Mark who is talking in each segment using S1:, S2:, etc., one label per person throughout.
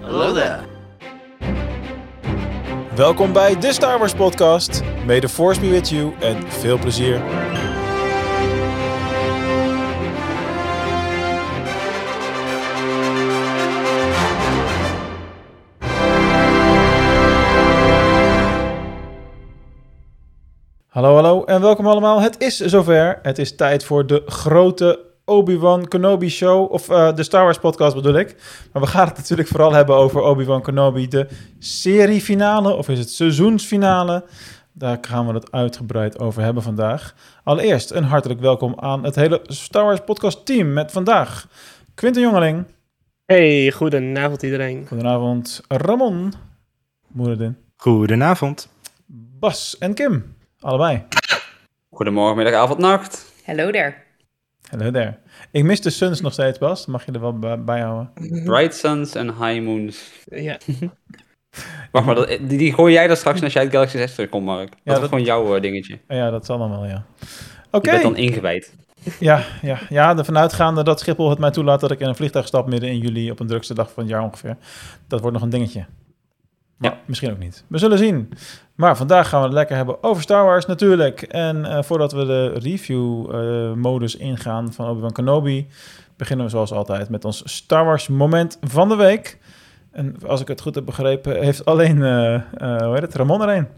S1: Hello there.
S2: Welkom bij de Star Wars podcast. May the force be with you en veel plezier. Hallo, hallo en welkom allemaal. Het is zover. Het is tijd voor de grote Obi-Wan Kenobi show. Of eh, de Star Wars podcast bedoel ik. Maar we gaan het natuurlijk vooral hebben over Obi-Wan Kenobi. De seriefinale of is het seizoensfinale? Daar gaan we het uitgebreid over hebben vandaag. Allereerst een hartelijk welkom aan het hele Star Wars podcast team met vandaag Quinten Jongeling.
S3: Hey, goedenavond iedereen.
S2: Goedenavond Ramon Moeredin.
S4: Goedenavond.
S2: Bas en Kim. Allebei.
S1: Goedemorgen, middag, avond, nacht.
S5: Hello there.
S2: Daar. Ik mis de Suns nog steeds, Bas. Mag je er wel bij- bijhouden?
S1: Bright Suns en High Moons.
S3: Ja,
S1: Wacht maar, dat, die, die gooi jij dan straks als jij het Galaxy 6 terugkomt, Mark. Dat
S2: Ja,
S1: is
S2: dat-
S1: gewoon jouw eh, dingetje.
S2: Ja, dat zal dan wel, ja.
S1: Je
S2: Oké.
S1: bent dan ingewijd.
S2: Ja, ja, ja, ervan uitgaande dat Schiphol het mij toelaat dat ik in een vliegtuig stap midden in juli op een drukste dag van het jaar ongeveer. Dat wordt nog een dingetje. Maar
S1: Ja.
S2: misschien ook niet. We zullen zien. Maar vandaag gaan we het lekker hebben over Star Wars natuurlijk. En eh, voordat we de review-modus ingaan van Obi-Wan Kenobi, beginnen we zoals altijd met ons Star Wars moment van de week. En als ik het goed heb begrepen, heeft alleen, eh, eh, hoe heet het, Ramon er een.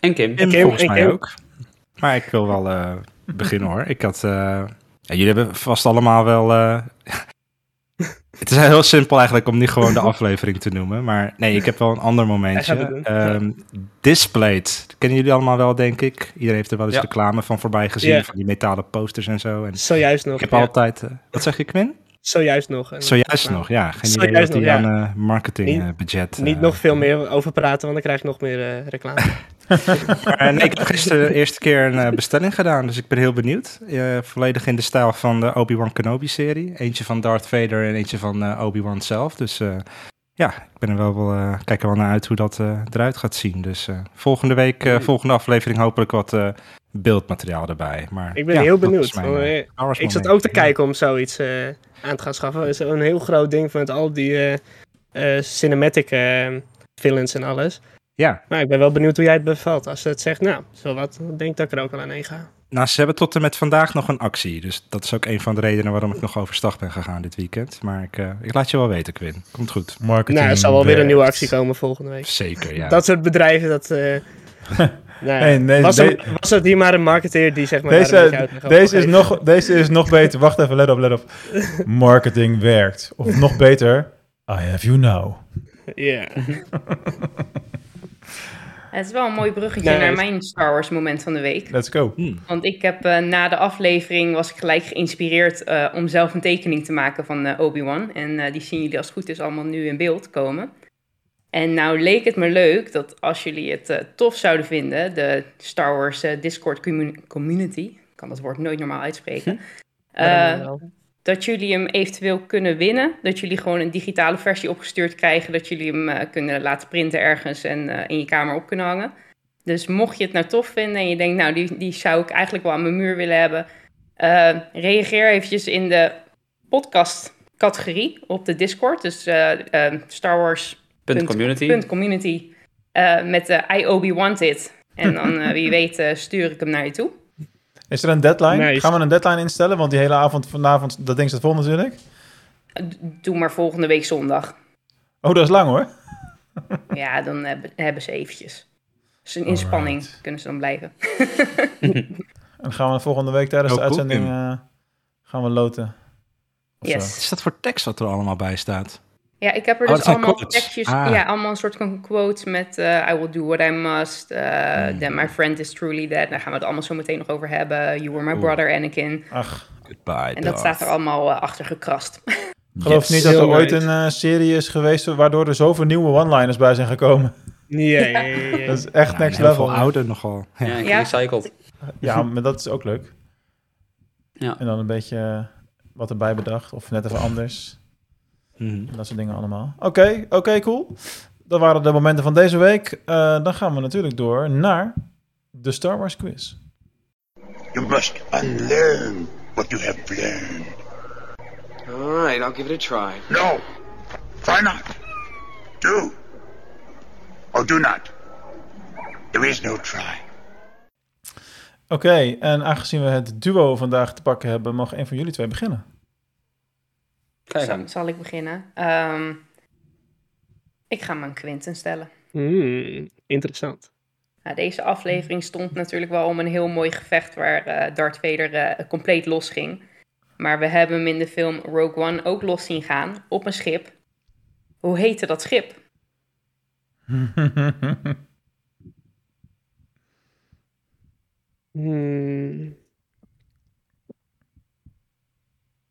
S1: En Kim.
S4: Kim
S3: Kim,
S4: volgens mij
S3: Kim.
S4: ook. Maar ik wil wel eh, beginnen hoor. Ik had... eh, ja, jullie hebben vast allemaal wel... eh, het is heel simpel eigenlijk om niet gewoon de aflevering te noemen. Maar nee, ik heb wel een ander momentje. Ehm Displayed. Kennen jullie allemaal wel, denk ik. Iedereen heeft er wel eens
S1: Ja.
S4: reclame van voorbij gezien. Van die metalen posters en zo. En
S3: zojuist nog.
S4: ik heb
S3: ja.
S4: altijd... eh, wat zeg je, Quinn?
S3: Zojuist nog. En-
S4: Zojuist
S3: nou,
S4: nog, ja. Geen idee die
S3: nog, ja.
S4: aan eh, marketingbudget...
S3: Niet nog veel meer over praten, want dan krijg ik nog meer eh, reclame.
S4: Maar, eh, nee, ik heb gisteren de eerste keer een eh, bestelling gedaan, dus ik ben heel benieuwd. Volledig in de stijl van de Obi-Wan Kenobi-serie. Eentje van Darth Vader en eentje van eh, Obi-Wan zelf. Dus ja, ik ben er wel, wel, kijk er wel naar uit hoe dat eruit gaat zien. Dus volgende week, volgende aflevering hopelijk wat beeldmateriaal erbij. Maar,
S3: Ik ben
S4: ja,
S3: heel benieuwd.
S4: mijn,
S3: ik zat ook te kijken om zoiets aan te gaan schaffen. Zo'n heel groot ding met al die cinematic villains en alles.
S4: Ja,
S3: Maar ik ben wel benieuwd hoe jij het bevalt. Als ze het zegt, nou, zo wat, dan denk ik dat ik er ook al aan heen ga.
S4: nou, ze hebben tot en met vandaag nog een actie. Dus dat is ook een van de redenen waarom ik nog overstag ben gegaan dit weekend. Maar ik, eh, ik laat je wel weten, Quinn. Komt goed.
S2: Marketing.
S3: Nou, er zal wel weer een nieuwe actie komen volgende week.
S4: Zeker, ja.
S3: Dat soort bedrijven, dat... eh, nou,
S2: Nee, nee,
S3: was,
S2: de-
S3: er, was het hier maar een marketeer die zeg maar
S2: Deze, deze, is nog, deze is nog beter. Wacht even, let op, let op. Marketing werkt. Of nog beter, I have you now.
S3: Ja.
S5: Het is wel een mooi bruggetje
S3: Nee,
S5: naar
S3: het-
S5: mijn Star Wars moment van de week.
S2: Let's go.
S4: Hmm.
S5: Want ik heb eh, na de aflevering was ik gelijk geïnspireerd eh, om zelf een tekening te maken van eh, Obi-Wan. En eh, die zien jullie als het goed is allemaal nu in beeld komen. En nou leek het me leuk dat als jullie het eh, tof zouden vinden, de Star Wars Discord commu- community, ik kan dat woord nooit normaal uitspreken, eh,
S3: dat
S5: jullie hem eventueel kunnen winnen. Dat jullie gewoon een digitale versie opgestuurd krijgen. Dat jullie hem eh, kunnen laten printen ergens en eh, in je kamer op kunnen hangen. Dus mocht je het nou tof vinden en je denkt, nou, die, die zou ik eigenlijk wel aan mijn muur willen hebben. eh, reageer eventjes in de podcast categorie op de Discord. Dus Star Wars
S1: Punt community.
S5: punt community met de I Obi Wanted. En dan, wie weet, stuur ik hem naar je toe.
S2: Is er een deadline?
S3: Nice.
S2: Gaan we een deadline instellen? Want die hele avond vanavond, dat ding staat vol natuurlijk.
S5: D- Doe maar volgende week zondag.
S2: Oh, dat is lang hoor.
S5: Ja, dan hebben, hebben ze eventjes. Dus een inspanning
S2: Alright.
S5: kunnen ze dan blijven.
S2: En gaan we volgende week tijdens
S4: Oh,
S2: de uitzending eh, gaan we loten.
S5: Yes.
S4: is dat voor tekst wat er allemaal bij staat?
S5: Ja, ik heb er
S4: Oh,
S5: dus allemaal
S4: quotes.
S5: tekstjes,
S4: Ah.
S5: ja, allemaal een soort van quotes met eh, I will do what I must, uh, that my friend is truly dead. Daar gaan we het allemaal zo meteen nog over hebben. You were my
S4: Oeh.
S5: brother, Anakin.
S2: Ach,
S4: Goodbye,
S5: En dat staat er allemaal eh, achter gekrast.
S2: geloof
S4: Yes.
S2: niet dat er ooit een serie is geweest waardoor er zoveel nieuwe one-liners bij zijn gekomen.
S3: Ja, ja, ja, ja.
S2: Dat is echt
S4: Ja,
S2: next
S4: heel
S2: level.
S4: veel ouder nogal. Ja.
S1: Ja,
S5: Ja.
S1: gerecycled.
S2: Ja, maar dat is ook leuk.
S1: Ja.
S2: En dan een beetje wat erbij bedacht. Of net even anders.
S4: Mhm.
S2: Dat soort dingen allemaal. Oké, oké, cool. Dat waren de momenten van deze week. Eh, dan gaan we natuurlijk door naar de Star Wars quiz.
S6: You must unlearn what you have learned. All right, I'll give it a try.
S7: No. Try not. Do. Or do not. There is no try.
S2: Oké, en aangezien we het duo vandaag te pakken hebben, mag een van jullie twee beginnen.
S1: Kijk
S5: Zal,
S1: aan.
S5: zal ik beginnen? Ehm, ik ga me aan Quinten stellen.
S3: Hmm, interessant.
S5: Nou, deze aflevering stond natuurlijk wel om een heel mooi gevecht waar eh, Darth Vader eh, compleet losging. Maar we hebben hem in de film Rogue One ook los zien gaan op een schip. Hoe heette dat schip?
S3: Hmm.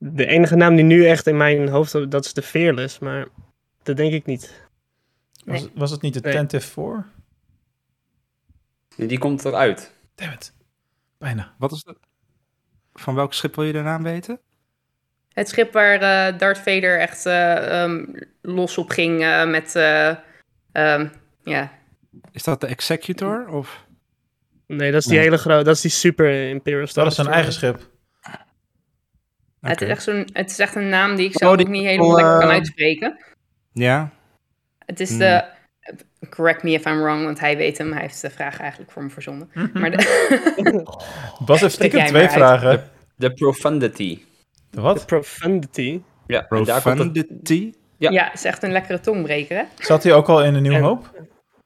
S3: De enige naam die nu echt in mijn hoofd, dat is de Fearless, maar dat denk ik niet.
S2: was,
S5: Nee.
S2: was het niet de
S3: Nee.
S2: Tentive 4?
S1: Die komt eruit.
S2: Damn it. Bijna.
S4: Wat is dat? Van welk schip wil je de naam weten?
S5: Het schip waar eh, Darth Vader echt eh, ehm, los op ging eh, met... eh, ehm, ja,
S4: Is dat de Executor? Of?
S3: Nee, dat is die
S4: Nee.
S3: hele grote, dat is die super Imperial Star
S2: Dat is zijn eigen schip.
S5: Het, is echt zo'n, het is echt een naam die ik
S4: Oh,
S5: zelf
S4: die
S5: ook niet helemaal lekker kan
S4: eh,
S5: uitspreken.
S4: Ja,
S5: Het is
S4: Hmm.
S5: de... Correct me if I'm wrong, want hij weet hem. Hij heeft de vraag eigenlijk voor me verzonnen. Maar de,
S2: Bas heeft stiekem twee vragen.
S1: De Profundity.
S2: De wat?
S3: Profundity.
S1: Ja,
S4: Profundity.
S1: Ja.
S5: ja. is echt een lekkere tongbreker, hè?
S2: Zat hij ook al in de Nieuw
S3: En-
S2: Hoop?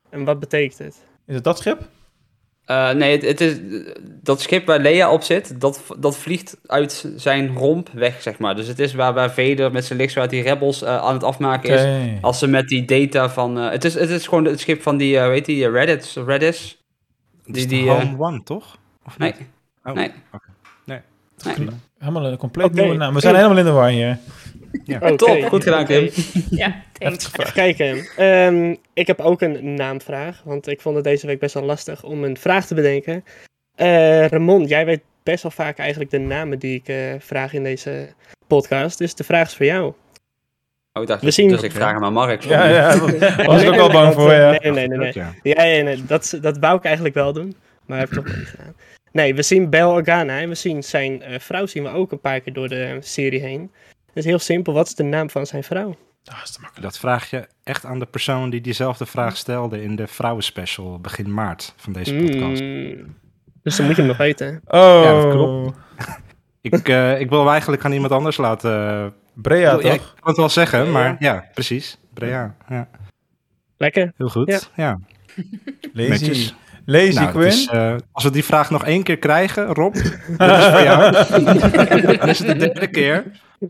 S3: En wat betekent het?
S2: Is het dat schip?
S1: Eh, nee, het, het is dat schip waar Leia op zit, dat, dat vliegt uit zijn romp weg, zeg maar. Dus het is waar, waar Vader met zijn lichtzwaard die rebels eh, aan het afmaken is. Als ze met die data van... eh, het, is, het is gewoon het schip van die, weet die, eh, Reddit, Redis.
S4: Die, is
S1: die,
S4: die, Home One, toch? Of
S1: Nee,
S4: niet? Oh,
S1: nee.
S4: oké.
S1: nee.
S2: Helemaal een compleet nieuwe naam. We zijn helemaal in de war hier.
S3: Oké,
S1: Top, goed gedaan, Kim.
S5: Ja, thanks.
S3: Even kijken. Ehm, ik heb ook een naamvraag, want ik vond het deze week best wel lastig om een vraag te bedenken. Eh, Ramon, jij weet best wel vaak eigenlijk de namen die ik eh, vraag in deze podcast, dus de vraag is voor jou.
S1: Oh, ik dacht,
S3: We zien-
S1: dus ik vraag hem aan Mark.
S2: Ja, ja. Was ik ook wel
S3: nee,
S2: bang voor, ja.
S3: Nee, nee, nee. nee.
S4: Ja.
S3: Ja, ja, nee dat, dat wou ik eigenlijk wel doen, maar heb ik toch niet gedaan. Nee, we zien Bel Organa en we zien zijn eh, vrouw zien we ook een paar keer door de serie heen. Het is heel simpel, wat is de naam van zijn vrouw?
S2: Ah, is te makkelijk.
S4: Dat vraag je echt aan de persoon die diezelfde vraag stelde in de vrouwenspecial begin maart van deze podcast.
S3: Mm. Dus dan moet je hem nog weten.
S2: Oh,
S4: Ja, dat klopt. Ik, eh, ik wil hem eigenlijk aan iemand anders laten.
S2: Brea,
S4: ik wil- ja, ik
S2: toch?
S4: kan het wel zeggen, maar ja, precies. Brea, ja.
S3: Lekker.
S4: Heel goed.
S3: Ja.
S4: Ja.
S2: Lazy. Lazy
S4: Nou,
S2: Quinn.
S4: is, eh, als we die vraag nog één keer krijgen, Rob, dat is voor jou. Dan is het de derde keer.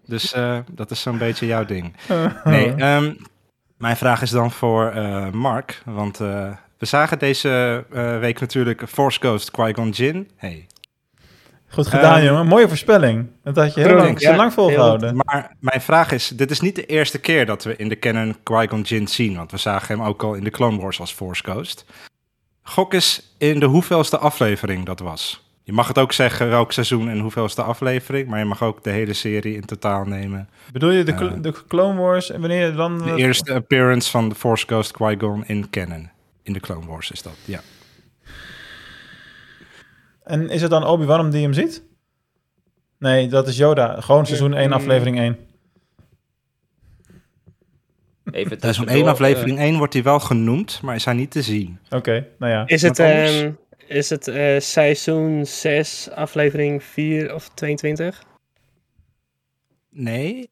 S4: Dus eh, dat is zo'n beetje jouw ding. Nee, ehm, mijn vraag is dan voor eh, Mark. Want eh, we zagen deze eh, week natuurlijk Force Ghost Qui-Gon Jinn. Hey.
S2: Goed gedaan,
S4: Ehm,
S2: jongen. Mooie voorspelling. Dat had je heel lang,
S3: ja.
S2: lang volgehouden.
S4: Maar mijn vraag is, dit is niet de eerste keer dat we in de canon Qui-Gon Jinn zien. Want we zagen hem ook al in de Clone Wars als Force Ghost. Gok eens in de hoeveelste aflevering dat was. Je mag het ook zeggen welk seizoen en hoeveelste aflevering. Maar je mag ook de hele serie in totaal nemen.
S2: Bedoel je de,
S4: Eh.
S2: de Clone Wars en wanneer dan...
S4: De eerste appearance van de Force Ghost Qui-Gon in canon. In de Clone Wars is dat, ja.
S2: En is het dan Obi-Wan die hem ziet? Nee, dat is Yoda. Gewoon seizoen 1,
S3: Mm.
S2: aflevering 1.
S1: Even
S4: Seizoen
S1: tussendoor,
S4: 1,
S1: eh,
S4: aflevering 1 wordt hij wel genoemd, maar is hij niet te zien.
S2: Oké, nou ja.
S3: Is het, ehm, is het eh, seizoen 6, aflevering 4 of 22?
S4: Nee.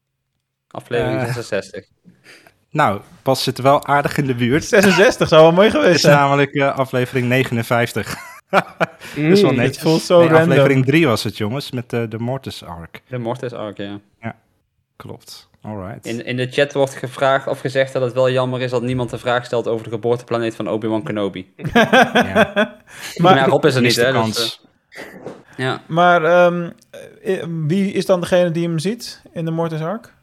S1: aflevering
S4: Eh.
S1: 66.
S4: Nou, Pas zit wel aardig in de buurt.
S2: 66 zou wel mooi
S4: Het
S2: geweest
S4: is
S2: zijn.
S4: namelijk eh, aflevering 59. Dat is wel
S3: Mm,
S4: netjes.
S2: het voelt zo
S4: Nee,
S2: random.
S4: aflevering 3 was het, jongens, met eh, de Mortis Arc.
S1: De Mortis Arc, ja.
S4: Klopt. Alright.
S1: In, in de chat wordt gevraagd of gezegd dat het wel jammer is dat niemand de vraag stelt over de geboorteplaneet van Obi-Wan Kenobi.
S4: Ja.
S1: Maar ja, Rob is er niet, hè?
S4: kans.
S1: Dus, eh, ja.
S2: Maar ehm, eh, wie is dan degene die hem ziet in de Mortis Ark?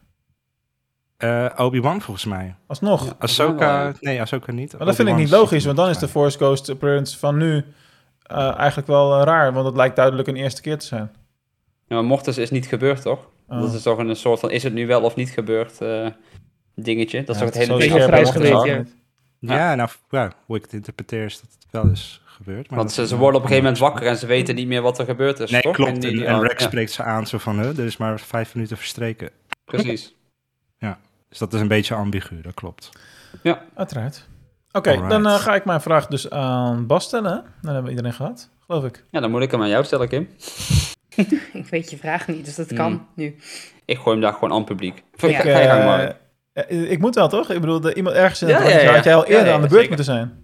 S4: Eh, Obi-Wan volgens mij.
S2: Alsnog.
S1: Ja.
S4: Ahsoka, nee, Ahsoka niet.
S2: Maar dat vind ik niet
S4: is
S2: logisch, want dan is de Force Ghost appearance van nu eh, eigenlijk wel raar. Want het lijkt duidelijk een eerste keer te zijn.
S1: Ja, maar Mortis is niet gebeurd, toch?
S2: Oh.
S1: Dat is toch een soort van, is het nu wel of niet gebeurd eh, dingetje? Dat is
S2: Ja,
S1: toch het hele ding
S3: geweest, ja.
S4: Ja, nou, ja, hoe ik het interpreteer is dat het wel is gebeurd. Maar
S1: Want ze, ze worden op een gegeven moment wakker en ze weten niet meer wat er gebeurd is,
S4: Nee,
S1: toch?
S4: klopt.
S1: Die-
S4: En, en
S1: arc,
S4: Rex
S1: ja.
S4: spreekt ze aan zo van, er is maar vijf minuten verstreken.
S1: Precies.
S4: Dus dat is een beetje ambigu, dat klopt.
S2: Uiteraard. Oké, dan eh, ga ik mijn vraag dus aan Bas stellen. Dan hebben we iedereen gehad, geloof ik.
S1: Ja, dan moet ik hem aan jou stellen, Kim.
S5: Ik weet je vraag niet, dus dat
S1: Hmm.
S5: kan nu.
S1: Ik gooi hem daar gewoon aan het publiek.
S5: Ja.
S1: Ga, ga je gang
S2: eh,
S1: maar.
S2: ik moet wel, toch? Ik bedoel, de, iemand ergens in het
S1: Ja,
S2: rondje
S1: ja, ja.
S2: had jij al eerder
S1: ja,
S2: aan de beurt
S1: zeker.
S2: moeten zijn.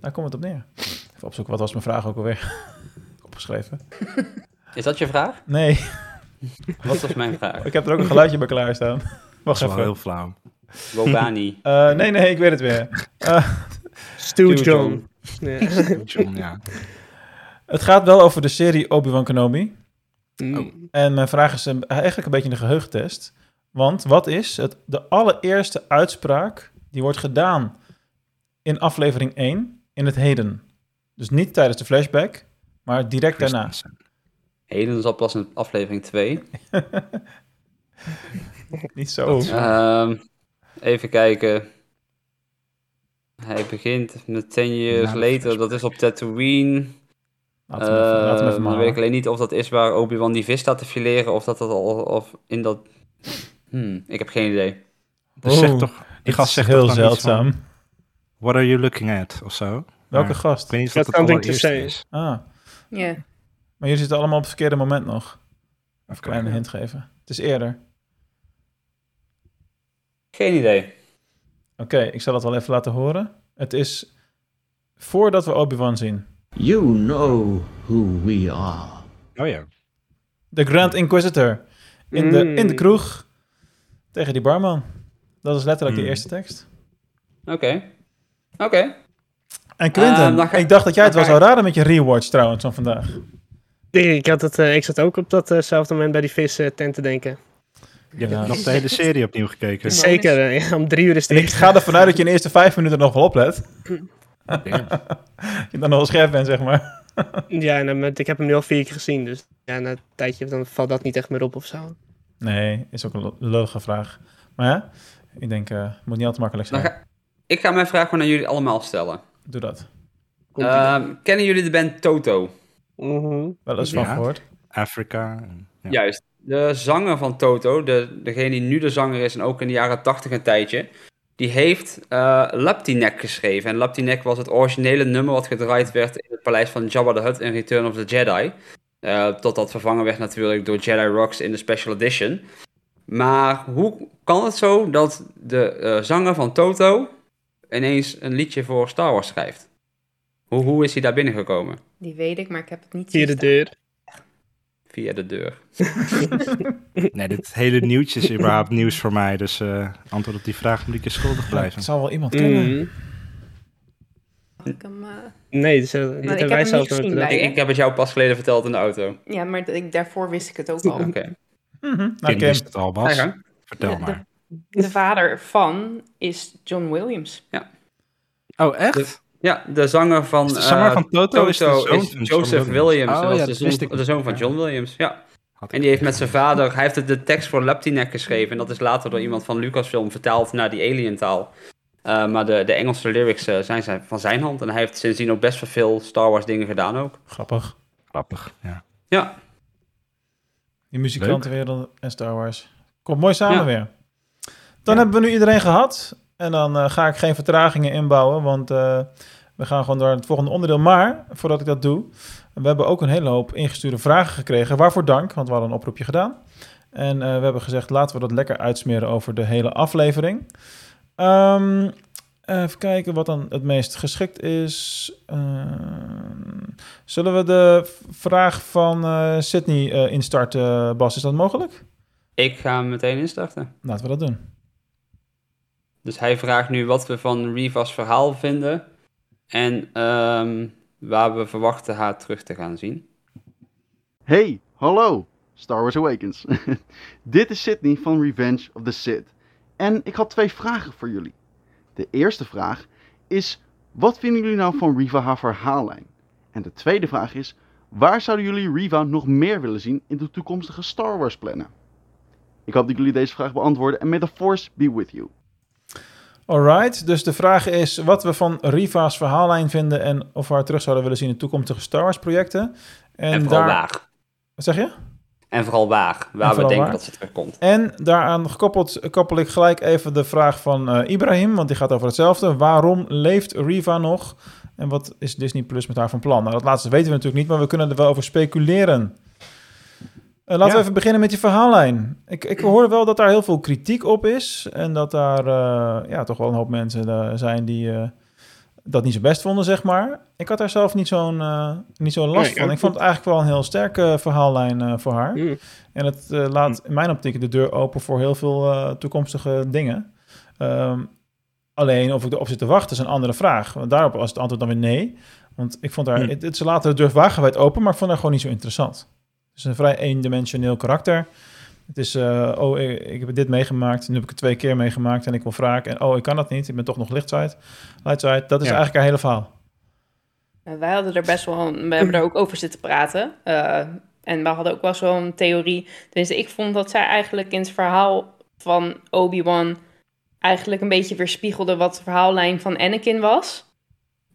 S2: Daar komt het op neer. Even opzoeken, wat was mijn vraag ook alweer? Opgeschreven.
S1: Is dat je vraag?
S2: Nee,
S1: Wat was mijn vraag?
S2: ik heb er ook een geluidje bij klaarstaan.
S4: Dat
S2: Wacht
S4: is wel
S2: even.
S4: heel flauw.
S1: Wobani.
S2: Eh, nee, nee, ik weet het weer. Eh,
S3: Stu John.
S4: John, ja.
S2: het gaat wel over de serie Obi-Wan Kenobi.
S3: Mm.
S2: En mijn vraag is een, eigenlijk een beetje een geheugentest. Want wat is het, de allereerste uitspraak die wordt gedaan in aflevering 1 in het heden? Dus niet tijdens de flashback, maar direct daarna.
S1: Heden zat pas in aflevering 2.
S2: Niet zo.
S1: Ehm, even kijken. Hij begint met 10 years later. Dat is op Tatooine.
S2: Laten we even, laten we
S1: Eh, dan
S2: maar
S1: weet ik alleen niet of dat is waar Obi-Wan die vis staat te fileren. Of dat dat al of in dat... Hmm, ik heb geen idee.
S4: Dus
S2: Oh,
S4: zeg toch, die gast zegt
S2: heel
S4: van,
S2: zeldzaam.
S4: What are you looking at? Of zo.
S2: Welke
S4: Maar
S2: gast?
S4: Ik weet niet dat het
S3: something to say.
S4: is.
S2: Ah,
S5: Ja.
S2: maar jullie zitten allemaal op het verkeerde moment nog. Even een kleine hint geven. Het is eerder.
S1: Geen idee.
S2: Oké, ik zal het wel even laten horen. Het is voordat we Obi-Wan zien.
S6: You know who we are.
S4: Oh ja.
S2: De Grand Inquisitor. In, de, in de kroeg. Tegen die barman. Dat is letterlijk de
S4: Mm.
S2: eerste tekst.
S1: Oké. Oké.
S2: En Quinten,
S1: ga-
S2: ik dacht dat jij het wel zou raden met je rewatch trouwens van vandaag.
S3: Ik, had het, eh, ik zat ook op datzelfde moment bij die vis eh, tent te denken.
S4: Je hebt
S2: Ja.
S4: nog de hele serie opnieuw gekeken.
S3: Zeker, eh, ja, om drie uur is het
S2: ik ga ervan uit dat je in de eerste vijf minuten nog wel oplet. Je dan nog wel scherp bent, zeg maar.
S3: Ja, eh, ik heb hem nu al vier keer gezien, dus ja, na een tijdje dan valt dat niet echt meer op of zo.
S2: Nee, is ook een lullige vraag. Maar ja, ik denk, eh het moet niet al te makkelijk zijn.
S1: ga, ik ga mijn vraag gewoon aan jullie allemaal stellen.
S2: Doe dat.
S1: Ehm, kennen jullie de band Toto?
S3: Mhm.
S2: Wel eens
S4: Ja.
S2: van gehoord.
S4: Afrika. en- Ja.
S1: Juist. De zanger van Toto, de, degene die nu de zanger is en ook in de jaren 80 een tijdje, die heeft eh Laptinek geschreven. En Laptinek was het originele nummer wat gedraaid werd in het paleis van Jabba the Hutt in Return of the Jedi. Eh totdat vervangen werd natuurlijk door Jedi Rocks in de Special Edition. Maar hoe kan het zo dat de eh, zanger van Toto ineens een liedje voor Star Wars schrijft? Hoe, hoe is hij daar binnengekomen?
S5: Die weet ik, maar ik heb het niet
S3: Via de deur.
S1: Via de deur.
S4: Nee, dit hele nieuwtje is überhaupt nieuws voor mij. Dus eh, antwoord op die vraag moet ik je schuldig blijven.
S2: Het zal wel iemand kennen.
S3: Mhm.
S5: Ik hem, eh,
S3: Nee, dus, dit hebben wij zelf nooit
S1: Ik, ik heb het jou pas geleden verteld in de auto.
S5: ja, maar ik, daarvoor wist ik het ook al.
S1: Oké.
S2: Mhm. Nou,
S4: Kim, wist het al, Bas. Vertel
S5: De-
S4: maar.
S5: De vader van is John Williams.
S4: Oh, echt?
S1: Ja, de zanger van...
S4: De zanger
S1: eh,
S4: van Toto is de zoon van John
S1: Joseph
S4: Williams.
S1: Williams.
S4: Oh, ja,
S1: de,
S4: wist
S1: zoon,
S4: ik
S1: de zoon van. John Williams, ja.
S4: Had
S1: En die heeft met zijn vader... Hij heeft de tekst voor Laptinek geschreven. En dat is later door iemand van Lucasfilm vertaald naar die alientaal. Eh maar de, de Engelse lyrics eh, zijn zijn van zijn hand. En hij heeft sindsdien ook best wel veel Star Wars dingen gedaan ook.
S2: grappig.
S4: Grappig, ja.
S1: Ja,
S2: Die muzikantenwereld en Star Wars. Komt mooi samen
S1: Ja.
S2: weer. Dan
S1: Ja.
S2: hebben we nu iedereen gehad. En dan eh, ga ik geen vertragingen inbouwen, want eh, we gaan gewoon door het volgende onderdeel. Maar, voordat ik dat doe, we hebben ook een hele hoop ingestuurde vragen gekregen. Waarvoor dank, want we hadden een oproepje gedaan. En eh, we hebben gezegd, laten we dat lekker uitsmeren over de hele aflevering. Ehm, even kijken wat dan het meest geschikt is. Ehm, zullen we de vraag van Sydney instarten, Bas? Is dat mogelijk?
S1: ik ga hem meteen instarten.
S2: Laten we dat doen.
S1: Dus hij vraagt nu wat we van Reva's verhaal vinden. En ehm, waar we verwachten haar terug te gaan zien.
S8: Hey, hallo, Star Wars Awakens. Dit is Sydney van Revenge of the Sith. En ik had twee vragen voor jullie. De eerste vraag is: wat vinden jullie nou van Riva haar verhaallijn? En de tweede vraag is: waar zouden jullie Riva nog meer willen zien in de toekomstige Star Wars plannen? Ik hoop dat jullie deze vraag beantwoorden en may the Force be with you.
S2: Alright, dus de vraag is wat we van Riva's verhaallijn vinden en of we haar terug zouden willen zien in toekomstige Star Wars projecten. En,
S1: En, vooral
S2: daar...
S1: waar.
S2: Wat zeg je?
S1: En vooral waar, waar we denken
S2: waar.
S1: dat ze terugkomt.
S2: En daaraan gekoppeld koppel ik gelijk even de vraag van eh, Ibrahim, want die gaat over hetzelfde. Waarom leeft Riva nog? En wat is Disney Plus met haar van plan? Nou, dat laatste weten we natuurlijk niet, maar we kunnen er wel over speculeren. Eh, laten we even beginnen met je verhaallijn. Ik, ik hoorde wel dat daar heel veel kritiek op is. En dat daar eh, ja, toch wel een hoop mensen eh, zijn die dat niet zo best vonden, zeg maar. Ik had daar zelf niet zo'n niet zo'n last
S3: Nee,
S2: van. Ik vond het eigenlijk wel een heel sterke verhaallijn voor haar.
S3: Mm.
S2: En het laat in mijn optiek de deur open voor heel veel toekomstige dingen. Ehm, alleen of ik erop zit te wachten is een andere vraag. Want daarop was het antwoord dan weer nee. Want ik vond haar, het, het, ze laten de deur wagenwijd open, maar ik vond haar gewoon niet zo interessant. Het is een vrij eendimensioneel karakter. Het is, eh, oh, ik, ik heb dit meegemaakt, nu heb ik het twee keer meegemaakt en ik wil wraak. En oh, ik kan dat niet, ik ben toch nog lichtside. Lightside, dat is
S4: Ja.
S2: eigenlijk haar hele verhaal.
S5: Eh, Wij hadden er best wel, een- we hebben er ook over zitten praten. Eh, en we hadden ook wel zo'n theorie. Tenminste, ik vond dat zij eigenlijk in het verhaal van Obi-Wan eigenlijk een beetje weerspiegelde wat de verhaallijn van Anakin was.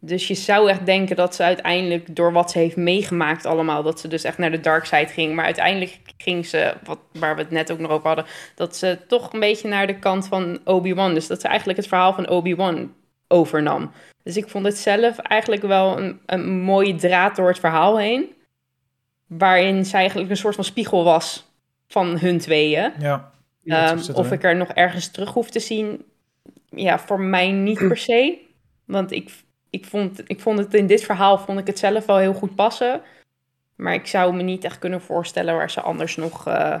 S5: Dus je zou echt denken dat ze uiteindelijk, door wat ze heeft meegemaakt allemaal, dat ze dus echt naar de dark side ging. Maar uiteindelijk ging ze, wat, waar we het net ook nog over hadden, dat ze toch een beetje naar de kant van Obi-Wan. Dus dat ze eigenlijk het verhaal van Obi-Wan overnam. Dus ik vond het zelf eigenlijk wel een, een mooie draad door het verhaal heen. Waarin zij eigenlijk een soort van spiegel was van hun tweeën.
S2: Ja.
S5: Ehm, of ik er nog ergens terug hoef te zien, ja, voor mij niet per se. Want ik, ik, vond, ik vond het in dit verhaal vond ik het zelf wel heel goed passen. Maar ik zou me niet echt kunnen voorstellen waar ze anders nog. eh,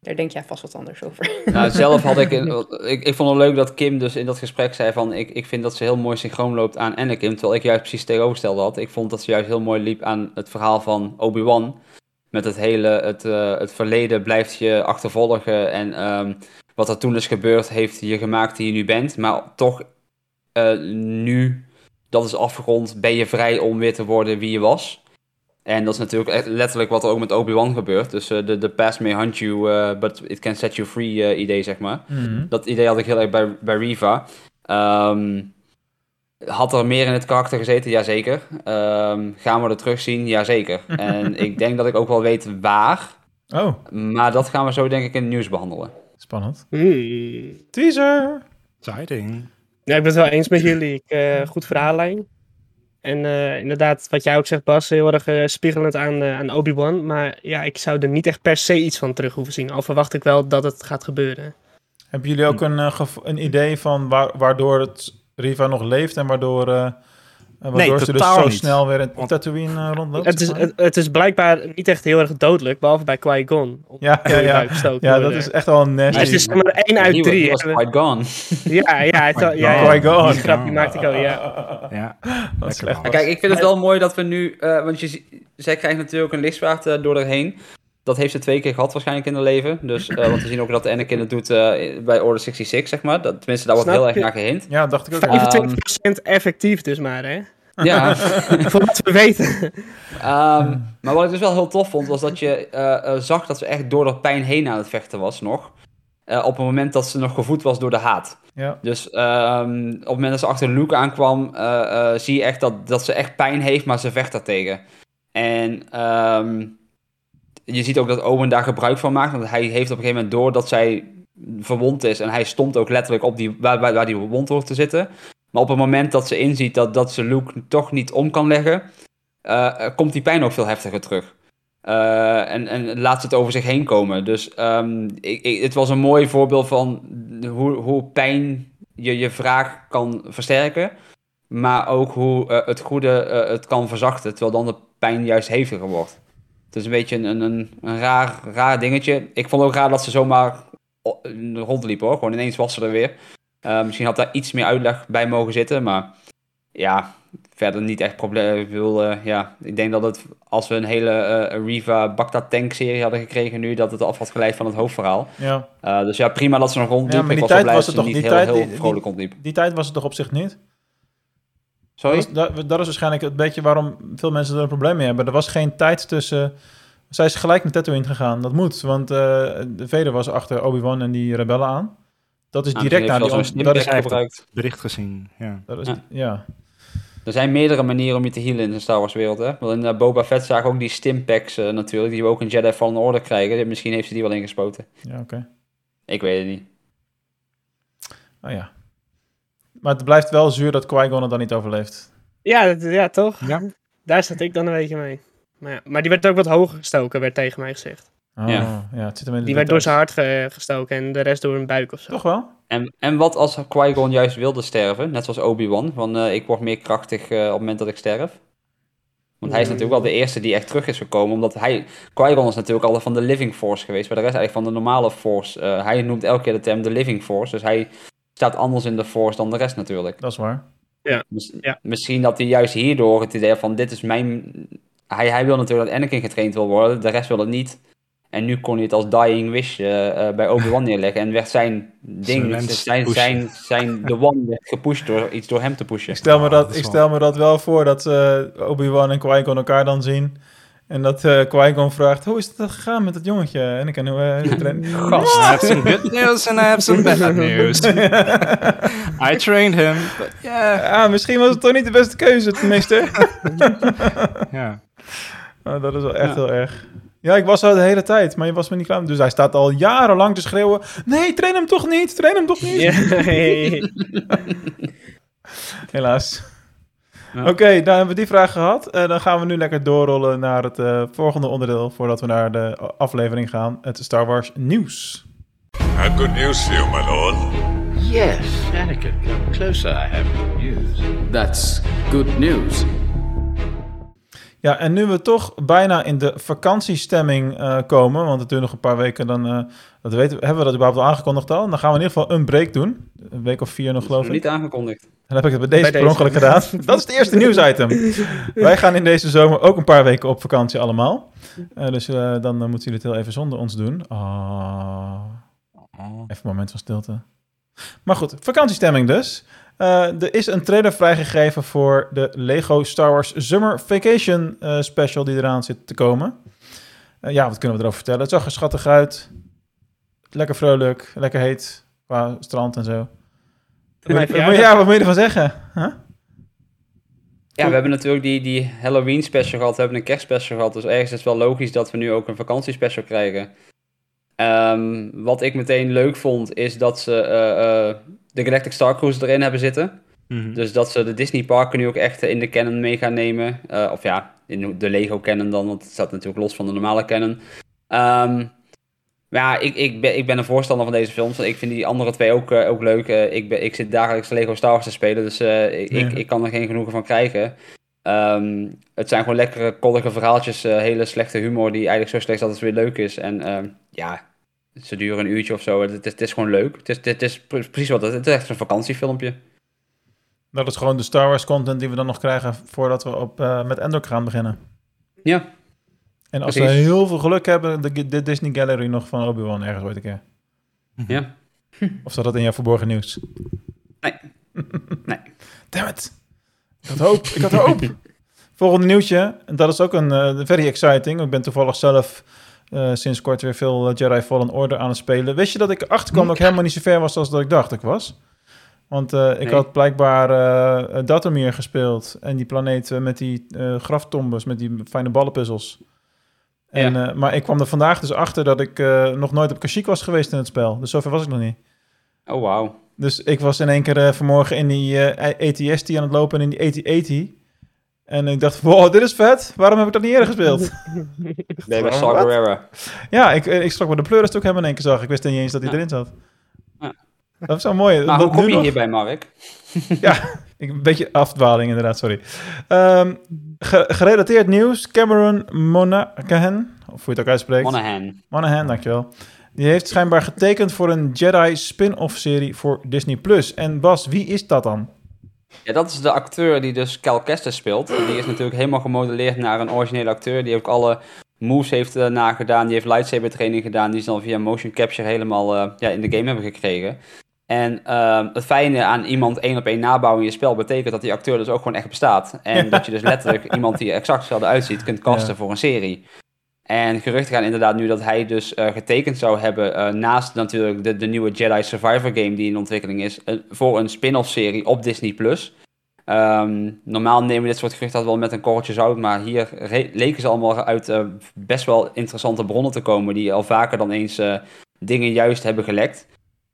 S5: daar denk jij vast wat anders over.
S1: Nou, zelf had ik, ik... Ik vond het leuk dat Kim dus in dat gesprek zei van... Ik, ik vind dat ze heel mooi synchroon loopt aan Anakin. Terwijl ik juist precies tegenovergestelde had. Ik vond dat ze juist heel mooi liep aan het verhaal van Obi-Wan. Met het hele... Het, eh, het verleden blijft je achtervolgen. En ehm, wat er toen is gebeurd heeft je gemaakt die je nu bent. Maar toch eh, nu dat is afgerond ben je vrij om weer te worden wie je was. En dat is natuurlijk echt letterlijk wat er ook met Obi-Wan gebeurt. Dus eh, de, de past may hunt you, eh, but it can set you free eh, idee, zeg maar.
S2: Mhm.
S1: Dat idee had ik heel erg bij, bij Riva. Ehm, had er meer in het karakter gezeten? Jazeker. Ehm gaan we er terugzien? Jazeker. En ik denk dat ik ook wel weet waar.
S2: Oh,
S1: Maar dat gaan we zo denk ik in het nieuws behandelen.
S2: spannend.
S3: Hmm.
S2: Teaser!
S4: Exciting.
S3: Ja, ik ben het wel eens met jullie. Ik, eh, goed verhaallijn. En eh, inderdaad, wat jij ook zegt, Bas, heel erg eh, spiegelend aan, eh, aan Obi-Wan. Maar ja, ik zou er niet echt per se iets van terug hoeven zien. Al verwacht ik wel dat het gaat gebeuren.
S2: Hebben jullie ook een, eh, gev- een idee van waar, waardoor het Riva nog leeft en waardoor, eh, waardoor ze dus
S4: totaal
S2: zo
S4: niet.
S2: snel weer in
S4: Want-
S2: Tatooine eh, rondloopt?
S3: Het is, het, het is blijkbaar niet echt heel erg dodelijk, behalve bij Qui-Gon.
S2: Ja, ja, ja. ja, dat is echt wel een
S3: Maar het
S2: nasty.
S3: is maar één uit
S1: He was- gone.
S3: Ja, ja, hij ja, ja, ja.
S2: Qui-Gon.
S3: Die grap die maakte ik al, ja.
S4: Ja,
S2: Dat is slecht.
S1: kijk, ik vind het wel mooi dat we nu, eh, want je, zij krijgt natuurlijk een lichtzwaard eh, door erheen. Dat heeft ze twee keer gehad waarschijnlijk in haar leven. Dus, eh, want we zien ook dat Anakin het doet eh, bij Order 66, zeg maar. Dat, tenminste, daar wordt
S3: Snap
S1: heel erg naar gehind.
S2: Ja, dacht ik ook.
S1: Vijf-
S3: 25% effectief dus maar, hè.
S1: Ja,
S3: Voor wat we weten.
S1: Ehm, maar wat ik dus wel heel tof vond, was dat je eh, eh, zag dat ze echt door de pijn heen aan het vechten was nog. Eh, op het moment dat ze nog gevoed was door de haat.
S2: Ja.
S1: Dus ehm, op het moment dat ze achter Luke aankwam, eh, eh, zie je echt dat, dat ze echt pijn heeft, maar ze vecht daartegen. En ehm, je ziet ook dat Owen daar gebruik van maakt, want hij heeft op een gegeven moment door dat zij verwond is. En hij stond ook letterlijk op die, waar, waar, waar die wond hoort te zitten. Maar op het moment dat ze inziet dat, dat ze Luke toch niet om kan leggen, eh, eh, komt die pijn ook veel heftiger terug. Eh, en, en laat ze het over zich heen komen. Dus ehm, ik, het was een mooi voorbeeld van hoe, hoe pijn je je vraag kan versterken. Maar ook hoe het goede het kan verzachten. Terwijl dan de pijn juist heviger wordt. Het is een beetje een, een, een raar, raar dingetje. Ik vond ook raar dat ze zomaar rondliep hoor. Gewoon ineens was ze er weer. Eh, misschien had daar iets meer uitleg bij mogen zitten. Maar ja, verder niet echt probleem. Ik, eh, ja, ik denk dat het, als we een hele eh, Riva Baghdad Tank serie hadden gekregen nu, dat het af had geleid van het hoofdverhaal.
S2: ja.
S1: Dus ja, prima dat ze nog rondliep.
S2: Ja, maar
S1: ik
S2: die
S1: was
S2: tijd
S1: blij
S2: was
S1: dat
S2: het
S1: ze
S2: toch-
S1: niet heel,
S2: tijd-
S1: heel vrolijk.
S2: Die tijd was het toch op zich niet?
S1: Sorry?
S2: Dat, is- dat, dat is waarschijnlijk het beetje waarom veel mensen er een probleem mee hebben. Er was geen tijd tussen... Zij is gelijk naar Tatooine gegaan. Dat moet, want de Vader was achter Obi-Wan en die rebellen aan. Dat is
S1: Ah,
S2: direct na
S1: heeft
S2: die... Dat is,
S1: gebruikt.
S4: Bericht gezien, ja.
S2: dat is,
S1: Ja.
S2: ja.
S1: Er zijn meerdere manieren om je te healen in de Star Wars wereld. Hè? Want in eh, Boba Fett zagen ook die stimpacks eh, natuurlijk, die we ook in Jedi Fallen Order krijgen. Misschien heeft ze die wel ingespoten.
S2: Ja, oké.
S1: Ik weet het niet.
S2: Oh ja. Maar het blijft wel zuur dat Qui-Gon het dan niet overleeft.
S3: Ja, dat- ja toch?
S4: Ja.
S3: Daar zat ik dan een beetje mee. Maar, ja, maar die werd ook wat hoger gestoken, werd tegen mij gezegd.
S2: Oh,
S1: Ja.
S2: ja. het zit hem in de
S3: Die werd door zijn hart ge- gestoken en de rest door een buik of zo.
S2: Toch wel?
S1: En, en wat als Qui-Gon juist wilde sterven, net zoals Obi-Wan, van eh, ik word meer krachtig eh, op het moment dat ik sterf? Want hij is natuurlijk wel de eerste die echt terug is gekomen, omdat hij, Qui-Gon is natuurlijk altijd van de Living Force geweest, maar de rest eigenlijk van de normale Force. Eh, hij noemt elke keer de term de Living Force, dus hij staat anders in de Force dan de rest natuurlijk.
S2: Dat is waar.
S1: Mis-
S3: Ja.
S1: Misschien dat hij juist hierdoor het idee heeft van dit is mijn... Hij, hij wil natuurlijk dat Anakin getraind wil worden, de rest wil het niet. En nu kon hij het als dying wish eh, eh, bij Obi-Wan neerleggen en werd zijn ding, zijn, zijn, zijn, de one werd gepusht door iets door hem te pushen.
S2: Ik stel me
S4: Oh,
S2: dat, ik
S4: wel-
S2: stel me dat wel voor dat eh, Obi-Wan en Qui-Gon elkaar dan zien. En dat eh Qui-Gon vraagt, hoe is het gegaan met dat jongetje? En ik kan hoe eh, trainen-
S1: Gast.
S4: I have some good news and I have some bad news. I trained him, but yeah.
S2: Ja, misschien was het toch niet de beste keuze, meester.
S4: Ja.
S2: Oh, dat is wel echt
S1: Ja.
S2: heel erg. Ja, ik was er de hele tijd, maar je was me niet klaar. Dus hij staat al jarenlang te schreeuwen. Nee, train hem toch niet, train hem toch niet.
S3: Ja,
S2: Helaas.
S1: Ja.
S2: Oké, dan hebben we die vraag gehad. Eh, dan gaan we nu lekker doorrollen naar het eh, volgende onderdeel... voordat we naar de aflevering gaan. Het Star Wars nieuws.
S9: I have good news for you, my lord.
S6: Yes, Anakin, come closer. I have good news. That's good news.
S2: Ja, en nu we toch bijna in de vakantiestemming eh, komen... want het duurt nog een paar weken, dan... eh, dat weten, we- hebben we dat überhaupt al aangekondigd al? Dan gaan we in ieder geval een break doen. Een week of vier nog, geloof
S1: nog
S2: ik.
S1: niet aangekondigd.
S2: Dan heb ik het bij deze
S3: Bij
S2: per ongeluk gedaan. Dat is het eerste nieuwsitem. Wij gaan in deze zomer ook een paar weken op vakantie allemaal. Eh, dus eh, dan moeten jullie het heel even zonder ons doen. Ah, even een moment van stilte. Maar goed, vakantiestemming dus. Eh, er is een trailer vrijgegeven voor de Lego Star Wars Summer Vacation eh, special die eraan zit te komen. Eh, ja, wat kunnen we erover vertellen? Het zag er schattig uit. Lekker vrolijk, lekker heet qua strand en zo. Wat- ja, wat moet je ervan zeggen? Huh?
S1: Ja, we hebben natuurlijk die, die Halloween special gehad, we hebben een kerstspecial gehad, dus ergens is het wel logisch dat we nu ook een vakantiespecial krijgen. Ehm, wat ik meteen leuk vond, is dat ze de Galactic Star Cruiser erin hebben zitten.
S4: Mhm.
S1: Dus dat ze de Disney parken nu ook echt in de canon mee gaan nemen. Eh, of ja, in de Lego canon dan, want het staat natuurlijk los van de normale canon. Ehm, maar ja, ik, ik, ben, ik ben een voorstander van deze films. want Ik vind die andere twee ook, eh, ook leuk. Eh, ik, ben, ik zit dagelijks Lego Star Wars te spelen, dus ik,
S2: Ja.
S1: ik, ik kan er geen genoegen van krijgen. Ehm, het zijn gewoon lekkere, koddige verhaaltjes, hele slechte humor die eigenlijk zo slecht is dat het weer leuk is. En ehm, ja, ze duren een uurtje of zo. Het, is- het is gewoon leuk. Het is, het is pre- precies wat het is. Het is echt een vakantiefilmpje.
S2: Dat is gewoon de Star Wars content die we dan nog krijgen voordat we op, eh, met Endor gaan beginnen.
S1: Ja,
S2: En als
S1: Precies.
S2: we heel veel geluk hebben, de, de Disney Gallery nog van Obi-Wan ergens ooit een keer.
S1: ja.
S2: Of staat dat in jouw verborgen nieuws?
S1: Nee. Nee.
S2: Damn it. Ik had hoop. Ik had hoop. Volgende nieuwtje. En dat is ook een eh, very exciting. Ik ben toevallig zelf eh, sinds kort weer veel eh, Jedi Fallen Order aan het spelen. Wist je dat ik erachter kwam dat ik helemaal niet zo ver was als dat ik dacht ik was? Want eh, ik
S1: Nee.
S2: had blijkbaar eh Datomir gespeeld. En die planeet met die graftombes, met die fijne ballenpuzzels. En,
S1: Ja.
S2: maar ik kwam er vandaag dus achter dat ik nog nooit op Kashyyyk was geweest in het spel. Dus zover was ik nog niet.
S1: Oh, wauw.
S2: Dus ik was in één keer vanmorgen in die eh ATST aan het lopen en in die AT-80. En ik dacht, wow, dit is vet. Waarom heb ik dat niet eerder gespeeld?
S1: Bij
S2: Wat?
S1: Saw Gerrera?
S2: ja, ik, eh, ik schrok me de pleuris toen ik hem in één keer zag. Ik wist niet eens dat hij
S1: Ja.
S2: erin zat.
S1: Ja.
S2: Dat is zo mooi.
S1: Maar
S2: Dat
S1: hoe kom je
S2: nog-
S1: hierbij, Mark?
S2: Ik, een beetje afdwaling inderdaad, sorry. Ehm, ge- gerelateerd nieuws. Cameron Monaghan, of hoe je het ook uitspreekt.
S1: Monahan.
S2: Monahan, dankjewel. Die heeft schijnbaar getekend voor een Jedi spin-off serie voor Disney+. Plus. En Bas, wie is dat dan?
S1: Ja, dat is de acteur die dus Cal Kestis speelt. Die is natuurlijk helemaal gemodelleerd naar een originele acteur. Die ook alle moves heeft eh, nagedaan. Die heeft lightsaber training gedaan. Die ze dan via motion capture helemaal eh, ja, in de game hebben gekregen. En ehm, het fijne aan iemand één op één nabouwen in je spel betekent dat die acteur dus ook gewoon echt bestaat. En dat je dus letterlijk iemand die er exact hetzelfde uitziet kunt casten
S2: Ja.
S1: voor een serie. En geruchten gaan inderdaad nu dat hij dus eh, getekend zou hebben eh, naast natuurlijk de, de nieuwe Jedi Survivor game die in ontwikkeling is, voor een spin-off serie op Disney+. Plus. Ehm, normaal nemen we dit soort geruchten wel met een korreltje zout, maar hier leken ze allemaal uit eh, best wel interessante bronnen te komen, die al vaker dan eens dingen juist hebben gelekt.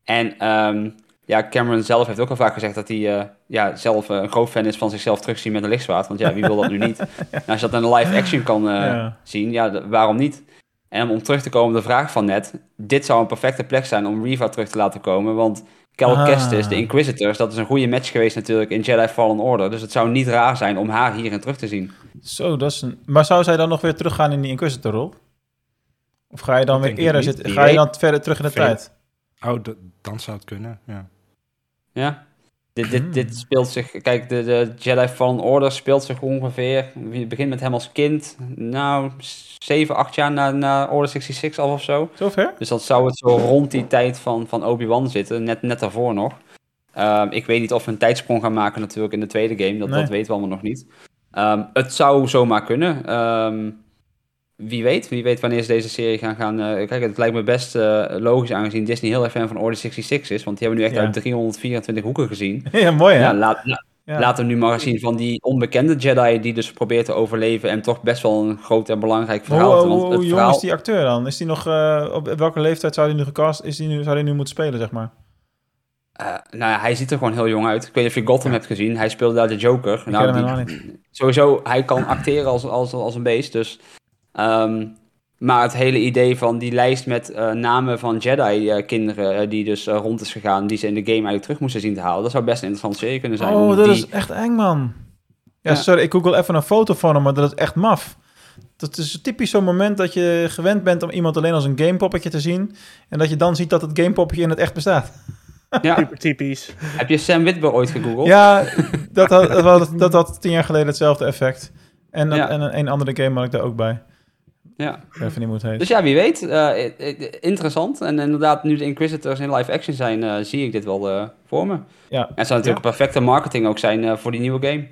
S1: En ehm, ja, Cameron zelf heeft ook al vaak gezegd dat hij eh, ja, zelf eh, een groot fan is van zichzelf terugzien met een lichtzwaard. Want ja, wie wil dat nu niet? En als je dat in een live action kan eh,
S2: Ja.
S1: zien, ja, waarom niet? En om terug te komen op de vraag van net, dit zou een perfecte plek zijn om Reva terug te laten komen, want Cal
S2: Ah.
S1: Kestis, de Inquisitors, dat is een goede match geweest natuurlijk in Jedi Fallen Order. Dus het zou niet raar zijn om haar hierin terug te zien.
S2: Zo, dat is een... Maar zou zij dan nog weer teruggaan in die Inquisitor-rol? Of ga je dan weer eerder zitten? Ga je dan verder terug in de
S4: Veel.
S2: tijd?
S4: Oh, dan zou het kunnen, ja.
S1: Ja. Dit, dit,
S2: Hmm.
S1: dit speelt zich, kijk, de, de Jedi Fallen Order speelt zich ongeveer, je begint met hem als kind, nou, 7, 8 jaar na, na Order 66 al of zo.
S2: Zover?
S1: Dus dat zou het zo rond die tijd van, van Obi-Wan zitten, net, net daarvoor nog. Ehm, ik weet niet of we een tijdsprong gaan maken natuurlijk in de tweede game, dat,
S2: Nee.
S1: dat weten we allemaal nog niet. Ehm, het zou zomaar kunnen. Ehm, wie weet, wie weet wanneer ze deze serie gaan gaan... eh, kijk, het lijkt me best eh, logisch aangezien Disney heel erg fan van Order 66 is, want die hebben we nu echt
S2: Ja.
S1: uit 324 hoeken gezien.
S2: Ja, mooi hè?
S1: Ja, laat, la-
S2: Ja.
S1: laten we nu maar zien van die onbekende Jedi die dus probeert te overleven en toch best wel een groot en belangrijk verhaal.
S2: Hoe, hoe, jong
S1: verhaal-
S2: is die acteur dan? Is die nog, eh, op welke leeftijd zou hij nu gecast, is die nu, zou hij nu moeten spelen, zeg maar?
S1: Nou ja, hij ziet er gewoon heel jong uit. Ik weet niet of je Gotham hebt gezien. Hij speelde daar de Joker.
S2: Ik
S1: Nou,
S2: hem
S1: die- sowieso, hij kan acteren als, als, als een beest. Dus, ehm, maar het hele idee van die lijst met eh, namen van Jedi-kinderen... die dus eh, rond is gegaan, die ze in de game eigenlijk terug moesten zien te halen... dat zou best een interessante serie kunnen zijn.
S2: Oh, dat
S1: die-
S2: is echt eng, man. Ja,
S1: Ja.
S2: sorry, ik google even een foto van hem, maar dat is echt maf. Dat is typisch zo'n moment dat je gewend bent om iemand alleen als een gamepoppetje te zien... en dat je dan ziet dat het gamepoppetje in het echt bestaat.
S1: Ja,
S3: Super typisch.
S1: heb je Sam Witwer ooit gegoogeld?
S2: Ja, dat had, dat, had, dat had tien jaar geleden hetzelfde effect. En, dat-
S1: Ja.
S2: en een, een andere game had ik daar ook bij.
S1: Ja.
S2: Even niet hoe het heet.
S1: Dus ja, wie weet. eh, interessant. En inderdaad, nu de Inquisitors in live action zijn, eh, zie ik dit wel eh, voor me.
S2: Ja.
S1: En het zou natuurlijk perfecte marketing ook zijn eh, voor die nieuwe game.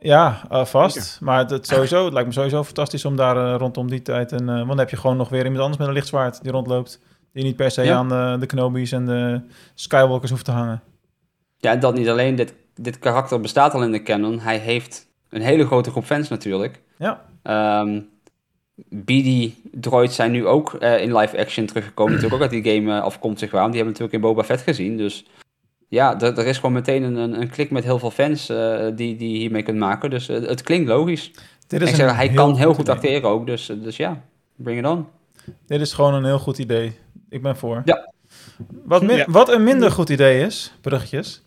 S2: Ja, eh, vast. Maar het, het sowieso, het lijkt me sowieso fantastisch om daar eh, rondom die tijd... En, want dan heb je gewoon nog weer iemand anders met een lichtzwaard die rondloopt. Die niet per se
S1: Ja.
S2: aan de, de Kenobi's en de Skywalkers hoeft te hangen.
S1: Ja, en dat niet alleen. Dit, dit karakter bestaat al in de canon. Hij heeft een hele grote groep fans natuurlijk.
S2: Ja.
S1: Ehm BD droids zijn nu ook eh, in live action teruggekomen. natuurlijk ook uit die game eh, afkomstig waren. Die hebben natuurlijk in Boba Fett gezien. Dus ja, er, is gewoon meteen een, een, een klik met heel veel fans eh, die, die hiermee kunt maken. Dus het klinkt logisch.
S2: Dit
S1: En
S2: is
S1: ik zeg, hij kan heel goed
S2: idee.
S1: acteren ook. Dus, dus ja, bring it on.
S2: Dit is gewoon een heel goed idee. Ik ben voor.
S1: Ja.
S2: Wat, min-
S3: Ja.
S2: wat een minder goed idee is, bruggetjes,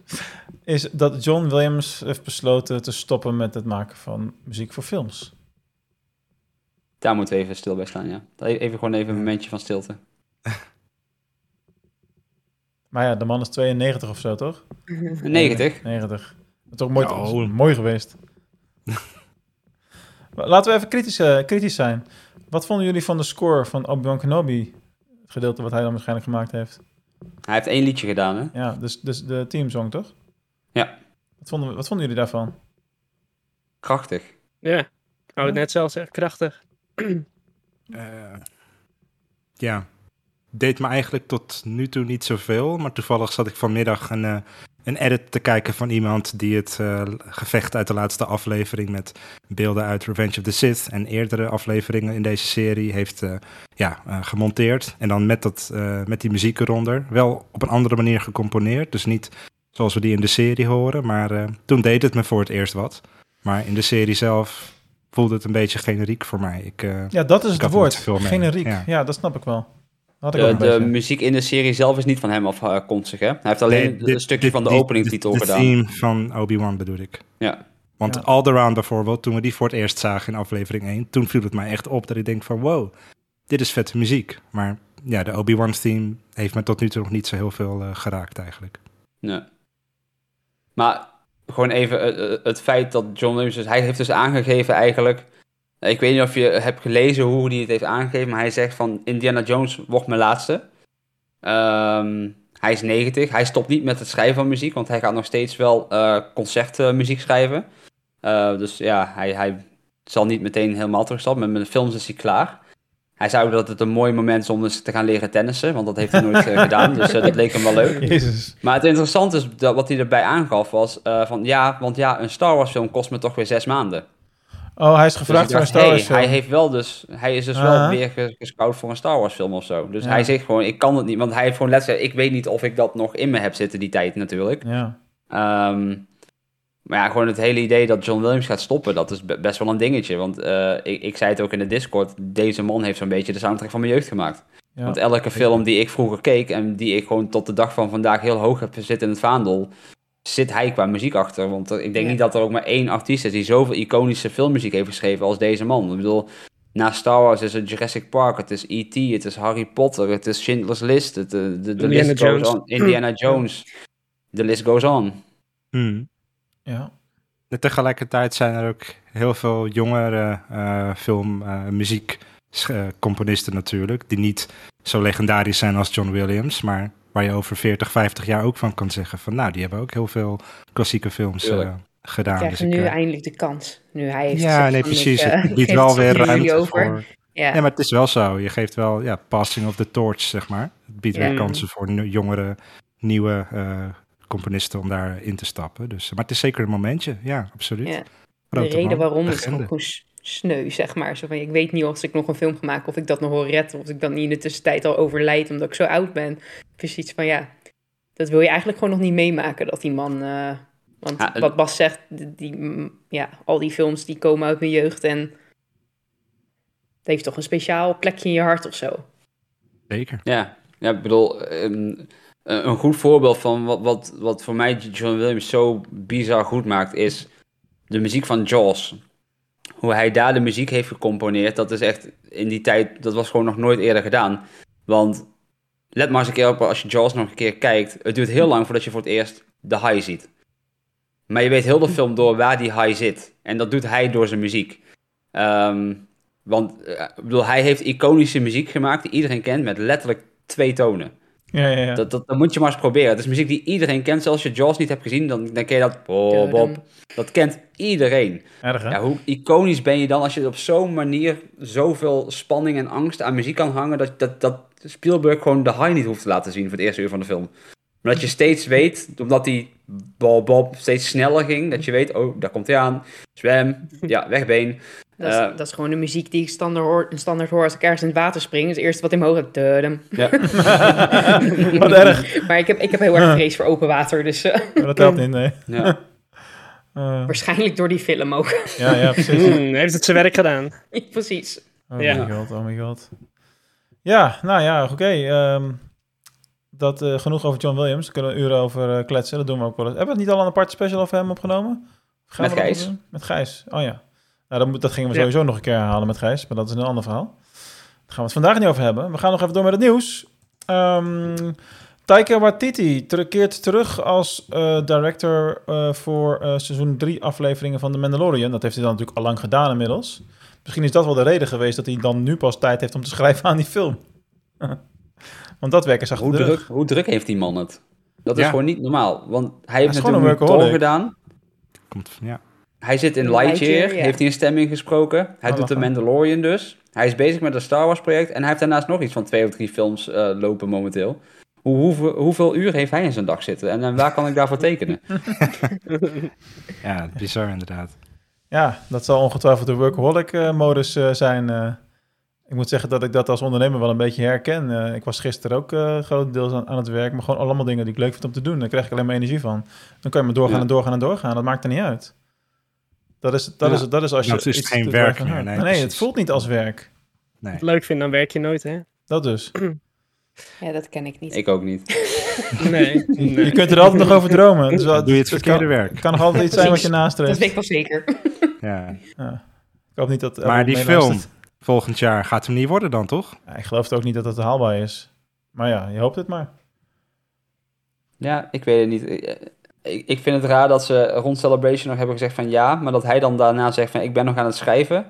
S2: is dat John Williams heeft besloten te stoppen met het maken van muziek voor films.
S1: Daar moeten we even stil bij staan, ja. Even gewoon even een momentje van stilte.
S2: Maar ja, de man is 92 of zo, toch?
S1: 90.
S2: 90. Dat is toch mooi,
S4: Oh.
S2: is mooi geweest. Maar Laten we even kritisch, eh, kritisch zijn. Wat vonden jullie van de score van Obi-Wan Kenobi? Het gedeelte wat hij dan waarschijnlijk gemaakt heeft.
S1: Hij heeft één liedje gedaan, hè?
S2: Ja, dus, dus de teamsong, toch?
S1: Ja.
S2: Wat vonden, wat vonden jullie daarvan?
S1: Krachtig.
S3: Ja, ik wou het net zelf zeggen, krachtig.
S4: Eh, ja, deed me eigenlijk tot nu toe niet zoveel. Maar toevallig zat ik vanmiddag een, eh, een edit te kijken van iemand die het eh, gevecht uit de laatste aflevering met beelden uit Revenge of the Sith en eerdere afleveringen in deze serie heeft ja, gemonteerd. En dan met, dat, met die muziek eronder. Wel op een andere manier gecomponeerd. Dus niet zoals we die in de serie horen. Maar toen deed het me voor het eerst wat. Maar in de serie zelf voelde het een beetje generiek voor mij. Ik, eh,
S2: Ja, dat is
S4: Ik
S2: het woord. Generiek. Ja.
S4: Ja.
S2: dat snap ik wel. Had ik ook
S1: De, de muziek in de serie zelf is niet van hem afkomstig, hè? Hij heeft alleen
S4: Nee,
S1: een stukje van de
S4: die-
S1: openingtitel
S4: de,
S1: gedaan.
S4: De theme van Obi-Wan bedoel ik.
S1: Ja.
S4: Want
S2: Ja.
S4: Alderaan bijvoorbeeld, toen we die voor het eerst zagen in aflevering 1, toen viel het mij echt op dat ik denk van wow, dit is vette muziek. Maar ja, de Obi-Wan theme heeft me tot nu toe nog niet zo heel veel eh, geraakt eigenlijk.
S1: Nee. Maar gewoon even eh, eh, het feit dat John Williams, dus hij heeft dus aangegeven eigenlijk, ik weet niet of je hebt gelezen hoe hij het heeft aangegeven, maar hij zegt van Indiana Jones wordt mijn laatste. Ehm, hij is 90, hij stopt niet met het schrijven van muziek, want hij gaat nog steeds wel eh, concertmuziek schrijven. Dus ja, hij, hij zal niet meteen helemaal terugstappen, met, met de films is hij klaar. Hij zei ook dat het een mooi moment is om eens te gaan leren tennissen, want dat heeft hij nooit eh, gedaan, dus eh, dat leek hem wel leuk.
S2: Jezus.
S1: Maar het interessante is dat wat hij erbij aangaf was eh, van ja, want ja, een Star Wars film kost me toch weer zes maanden.
S2: Oh, hij is
S1: Dus
S2: gevraagd
S1: ik
S2: voor een Star Wars
S1: hey,
S2: film.
S1: hij heeft wel dus, hij is dus wel weer ge- gescout voor een Star Wars film of zo. Dus
S2: Ja.
S1: hij zegt gewoon, ik kan het niet, want hij heeft gewoon letterlijk, ik weet niet of ik dat nog in me heb zitten die tijd natuurlijk.
S2: Ja.
S1: Ehm, maar ja, gewoon het hele idee dat John Williams gaat stoppen, dat is be- best wel een dingetje. Want eh, ik, ik zei het ook in de Discord, deze man heeft zo'n beetje de soundtrack van mijn jeugd gemaakt.
S2: Ja.
S1: Want elke film die ik vroeger keek en die ik gewoon tot de dag van vandaag heel hoog heb zitten in het vaandel, zit hij qua muziek achter. Want er- ik denk
S5: Ja.
S1: niet dat er ook maar één artiest is die zoveel iconische filmmuziek heeft geschreven als deze man. Ik bedoel, na Star Wars is het Jurassic Park, het is E.T., het is Harry Potter, het is Schindler's List, het, eh, de, de, de
S3: Indiana
S1: list
S3: Jones.
S1: goes on. Indiana Jones, de list goes on.
S4: Hmm.
S2: Ja.
S4: En tegelijkertijd zijn er ook heel veel jongere eh, film, eh, muziekcomponisten natuurlijk, die niet zo legendarisch zijn als John Williams, maar waar je over 40, 50 jaar ook van kan zeggen van, nou, die hebben ook heel veel klassieke films eh, gedaan.
S5: Krijgen
S4: Dus
S5: nu
S4: ik,
S5: eindelijk de kans. Nu hij heeft
S4: ja, nee, precies.
S5: ik,
S4: het biedt wel weer ruimte
S5: over.
S4: voor...
S5: Ja.
S4: Ja, maar het is wel zo. Je geeft wel, ja, passing of the torch, zeg maar. Het biedt
S5: Ja.
S4: weer kansen voor jongere, nieuwe eh, componisten om daarin te stappen. Dus, maar het is zeker een momentje, ja, absoluut.
S5: Ja. De reden
S4: man,
S5: waarom is gewoon s- sneu, zeg maar. Zo van, ik weet niet of ik nog een film ga maken, of ik dat nog wil redden, of ik dan niet in de tussentijd al overlijd omdat ik zo oud ben. Dus iets van, ja, dat wil je eigenlijk gewoon nog niet meemaken, dat die man... eh, want
S1: Ja,
S5: wat Bas zegt, die, die, mm, ja, al die films die komen uit mijn jeugd en het heeft toch een speciaal plekje in je hart of zo.
S4: Zeker.
S1: Ja, ja ik bedoel, ehm, een een goed voorbeeld van wat, wat, wat voor mij John Williams zo bizar goed maakt, is de muziek van Jaws. Hoe hij daar de muziek heeft gecomponeerd, dat is echt in die tijd, dat was gewoon nog nooit eerder gedaan. Want let maar eens een keer op als je Jaws nog een keer kijkt. Het duurt heel lang voordat je voor het eerst de high ziet. Maar je weet heel de film door waar die high zit. En dat doet hij door zijn muziek. Ehm, want eh, ik bedoel, hij heeft iconische muziek gemaakt die iedereen kent met letterlijk twee tonen.
S2: Ja, ja, ja.
S1: Dat, dat, dat moet je maar eens proberen. Het is muziek die iedereen kent. Zelfs als je Jaws niet hebt gezien, dan, dan ken je dat. Bob, Bob. Dat kent iedereen.
S2: Erg, hè?
S1: Ja, hoe iconisch ben je dan als je op zo'n manier zoveel spanning en angst aan muziek kan hangen, dat, dat, dat Spielberg gewoon de high niet hoeft te laten zien voor het eerste uur van de film. Maar dat je steeds weet, omdat die Bob, Bob steeds sneller ging, dat je weet, oh, daar komt hij aan. Zwem, ja, wegbeen.
S5: Dat is,
S1: Eh,
S5: dat is gewoon de muziek die ik standaard hoor, standaard hoor als ik ergens in het water spring. Het eerste wat in mijn hoofd.
S1: Ja.
S2: Wat erg.
S5: Maar ik heb, ik heb heel erg vrees voor open water, dus eh,
S2: Maar dat helpt niet, nee.
S1: Ja.
S2: Eh,
S5: waarschijnlijk door die film ook.
S2: ja, ja, precies.
S3: Hmm, heeft het zijn werk gedaan.
S5: Precies.
S2: Oh
S3: Ja.
S2: my god, oh my god. Ja, nou ja, oké. ehm, dat eh, genoeg over John Williams. Daar kunnen we uren over eh, kletsen. Dat doen we ook wel eens. Hebben we het niet al een aparte special over hem opgenomen? Gaan
S1: Met Gijs.
S2: doen? Met Gijs, oh ja. Nou, dat, moet- dat gingen we
S3: Ja.
S2: sowieso nog een keer herhalen met Gijs. Maar dat is een ander verhaal. Daar gaan we het vandaag niet over hebben. We gaan nog even door met het nieuws. Ehm Taika Waititi ter- keert terug als eh, director eh, voor eh, seizoen 3 afleveringen van The Mandalorian. Dat heeft hij dan natuurlijk al lang gedaan inmiddels. Misschien is dat wel de reden geweest dat hij dan nu pas tijd heeft om te schrijven aan die film. Want dat werk is achter
S1: Hoe,
S2: de
S1: druk, hoe druk heeft die man het? Dat is
S4: Ja.
S1: gewoon niet normaal. Want hij heeft
S2: gewoon
S1: natuurlijk
S2: een
S1: gedaan.
S4: Komt, ja.
S1: Hij zit in
S5: Lightyear,
S1: Lightyear,
S5: ja.
S1: heeft hij een stemming gesproken. Hij
S2: Oh,
S1: doet de. Mandalorian dus. Hij is bezig met een Star Wars project. En hij heeft daarnaast nog iets van twee of drie films eh, lopen momenteel. Hoe, hoeveel, hoeveel uur heeft hij in zijn dag zitten? En, en waar kan ik daarvoor tekenen?
S4: ja, bizar inderdaad.
S2: Ja, dat zal ongetwijfeld de workaholic-modus eh, zijn. Ik moet zeggen dat ik dat als ondernemer wel een beetje herken. Eh, ik was gisteren ook eh grotendeels aan, aan het werk, maar gewoon allemaal dingen die ik leuk vind om te doen. Daar krijg ik alleen maar energie van. Dan kan je maar doorgaan
S1: Ja.
S2: en doorgaan en doorgaan. Dat maakt er niet uit. Dat is, dat
S1: Ja.
S2: is, dat is als je
S4: Nou, het is
S2: iets
S4: geen werk meer, nee,
S2: nee, het voelt niet als werk.
S4: Nee.
S3: Leuk vind, dan werk je nooit, hè?
S2: Dat dus.
S5: Ja, dat ken ik niet.
S1: Ik ook niet.
S3: Nee.
S2: Je kunt er altijd nog over dromen. Dus
S4: Doe je het verkeerde
S2: kan,
S4: werk.
S2: kan nog altijd iets zijn wat je
S5: Dat
S2: nastreeft.
S5: weet ik wel zeker.
S4: Ja.
S2: Ja. Ik hoop niet dat...
S4: Maar die film volgend jaar gaat hem niet worden dan, toch?
S2: Ja, ik geloof het ook niet dat het haalbaar is. Maar ja, je hoopt het maar.
S1: Ja, ik weet het niet. Ik, ik- ik vind het raar dat ze rond Celebration nog hebben gezegd van ja, maar dat hij dan daarna zegt van ik ben nog aan het schrijven.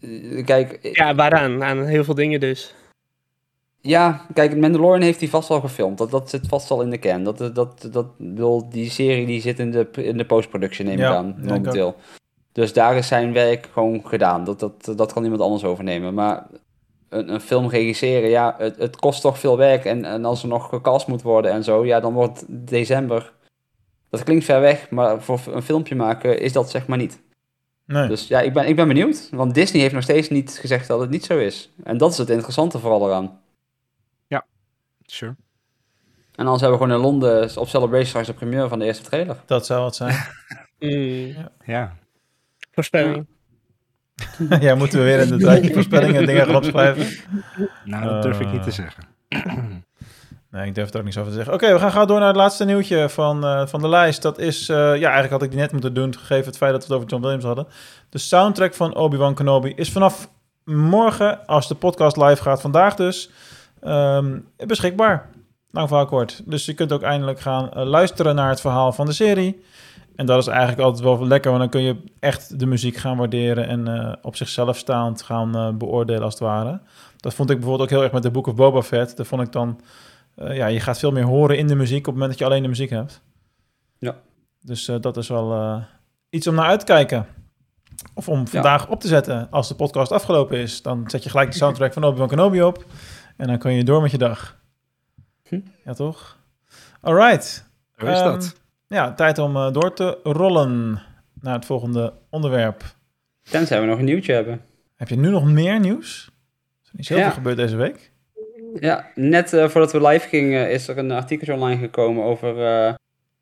S1: Eh, Kijk,
S3: Ja, waaraan? Aan heel veel dingen dus.
S1: Ja, kijk, Mandalorian heeft hij vast al gefilmd. Dat, dat zit vast al in de kern. Dat, dat, dat, dat, die serie die zit in de, in de post-production, neem
S2: Ja,
S1: ik aan,
S2: ja, ik
S1: momenteel. Dus daar is zijn werk gewoon gedaan. Dat, dat, dat kan iemand anders overnemen. Maar een, een film regisseren, ja, het, het kost toch veel werk. En, en als er nog gecast moet worden en zo, ja, dan wordt december. Dat klinkt ver weg, maar voor een filmpje maken is dat zeg maar niet.
S2: Nee.
S1: Dus ja, ik ben, ik ben benieuwd. Want Disney heeft nog steeds niet gezegd dat het niet zo is. En dat is het interessante vooral eraan.
S4: Sure.
S1: En anders hebben we gewoon in Londen op Celebration straks de première van de eerste trailer.
S2: Dat zou het zijn.
S3: Mm,
S4: Ja.
S3: Voorspelling.
S2: ja, moeten we weer in de draadje voorspellingen en dingen gaan opschrijven?
S4: Nou, dat durf ik niet te
S2: Eh.
S4: zeggen.
S2: Nee, ik durf het ook niet zo over te zeggen. Oké, we gaan gauw door naar het laatste nieuwtje van, eh, van de lijst. Dat is, eh, ja, eigenlijk had ik die net moeten doen, gegeven het feit dat we het over John Williams hadden. De soundtrack van Obi-Wan Kenobi is vanaf morgen, als de podcast live gaat, vandaag dus, ehm, beschikbaar. Lang verhaal kort. Dus je kunt ook eindelijk gaan luisteren naar het verhaal van de serie. En dat is eigenlijk altijd wel lekker, want dan kun je echt de muziek gaan waarderen en eh, op zichzelf staand gaan eh, beoordelen als het ware. Dat vond ik bijvoorbeeld ook heel erg met de Book of Boba Fett. Dat vond ik dan, eh, ja, je gaat veel meer horen in de muziek op het moment dat je alleen de muziek hebt.
S1: Ja.
S2: Dus dat is wel iets om naar uit te kijken. Of om vandaag op te zetten. Als de podcast afgelopen is, dan zet je gelijk de soundtrack van Obi-Wan Kenobi op. En dan kun je door met je dag.
S1: Hm.
S2: Ja, toch? Alright.
S4: Zo is
S2: Ehm,
S4: dat.
S2: Ja, tijd om eh, door te rollen naar het volgende onderwerp.
S1: Tenzij we nog een nieuwtje hebben.
S2: Heb je nu nog meer nieuws? Er is niet zoveel
S1: Ja.
S2: gebeurd deze week.
S1: Ja, net eh, voordat we live gingen is er een artikel online gekomen over eh,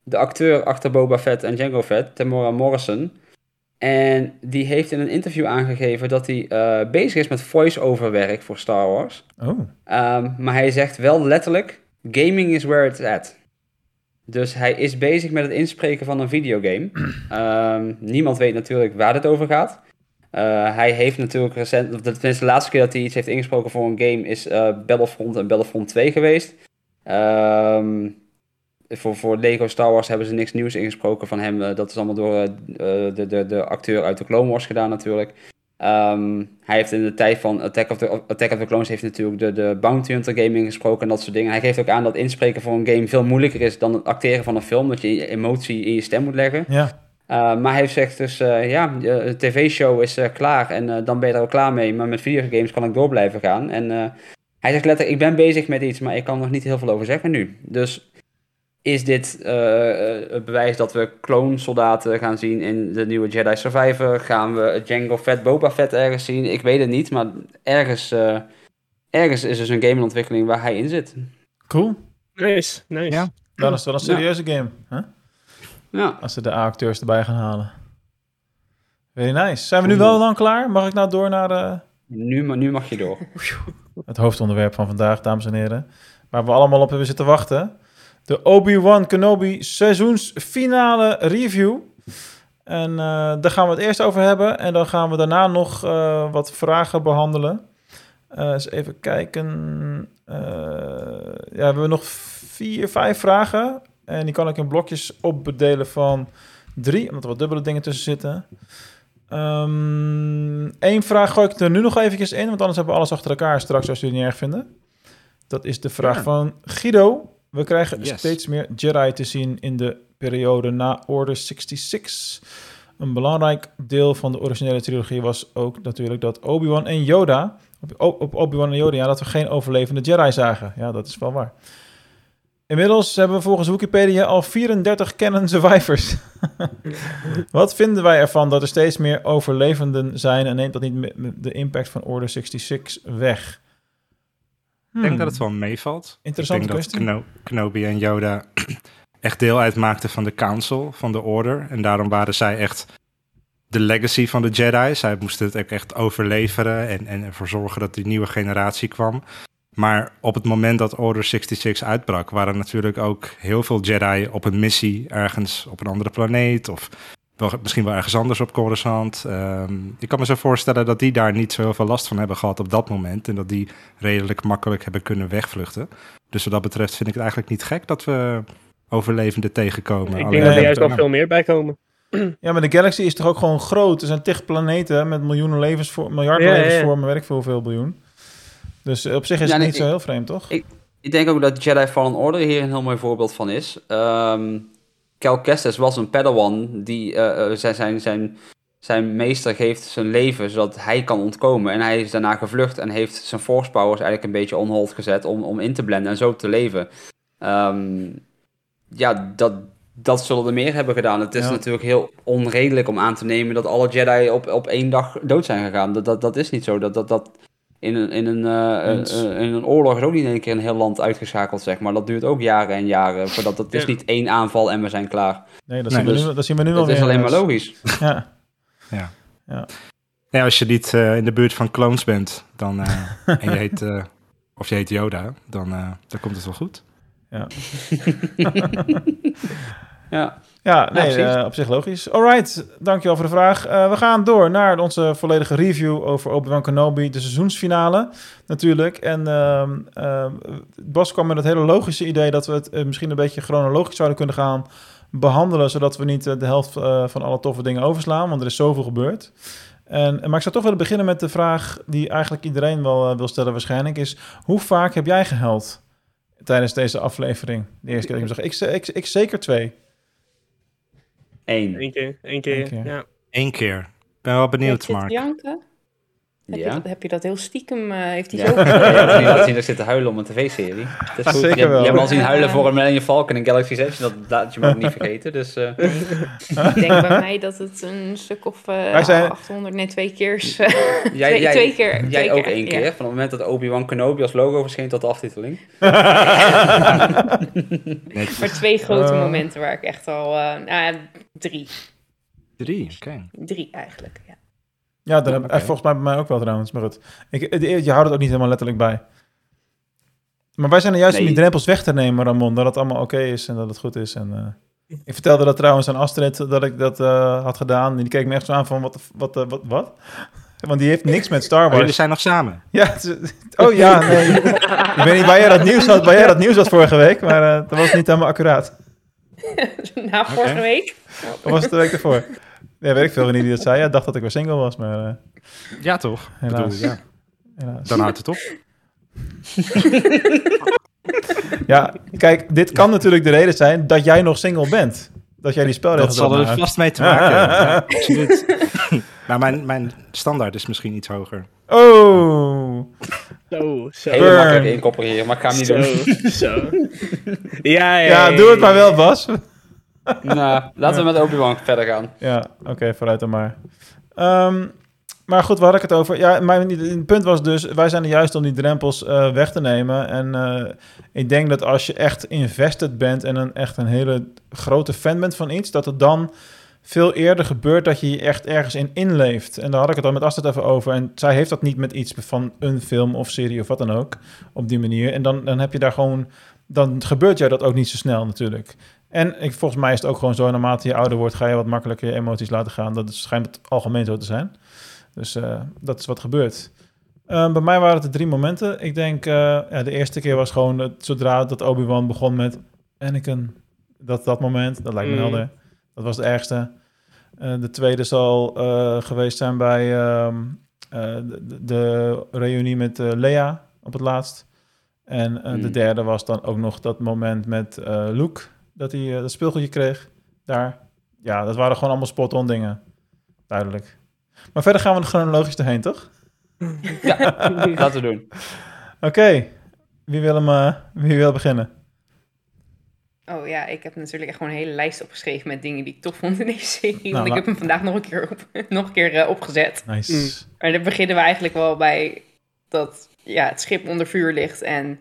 S1: de acteur achter Boba Fett en Django Fett, Tamora Morrison. En die heeft in een interview aangegeven dat hij bezig is met voice-over werk voor Star Wars.
S2: Oh,
S1: Ehm, maar hij zegt wel letterlijk, gaming is where it's at. Dus hij is bezig met het inspreken van een videogame. Ehm, niemand weet natuurlijk waar het over gaat. Eh, hij heeft natuurlijk recent, of tenminste de laatste keer dat hij iets heeft ingesproken voor een game is eh, Battlefront en Battlefront 2 geweest. Ehm, voor, voor Lego Star Wars hebben ze niks nieuws ingesproken van hem. Eh, dat is allemaal door de, de, de acteur uit de Clone Wars gedaan natuurlijk. Ehm, hij heeft in de tijd van Attack of the, Attack of the Clones heeft natuurlijk de, de Bounty Hunter game ingesproken en dat soort dingen. Hij geeft ook aan dat inspreken voor een game veel moeilijker is dan het acteren van een film. Dat je emotie in je stem moet leggen.
S2: ja.
S1: Uh, maar hij gezegd dus, eh, ja, de tv-show is eh, klaar en eh, dan ben je er ook klaar mee. Maar met videogames kan ik door blijven gaan. En hij zegt letterlijk, ik ben bezig met iets, maar ik kan er nog niet heel veel over zeggen nu. Dus is dit eh, eh, het bewijs dat we clone-soldaten gaan zien in de nieuwe Jedi Survivor? Gaan we Django Fett, Boba Fett ergens zien? Ik weet het niet, maar ergens, eh, ergens is dus een game in ontwikkeling waar hij in zit.
S2: Cool.
S3: Nice, nice.
S4: Ja.
S2: Dan is het wel een serieuze game. Hè?
S1: Ja,
S2: Als ze de A-acteurs erbij gaan halen. Very nice. Zijn we nu wel dan klaar? Mag ik nou door naar eh,
S1: nu, nu mag je door.
S2: het hoofdonderwerp van vandaag, dames en heren? Waar we allemaal op hebben zitten wachten. De Obi-Wan Kenobi seizoensfinale review. En eh, daar gaan we het eerst over hebben. En dan gaan we daarna nog eh, wat vragen behandelen. Eh eens even kijken. Ja, we hebben nog vier, vijf vragen. En die kan ik in blokjes opbedelen van drie, omdat er wat dubbele dingen tussen zitten. Eén vraag gooi ik er nu nog eventjes in, want anders hebben we alles achter elkaar straks als jullie het niet erg vinden. Dat is de vraag
S4: Ja.
S2: van Guido. We krijgen
S4: Yes.
S2: steeds meer Jedi te zien in de periode na Order 66. Een belangrijk deel van de originele trilogie was ook natuurlijk dat Obi-Wan en Yoda... Op, op Obi-Wan en Yoda, ja, dat we geen overlevende Jedi zagen. Ja, dat is wel waar. Inmiddels hebben we volgens Wikipedia al 34 canon survivors. Wat vinden wij ervan dat er steeds meer overlevenden zijn... en neemt dat niet de impact van Order 66 weg?
S4: Ik denk
S2: Hmm,
S4: dat het wel meevalt.
S2: Interessante
S4: ik denk dat
S2: kwestie.
S4: Keno- Kenobi en Yoda echt deel uitmaakten van de Council, van de Order. En daarom waren zij echt de legacy van de Jedi. Zij moesten het ook echt overleveren en, en ervoor zorgen dat die nieuwe generatie kwam. Maar op het moment dat Order 66 uitbrak, waren natuurlijk ook heel veel Jedi op een missie ergens op een andere planeet. Of wel, misschien wel ergens anders op Coruscant. Ehm, ik kan me zo voorstellen dat die daar niet zo heel veel last van hebben gehad op dat moment. En dat die redelijk makkelijk hebben kunnen wegvluchten. Dus wat dat betreft vind ik het eigenlijk niet gek dat we overlevenden tegenkomen.
S3: Ik
S4: Alleen,
S3: denk dat er juist wel veel meer bij komen.
S2: Ja, maar de galaxy is toch ook gewoon groot? Er zijn tig planeten met miljoenen levensvormen, miljarden
S3: Ja, ja, ja.
S2: levensvormen, weet ik veel hoeveel biljoen. Dus eh, op zich is
S1: Ja,
S2: het
S1: nee,
S2: niet zo heel vreemd, toch?
S1: ik- Ik denk ook dat Jedi Fallen Order hier een heel mooi voorbeeld van is. Ehm Cal Kestis was een Padawan die eh, eh, zijn, zijn, zijn zijn meester geeft zijn leven zodat hij kan ontkomen. En hij is daarna gevlucht en heeft zijn force powers eigenlijk een beetje on hold gezet om, om in te blenden en zo te leven. Ehm, ja, dat, dat zullen er meer hebben gedaan. Het is
S2: Ja.
S1: natuurlijk heel onredelijk om aan te nemen dat alle Jedi op, op één dag dood zijn gegaan. Dat, dat, dat is niet zo. Dat, dat, dat in, een, in, een, eh,
S2: Eens.
S1: eh, in een oorlog is ook niet in één keer een heel land uitgeschakeld, zeg maar. Dat duurt ook jaren en jaren. Voordat, dat is
S3: Ja.
S1: niet één aanval en we zijn klaar.
S2: Nee, dat,
S4: Nee,
S2: zien, we
S1: dus
S2: nu, dat zien we nu wel
S1: Dat
S2: weer.
S1: is alleen maar logisch.
S2: Ja.
S4: Ja, als je niet eh, in de buurt van clones bent, dan, eh, en je heet, eh, of je heet Yoda, dan, eh, dan komt het wel goed.
S1: Ja.
S2: Ja, nee,
S1: precies.
S2: eh, op zich logisch. Alright, dankjewel voor de vraag. Eh, we gaan door naar onze volledige review over Obi-Wan Kenobi, de seizoensfinale natuurlijk. En ehm, Bas kwam met het hele logische idee dat we het misschien een beetje chronologisch zouden kunnen gaan behandelen, zodat we niet de helft van alle toffe dingen overslaan, want er is zoveel gebeurd. En, maar ik zou toch willen beginnen met de vraag die eigenlijk iedereen wel wil stellen waarschijnlijk, is hoe vaak heb jij gehuild tijdens deze aflevering? De eerste keer dat ik hem zag. Ik, ik, ik zeker twee.
S1: Eén.
S3: Eén keer, één keer,
S2: Eén keer.
S3: ja.
S4: Eén keer. Ik ben wel benieuwd, Mark.
S5: Janken? Heb, je
S1: Ja.
S5: dat, heb je dat heel stiekem, eh, heeft hij
S1: Ja,
S5: zo...
S1: ik heb niet laten zien dat ik zit te huilen om een tv-serie. Dat is goed.
S2: Zeker
S1: je, hebt-
S2: wel.
S1: je hebt me al zien huilen voor een Millennium Falcon en Galaxy Edge. Dat laat je me ook niet vergeten. Dus eh,
S5: Ik denk bij mij dat het een stuk of eh
S2: Wij zijn-
S5: 800, nee twee keer... eh,
S1: jij,
S5: twee,
S1: jij,
S5: twee keer.
S1: jij
S5: twee
S1: ook
S5: keer,
S1: één
S5: ja.
S1: keer. Van het moment dat Obi-Wan Kenobi als logo verscheen tot de aftiteling.
S5: Maar twee grote
S2: Eh.
S5: momenten waar ik echt al... eh, nou ja, drie.
S4: Drie, oké.
S5: Drie eigenlijk, ja.
S2: Dat heb, eh, volgens mij bij mij ook wel trouwens. Maar goed, ik, de- je houdt het ook niet helemaal letterlijk bij. Maar wij zijn er juist om die drempels weg te nemen, Ramon. Dat het allemaal oké is en dat het goed is. En, eh, ik vertelde dat trouwens aan Astrid dat ik dat eh, had gedaan. En die keek me echt zo aan van, wat, wat, eh, wat, wat? Want die heeft niks met Star
S4: Maar jullie
S2: Wars.
S4: zijn nog samen.
S2: Ja, oh ja, nee. ik weet niet waar jij dat nieuws had, waar jij dat nieuws had vorige week. Maar eh, dat was niet helemaal accuraat.
S5: Na vorige week.
S2: Dat was het de week ervoor. Ja, weet ik veel niet wie dat zei. Ja, dacht dat ik weer single was, maar eh,
S4: Ja, toch? Ik
S2: Helaas.
S4: Bedoel, ja.
S2: helaas.
S4: Dan houdt het op.
S2: Ja, kijk, dit kan natuurlijk de reden zijn dat jij nog single bent. Dat jij die spelregels
S4: Dat zal er vast mee te maken hebben. Ja, absoluut. maar mijn, mijn standaard is misschien iets hoger.
S2: Oh,
S3: Zo, zo.
S1: Hele
S2: Burn.
S1: makkelijk inkoppelen maar ik ga hem niet
S3: Zo,
S1: doen.
S3: zo. Ja, ja,
S2: ja, doe het maar wel, Bas.
S1: Nou, laten we met Obi-Wan verder gaan.
S2: Ja, oké, vooruit dan maar. Ehm, maar goed, waar had ik het over? Ja, mijn het punt was dus, wij zijn er juist om die drempels eh, weg te nemen. En eh, ik denk dat als je echt invested bent en een, echt een hele grote fan bent van iets, dat het dan veel eerder gebeurt dat je je echt ergens in inleeft. En daar had ik het al met Astrid even over. En zij heeft dat niet met iets van een film of serie of wat dan ook, op die manier. En dan, dan heb je daar gewoon, dan gebeurt jou dat ook niet zo snel natuurlijk. En ik, volgens mij is het ook gewoon zo, naarmate je ouder wordt, ga je wat makkelijker je emoties laten gaan. Dat is, schijnt het algemeen zo te zijn. Dus eh, dat is wat gebeurt. Eh, bij mij waren het er drie momenten. Ik denk, eh, ja, de eerste keer was gewoon het, zodra dat Obi-Wan begon met Anakin. Dat, dat moment, dat lijkt me
S3: Mm.
S2: helder. Dat was de ergste. Eh, de tweede zal geweest zijn bij ehm, eh, de, de reunie met Lea op het laatst. En de
S1: Mm.
S2: derde was dan ook nog dat moment met Luke, dat hij eh, dat speelgoedje kreeg daar. Ja, dat waren gewoon allemaal spot-on dingen. Duidelijk. Maar verder gaan we er chronologisch doorheen, toch?
S1: Ja, laten we doen.
S2: Oké, wie, wil hem, eh, wie wil beginnen?
S5: Oh ja, ik heb natuurlijk echt gewoon een hele lijst opgeschreven met dingen die ik tof vond in deze serie.
S2: Nou,
S5: want ik
S2: la-
S5: heb hem vandaag nog een keer, op, nog een keer eh, opgezet.
S2: Nice.
S3: Mm.
S5: Maar dan beginnen we eigenlijk wel bij dat ja, het schip onder vuur ligt en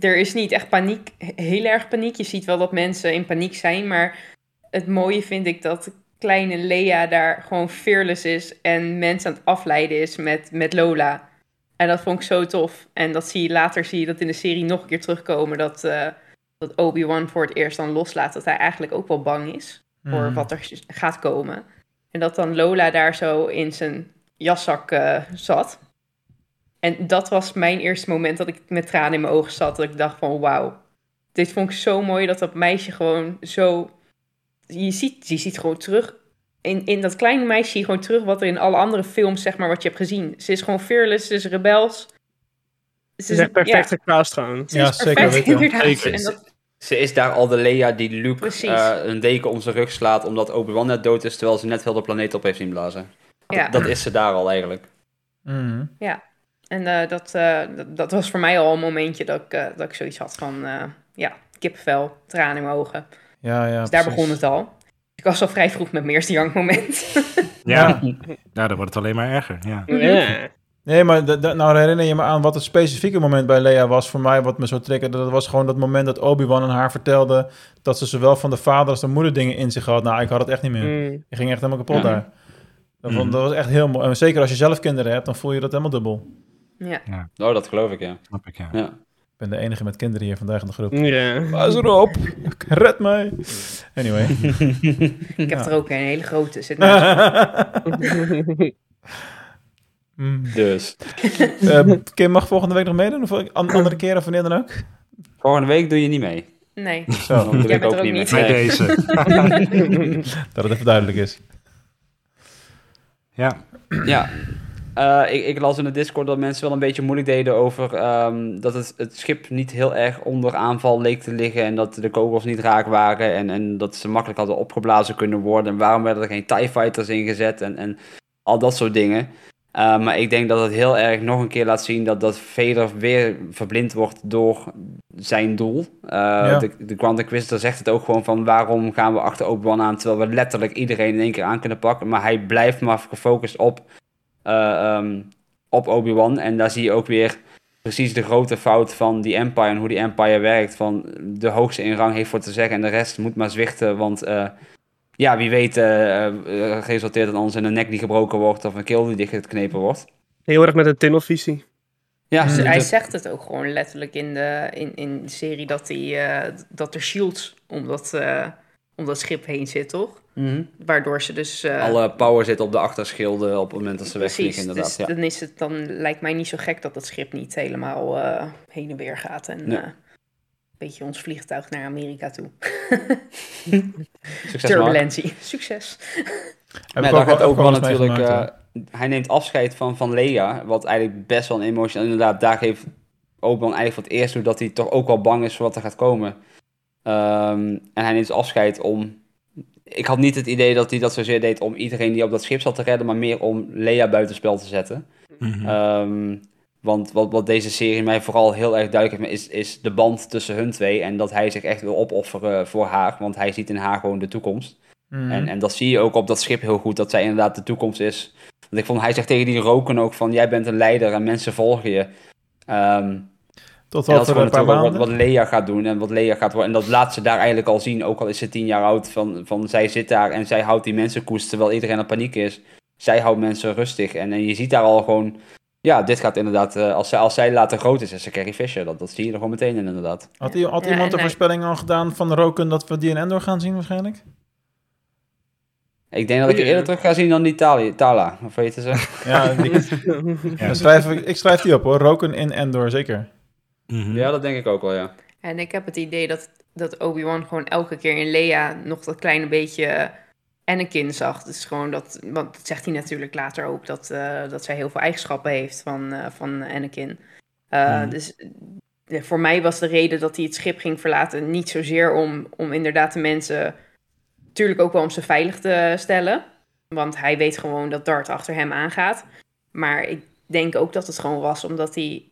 S5: er is niet echt paniek, heel erg paniek. Je ziet wel dat mensen in paniek zijn, maar het mooie vind ik dat kleine Lea daar gewoon fearless is en mensen aan het afleiden is met, met Lola. En dat vond ik zo tof. En dat zie je later, zie je dat in de serie nog een keer terugkomen, dat, eh, dat Obi-Wan voor het eerst dan loslaat dat hij eigenlijk ook wel bang is voor
S2: Mm.
S5: wat er gaat komen. En dat dan Lola daar zo in zijn jaszak eh, zat. En dat was mijn eerste moment dat ik met tranen in mijn ogen zat. Dat ik dacht van wauw, dit vond ik zo mooi dat dat meisje gewoon zo... Je ziet, je ziet gewoon terug, in, in dat kleine meisje zie je gewoon terug wat er in alle andere films, zeg maar, wat je hebt gezien. Ze is gewoon fearless, ze is rebels.
S3: Ze is echt perfect gecast gewoon.
S5: Ze
S2: Ja,
S5: is
S2: zeker
S5: perfect,
S2: weten.
S5: inderdaad.
S3: Zeker.
S5: En dat,
S1: Ze is daar al de Leia die Luke eh, een deken om zijn rug slaat omdat Obi-Wan net dood is, terwijl ze net wel de planeet op heeft zien blazen.
S5: Ja.
S1: Dat is ze daar al eigenlijk.
S2: Mhm.
S5: En eh, dat, eh, dat, dat was voor mij al een momentje dat ik, eh, dat ik zoiets had van, eh, ja, kippenvel, tranen in mijn ogen.
S2: Ja, ja,
S5: dus daar
S2: precies.
S5: begon het al. Ik was al vrij vroeg met mijn eerste jankmoment.
S4: Ja. ja, dan wordt het alleen maar erger. Ja.
S3: Ja.
S2: Nee, maar nou herinner je me aan wat het specifieke moment bij Leia was voor mij, wat me zo triggerde. Dat was gewoon dat moment dat Obi-Wan aan haar vertelde dat ze zowel van de vader als de moeder dingen in zich had. Nou, ik had het echt niet meer.
S3: Mm.
S2: Je ging echt helemaal kapot
S1: Ja.
S2: daar. Dat, vond-
S4: Mhm.
S2: dat was echt heel mooi. En zeker als je zelf kinderen hebt, dan voel je dat helemaal dubbel.
S5: Ja.
S1: Oh, dat geloof ik, ja.
S4: Snap ik, ja.
S1: ja.
S2: Ik ben de enige met kinderen hier vandaag in de groep.
S3: Ja.
S2: Pas erop! Red mij! Anyway.
S5: Ik heb
S2: Ja.
S5: er ook een hele grote. Zit.
S2: Mm.
S1: Dus.
S2: Eh, Kim mag volgende week nog meedoen? Of andere keer of wanneer dan ook?
S1: Volgende week doe je niet mee.
S5: Nee.
S2: Zo,
S1: Dan doe ik ook
S5: ook
S1: niet mee.
S4: Deze.
S2: dat het even duidelijk is.
S4: Ja.
S1: Ja. Eh, ik, ik las in de Discord dat mensen wel een beetje moeilijk deden over ehm, dat het, het schip niet heel erg onder aanval leek te liggen en dat de kogels niet raak waren en, en dat ze makkelijk hadden opgeblazen kunnen worden. En waarom werden er geen TIE Fighters ingezet en, en al dat soort dingen. Eh, maar ik denk dat het heel erg nog een keer laat zien dat, dat Vader weer verblind wordt door zijn doel. Eh, de, de Grand Inquisitor zegt het ook gewoon van waarom gaan we achter Obi-Wan aan terwijl we letterlijk iedereen in één keer aan kunnen pakken. Maar hij blijft maar gefocust op eh, ehm, op Obi-Wan. En daar zie je ook weer precies de grote fout van die Empire en hoe die Empire werkt. Van de hoogste in rang heeft voor te zeggen en de rest moet maar zwichten. Want eh, ja, wie weet eh, resulteert het anders in een nek die gebroken wordt of een keel die dichtgeknepen wordt.
S3: Heel erg met een tunnelvisie.
S1: Ja,
S5: Dus hij zegt het ook gewoon letterlijk in de, in, in de serie dat, hij, eh, dat er shields om dat, eh, om dat schip heen zit, toch?
S1: Mhm.
S5: Waardoor ze dus... eh,
S1: Alle power zit op de achterschilden op het moment dat ze wegvliegen inderdaad.
S5: dus
S1: ja.
S5: dan, is het, dan lijkt mij niet zo gek dat het schip niet helemaal eh, heen en weer gaat. En
S1: Nee.
S5: eh, een beetje ons vliegtuig naar Amerika toe.
S1: Succes, Mark.
S5: Turbulentie. Succes.
S2: Heb
S1: daar gaat ook
S2: wel
S1: natuurlijk. eh, hij neemt afscheid van, van Leia, wat eigenlijk best wel een emotie. Inderdaad, daar geeft Obi-Wan eigenlijk voor het eerst toe dat hij toch ook wel bang is voor wat er gaat komen. Ehm, en hij neemt afscheid om. Ik had niet het idee dat hij dat zozeer deed om iedereen die op dat schip zat te redden, maar meer om Leia buitenspel te zetten. Ehm, want wat, wat deze serie mij vooral heel erg duidelijk heeft, is, is de band tussen hun twee. En dat hij zich echt wil opofferen voor haar, want hij ziet in haar gewoon de toekomst.
S2: Mhm.
S1: En, en dat zie je ook op dat schip heel goed, dat zij inderdaad de toekomst is. Want ik vond, hij zegt tegen die roken ook van, jij bent een leider en mensen volgen je. Ehm,
S2: Tot
S1: en dat is gewoon
S2: een paar
S1: wat, wat Lea gaat doen en wat Lea gaat worden. En dat laat ze daar eigenlijk al zien, ook al is ze tien jaar oud, van, van zij zit daar en zij houdt die mensen koest terwijl iedereen in paniek is. Zij houdt mensen rustig en, en je ziet daar al gewoon, ja, dit gaat inderdaad, eh, als, zij, als zij later groot is, is ze Carrie Fisher. Dat, dat zie je er gewoon meteen in inderdaad.
S2: Had,
S5: Ja,
S2: iemand
S5: en
S2: de
S5: hij-
S2: voorspelling al gedaan van Roken dat we die in Endor gaan zien waarschijnlijk?
S1: Ik denk dat ik er eerder terug ga zien dan die Tali, Tala, of weet je ze?
S2: Ja, die, dan schrijf ik, ik schrijf die op hoor. Roken in Endor, zeker.
S4: Mhm.
S1: Ja, dat denk ik ook wel, ja.
S5: En ik heb het idee dat, dat Obi-Wan gewoon elke keer in Leia nog dat kleine beetje Anakin zag. Dus gewoon dat, want dat zegt hij natuurlijk later ook, dat, eh, dat zij heel veel eigenschappen heeft van, eh, van Anakin. Eh,
S4: Mhm.
S5: Dus eh, voor mij was de reden dat hij het schip ging verlaten niet zozeer om, om inderdaad de mensen, natuurlijk ook wel om ze veilig te stellen. Want hij weet gewoon dat Dart achter hem aangaat. Maar ik denk ook dat het gewoon was omdat hij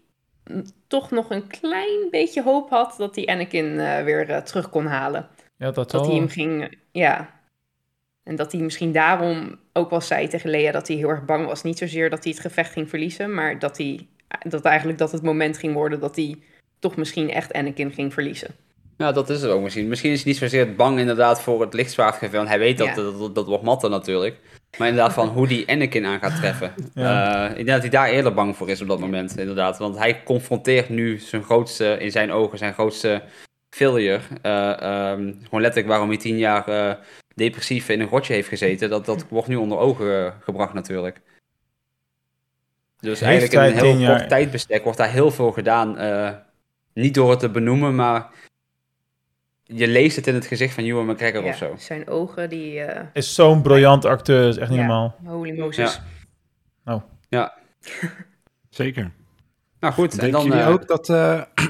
S5: toch nog een klein beetje hoop had dat hij Anakin eh, weer eh, terug kon halen.
S2: Ja, dat
S5: Dat hij hem ging, ja. En dat hij misschien daarom ook wel zei tegen Lea dat hij heel erg bang was. Niet zozeer dat hij het gevecht ging verliezen, maar dat hij dat eigenlijk dat het moment ging worden dat hij toch misschien echt Anakin ging verliezen.
S1: Ja, dat is het ook misschien. Misschien is hij niet zozeer bang inderdaad voor het lichtzwaardgevecht. Want hij weet dat
S5: Ja.
S1: dat, dat, dat wordt matten natuurlijk. Maar inderdaad van hoe die Anakin aan gaat treffen.
S2: Ja.
S1: Eh, ik denk dat hij daar eerder bang voor is op dat moment, inderdaad. Want hij confronteert nu zijn grootste, in zijn ogen, zijn grootste failure. Eh, ehm, gewoon letterlijk waarom hij tien jaar eh, depressief in een grotje heeft gezeten. Dat, dat wordt nu onder ogen gebracht natuurlijk. Dus
S2: Heeft
S1: eigenlijk in een heel
S2: jaar-
S1: kort tijdbestek wordt daar heel veel gedaan. niet door het te benoemen, maar je leest het in het gezicht van Ewan McGregor
S5: Ja,
S1: of zo.
S5: Zijn ogen, die... eh,
S2: Is zo'n briljant acteur, is echt niet
S5: Ja.
S2: normaal.
S5: holy Moses.
S4: Zeker.
S1: Nou goed, en
S4: Denken
S1: dan...
S4: jullie
S1: eh,
S4: ook dat, eh,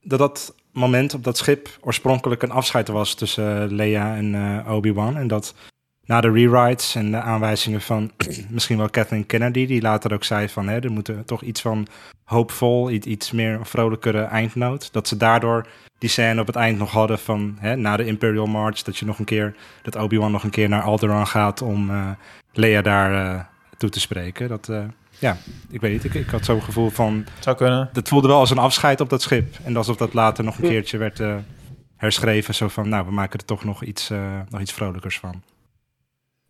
S4: dat dat moment op dat schip oorspronkelijk een afscheid was tussen Leia en eh, Obi-Wan. En dat na de rewrites en de aanwijzingen van misschien wel Kathleen Kennedy, die later ook zei van hè, er moet er toch iets van hoopvol, iets, iets meer vrolijkere eindnoot. Dat ze daardoor die scène op het eind nog hadden van hè, na de Imperial March, dat je nog een keer, dat Obi-Wan nog een keer naar Alderaan gaat om eh, Leia daar eh, toe te spreken. Dat, eh, ja, ik weet niet, ik, ik had zo'n gevoel van,
S2: Zou kunnen.
S4: het voelde wel als een afscheid op dat schip. En alsof dat later nog een keertje werd eh, herschreven, zo van, nou, we maken er toch nog iets, eh, nog iets vrolijkers van.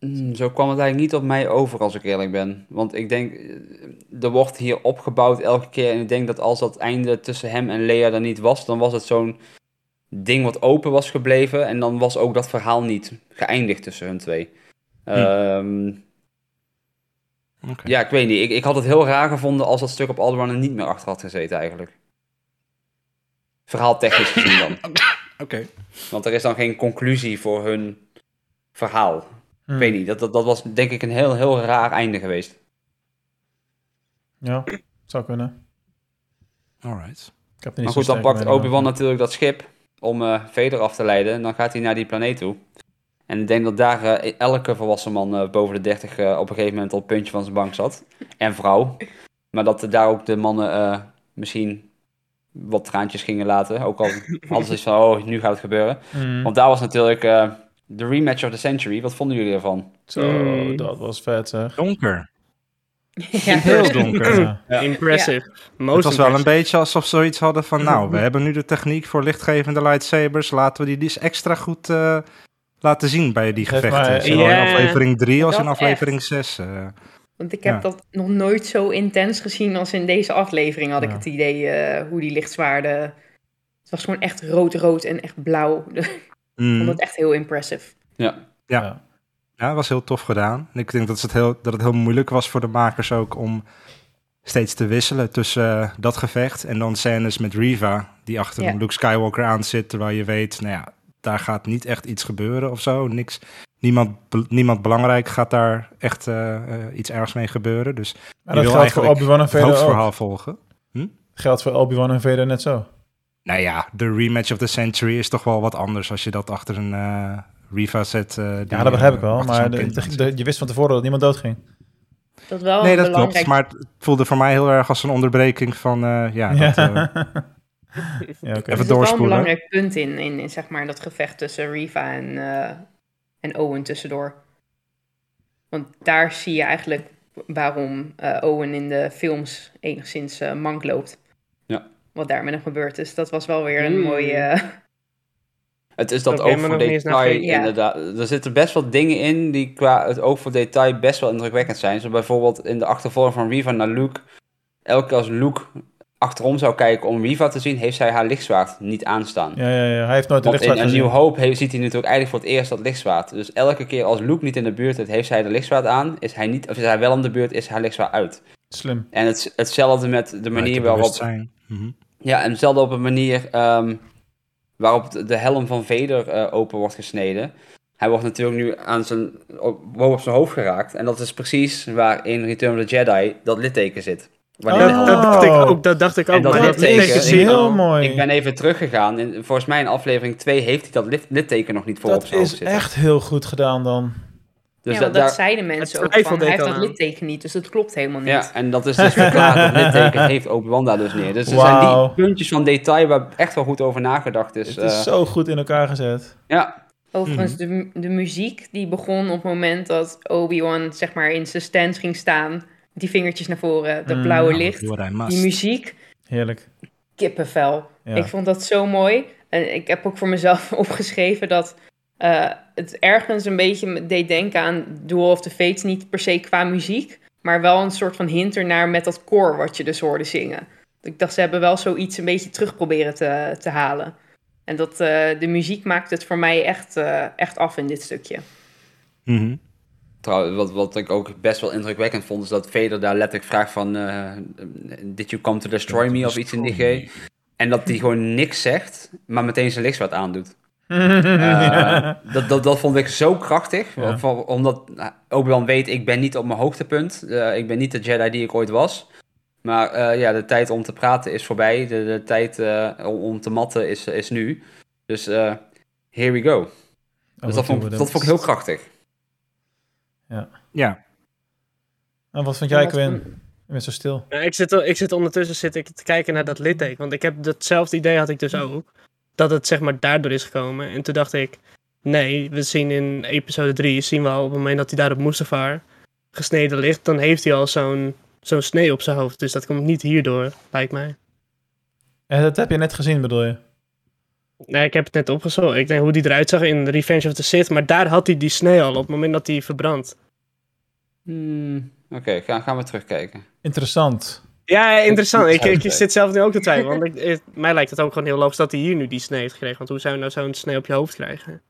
S1: Mm, Zo kwam het eigenlijk niet op mij over, als ik eerlijk ben. Want ik denk, eh, er wordt hier opgebouwd elke keer. En ik denk dat als dat einde tussen hem en Lea er niet was, dan was het zo'n ding wat open was gebleven. En dan was ook dat verhaal niet geëindigd tussen hun twee. Ehm,
S4: Oké.
S1: Ja, ik weet niet. Ik, ik had het heel raar gevonden als dat stuk op Alderaan er niet meer achter had gezeten, eigenlijk. Verhaal technisch gezien dan.
S4: Oké.
S1: Want er is dan geen conclusie voor hun verhaal.
S2: Hm.
S1: Ik weet niet, dat, dat, dat was denk ik een heel, heel raar einde geweest.
S2: Ja, zou kunnen.
S4: Alright.
S2: Ik heb er niet
S1: Maar goed, dan pakt Obi-Wan natuurlijk dat schip om eh Vader af te leiden. En dan gaat hij naar die planeet toe. En ik denk dat daar eh, elke volwassen man eh, boven de 30 eh, op een gegeven moment op het puntje van zijn bank zat. En vrouw. Maar dat er daar ook de mannen eh, misschien wat traantjes gingen laten. Ook al alles is van, oh, nu gaat het gebeuren.
S2: Hm.
S1: Want daar was natuurlijk eh, de rematch of the century. Wat vonden jullie ervan?
S2: Zo,
S3: Mm.
S2: dat was vet zeg.
S4: Donker.
S5: Ja.
S4: Heel donker.
S2: Ja.
S1: Ja.
S3: Impressive. Most
S4: Het was wel een beetje alsof ze zoiets hadden van, nou, we hebben nu de techniek voor lichtgevende lightsabers. Laten we die eens extra goed eh, laten zien bij die gevechten. Zowel in
S3: Ja.
S4: aflevering 3 als in aflevering 6. eh.
S5: Want ik heb
S4: Ja.
S5: dat nog nooit zo intens gezien als in deze aflevering, had ik
S2: Ja.
S5: het idee, eh, hoe die lichtzwaarden... Het was gewoon echt rood-rood en echt blauw. ik
S4: Mm.
S5: vond het echt heel impressive.
S1: Ja.
S4: Ja.
S2: Ja.
S4: Het was heel tof gedaan. Ik denk dat het, heel, dat het heel moeilijk was voor de makers ook om steeds te wisselen tussen eh, dat gevecht en dan scènes met Riva, die achter Luke Skywalker aan zit, terwijl je weet, nou ja, daar gaat niet echt iets gebeuren of zo. Niks, niemand, niemand belangrijk gaat daar echt eh, eh, iets ergs mee gebeuren. Dus
S2: Maar
S4: je
S2: dat
S4: wil
S2: geldt voor Obi-Wan en
S4: het
S2: Vader ook.
S4: hoofdverhaal volgen.
S2: Geldt voor Obi-Wan en Vader net zo.
S4: Nou ja, de rematch of the century is toch wel wat anders als je dat achter een eh, Riva zet. eh,
S2: Ja, dat begrijp ik
S4: eh,
S2: wel. Maar de- de- je wist van tevoren dat niemand doodging.
S5: Dat wel
S4: Nee, dat
S5: belangrijk...
S4: klopt. Maar het voelde voor mij heel erg als een onderbreking van, eh, ja,
S2: Ja,
S4: dat, eh,
S2: ja oké.
S5: er
S4: even
S5: wel een belangrijk punt in, in, in zeg maar, dat gevecht tussen Riva en, eh, en Owen tussendoor. Want daar zie je eigenlijk waarom eh, Owen in de films enigszins eh, mank loopt. Wat daar met hem gebeurt. Dus dat was wel weer een
S3: Mm.
S5: mooie...
S1: Het is dat ook
S3: maar
S1: voor
S3: nog
S1: detail.
S5: Ja.
S1: inderdaad. Er zitten best wel dingen in die qua het oog voor detail best wel indrukwekkend zijn. Zo bijvoorbeeld in de achtervolging van Riva naar Luke. Elke keer als Luke achterom zou kijken om Riva te zien, heeft zij haar lichtzwaard niet aanstaan.
S2: Ja, ja, ja. Hij heeft nooit de
S1: in
S2: lichtzwaard
S1: een
S2: gezien.
S1: nieuw hoop heeft, ziet hij natuurlijk eigenlijk voor het eerst dat lichtzwaard. Dus elke keer als Luke niet in de buurt is, heeft zij de lichtzwaard aan. Is hij, niet, of is hij wel in de buurt, is haar lichtzwaard uit.
S2: Slim.
S1: En het, hetzelfde met de manier waarop...
S4: Buitenbewustzijn. Mhm.
S1: Ja, en hetzelfde op een manier ehm, waarop de, helm van Vader eh, open wordt gesneden. Hij wordt natuurlijk nu aan zijn, op, boven op zijn hoofd geraakt. En dat is precies waar in Return of the Jedi dat litteken zit. Wanneer
S2: Oh.
S3: Dat dacht ik ook. Dat dacht ik ook.
S1: En dat
S3: dat
S1: litteken is
S2: heel mooi.
S1: Ik ben even teruggegaan. En volgens mij in aflevering 2 heeft hij dat lit- litteken nog niet voor op
S2: Dat
S1: zijn hoofd
S2: is echt heel goed gedaan dan.
S1: Dus
S5: ja,
S1: dat,
S5: want dat
S1: daar-
S5: zeiden mensen ook van, hij heeft dat
S3: aan.
S5: litteken niet, dus dat klopt helemaal niet.
S1: Ja, en dat is dus verklaard. dat litteken heeft Obi-Wan daar dus neer. Dus er zijn die puntjes van detail waar echt wel goed over nagedacht is.
S2: Het is
S1: eh,
S2: zo goed in elkaar gezet.
S1: ja,
S5: Overigens, de, mu- de muziek die begon op het moment dat Obi-Wan zeg maar in zijn stance ging staan. Die vingertjes naar voren, dat
S2: Mm.
S5: blauwe licht. Die muziek,
S2: Heerlijk.
S5: kippenvel.
S2: Ja.
S5: Ik vond dat zo mooi. En ik heb ook voor mezelf opgeschreven dat eh, het ergens een beetje me deed denken aan Duel of the Fates. Niet per se qua muziek, maar wel een soort van hint ernaar met dat koor wat je dus hoorde zingen. Ik dacht, ze hebben wel zoiets een beetje terug proberen te, te halen. En dat, eh, de muziek maakt het voor mij echt, eh, echt af in dit stukje.
S4: Mhm.
S1: Trouwens, wat, wat ik ook best wel indrukwekkend vond, is dat Vader daar letterlijk vraagt van... eh, Did you come to destroy me? Of iets in die G. En dat hij gewoon niks zegt, maar meteen zijn lichtzwaard aandoet. Eh, dat, dat, dat vond ik zo krachtig.
S2: Ja.
S1: Van- omdat nou, Obi-Wan weet, ik ben niet op mijn hoogtepunt. Eh, ik ben niet de Jedi die ik ooit was. Maar eh, ja, de tijd om te praten is voorbij. De, de tijd eh, om, om te matten is, is nu. Dus eh here we go.
S2: Oh,
S1: Dus dat vond, dat vond ik heel krachtig.
S4: Ja,
S2: En wat vond jij, Quinn? Je bent zo stil.
S3: Ja, ik, zit, ik zit ondertussen zit ik te kijken naar dat litteken. Want ik heb datzelfde idee had ik dus ook. Dat het zeg maar daardoor is gekomen. En toen dacht ik, nee, we zien in episode 3, zien we al op het moment dat hij daar op Mustafar gesneden ligt, dan heeft hij al zo'n zo'n snee op zijn hoofd. Dus dat komt niet hierdoor, lijkt mij.
S2: En dat heb je net gezien, bedoel je?
S3: Nee, ik heb het net opgezocht. Ik denk hoe die eruit zag in Revenge of the Sith. Maar daar had hij die snee al op het moment dat hij verbrandt.
S1: Hmm, Oké, gaan, gaan we terugkijken.
S2: Interessant.
S3: Ja, interessant. Ik, ik zit zelf nu ook te twijfelen. Want ik, mij lijkt het ook gewoon heel logisch dat hij hier nu die snee heeft gekregen. Want hoe zou je nou zo'n snee op je hoofd krijgen?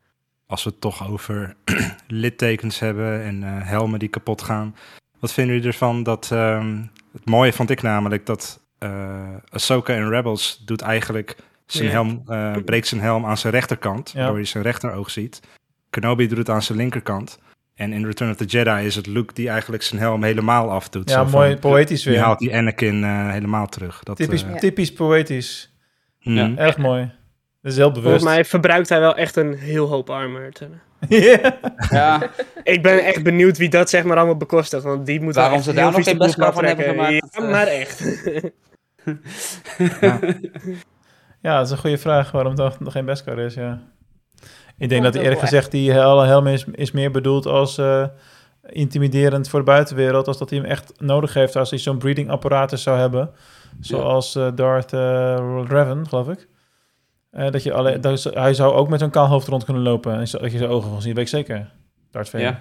S4: als we het toch over littekens hebben en eh, helmen die kapot gaan. Wat vinden jullie ervan dat... ehm, het mooie vond ik namelijk dat eh Ahsoka in Rebels doet eigenlijk zijn helm, eh, breekt zijn helm aan zijn rechterkant,
S2: Ja.
S4: waardoor je zijn rechteroog ziet. Kenobi doet het aan zijn linkerkant. En in Return of the Jedi is het Luke die eigenlijk zijn helm helemaal afdoet.
S2: Ja,
S4: van,
S2: mooi poëtisch
S4: Die
S2: weer.
S4: haalt die Anakin eh, helemaal terug. Dat,
S2: Typisch,
S4: eh,
S5: Ja.
S2: typisch poëtisch.
S4: mhm.
S1: Ja.
S2: Erg mooi. Dat is heel bewust.
S3: Volgens mij verbruikt hij wel echt een heel hoop armor.
S2: Ja.
S1: Ja,
S3: Ik ben echt benieuwd wie dat zeg maar allemaal bekostigt. Want die moet wel
S1: Waarom
S3: echt
S1: ze daar nog geen Beskar van hebben gemaakt,
S3: Ja,
S1: dat,
S3: maar echt.
S2: Ja, dat is een goede vraag waarom het nog- geen Beskar is, ja. Ik denk dat eerlijk gezegd die hel- helm is, is meer bedoeld als eh, intimiderend voor de buitenwereld, als dat hij hem echt nodig heeft als hij zo'n breeding apparatus zou hebben, zoals eh, Darth eh, Revan, geloof ik. Dat je alleen, dat is- hij zou ook met zo'n kaal hoofd rond kunnen lopen en dat je zijn ogen van ziet, weet ik zeker. Darth Vader.
S1: Ja.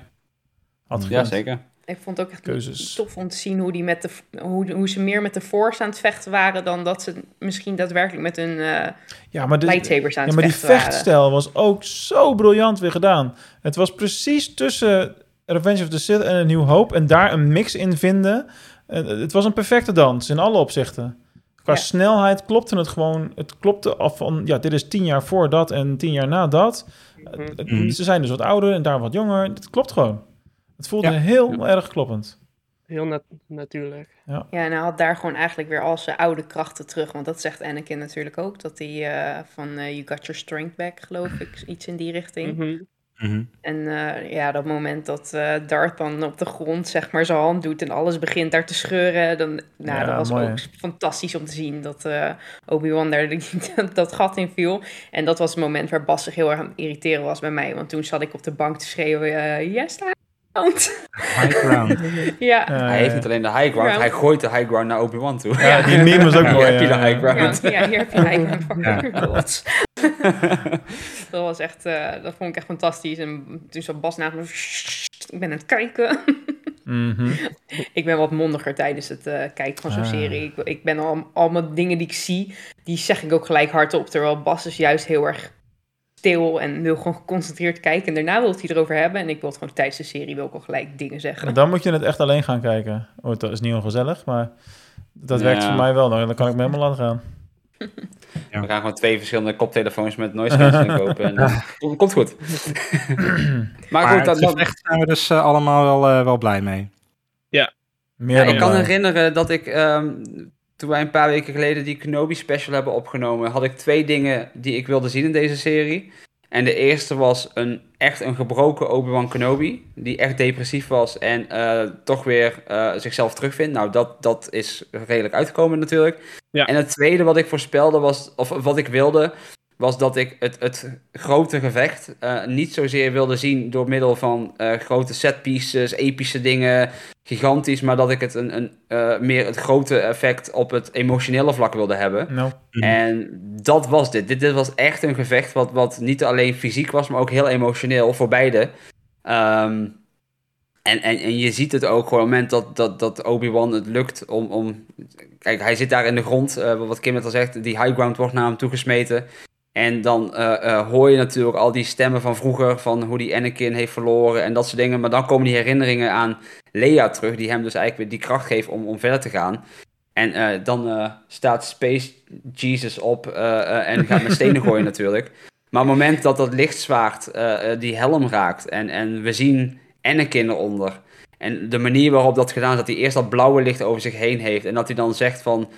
S2: Had
S1: ja,
S2: gekund.
S1: zeker.
S5: Ik vond het ook echt
S2: Keuzes.
S5: tof om te zien hoe, die met de, hoe, hoe ze meer met de Force aan het vechten waren dan dat ze misschien daadwerkelijk met hun eh
S2: Ja, maar, de,
S5: lightsabers aan
S2: ja,
S5: het
S2: maar die
S5: waren.
S2: vechtstijl was ook zo briljant weer gedaan. Het was precies tussen Revenge of the Sith en een New Hope en daar een mix in vinden. Eh, Het was een perfecte dans in alle opzichten. Qua
S5: Ja.
S2: snelheid klopte het gewoon. Het klopte af van, ja, dit is tien jaar voor dat en tien jaar na dat.
S3: Mhm.
S4: Mhm.
S2: Ze zijn dus wat ouder en daar wat jonger. Het klopt gewoon. Het voelde
S4: Ja.
S2: heel erg kloppend.
S3: Heel nat- natuurlijk.
S5: Ja, en hij had daar gewoon eigenlijk weer al zijn oude krachten terug. Want dat zegt Anakin natuurlijk ook. Dat hij eh, van eh, You got your strength back, geloof ik. Iets in die richting.
S3: Mhm.
S4: Mhm.
S5: En eh, ja, dat moment dat eh Darth dan op de grond zeg maar zijn hand doet en alles begint daar te scheuren. Dan, nou,
S2: Ja,
S5: dat was
S2: mooi,
S5: ook fantastisch om te zien dat eh, Obi-Wan daar dat gat in viel. En dat was het moment waar Bas zich heel erg aan het irriteren was bij mij. Want toen zat ik op de bank te schreeuwen, yes, high ground.
S4: High ground.
S5: ja.
S2: Eh,
S1: hij heeft niet alleen de high ground, hij gooit de high ground naar Obi-Wan toe.
S2: ja, die meme was ook
S1: Hier
S2: mooi.
S1: heb je de
S2: ja.
S1: high ground.
S5: ja, hier heb je high ground voor. Dat was echt, eh, dat vond ik echt fantastisch. En toen zat Bas naast me, "Sst, ik ben aan het kijken.
S2: Mhm.
S5: Ik ben wat mondiger tijdens het eh, kijken van zo'n
S2: Ah.
S5: serie. Ik, ik ben al, allemaal dingen die ik zie, die zeg ik ook gelijk hardop. Terwijl Bas is juist heel erg stil en wil gewoon geconcentreerd kijken. En daarna wil het hij erover hebben. En ik wil het gewoon tijdens de serie wil ik al gelijk dingen zeggen.
S2: Dan moet je het echt alleen gaan kijken. Oh, dat is niet ongezellig, maar dat werkt voor mij wel. Dan kan ik me helemaal laten gaan.
S1: We gaan gewoon twee verschillende koptelefoons met noise cancelling kopen. En, eh, komt goed. maar goed, dat, dat,
S4: gevecht zijn we dus eh, allemaal wel, eh, wel blij mee.
S2: Meer
S1: Ja,
S2: dan
S1: ik kan
S2: blij.
S1: herinneren dat ik, ehm, toen wij een paar weken geleden die Kenobi special hebben opgenomen, had ik twee dingen die ik wilde zien in deze serie. En de eerste was een, echt een gebroken Obi-Wan Kenobi, die echt depressief was en eh, toch weer eh, zichzelf terugvindt. Nou, dat, dat is redelijk uitgekomen natuurlijk.
S3: Ja.
S1: En het tweede wat ik voorspelde was, of wat ik wilde, was dat ik het, het grote gevecht eh, niet zozeer wilde zien door middel van eh, grote setpieces, epische dingen, gigantisch, maar dat ik het een, een, eh, meer het grote effect op het emotionele vlak wilde hebben.
S2: Nou,
S4: Mhm.
S1: En dat was dit. dit. Dit was echt een gevecht wat, wat niet alleen fysiek was, maar ook heel emotioneel voor beide. Ehm, en, en, en je ziet het ook gewoon op het moment dat, dat, dat Obi-Wan het lukt om, om... Kijk, hij zit daar in de grond, wat Kim net al zegt, die high ground wordt naar hem toegesmeten. En dan eh, eh, hoor je natuurlijk al die stemmen van vroeger, van hoe die Anakin heeft verloren en dat soort dingen. Maar dan komen die herinneringen aan Leia terug, die hem dus eigenlijk weer die kracht geeft om, om verder te gaan. En eh, dan staat Space Jesus op en gaat met stenen gooien natuurlijk. Maar op het moment dat dat lichtzwaard die helm raakt en, en we zien Anakin eronder. En de manier waarop dat gedaan is, dat hij eerst dat blauwe licht over zich heen heeft. En dat hij dan zegt van,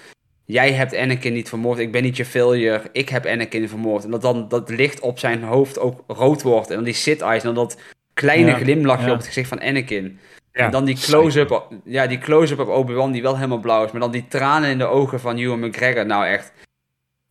S1: jij hebt Anakin niet vermoord, ik ben niet je failure, ik heb Anakin vermoord. En dat dan dat licht op zijn hoofd ook rood wordt. En dan die sit eyes, en dan dat kleine
S2: Ja,
S1: glimlachje
S2: ja.
S1: op het gezicht van Anakin.
S4: Ja,
S1: en dan die close-up, ja, die close-up op Obi-Wan die wel helemaal blauw is. Maar dan die tranen in de ogen van Ewan McGregor, nou echt...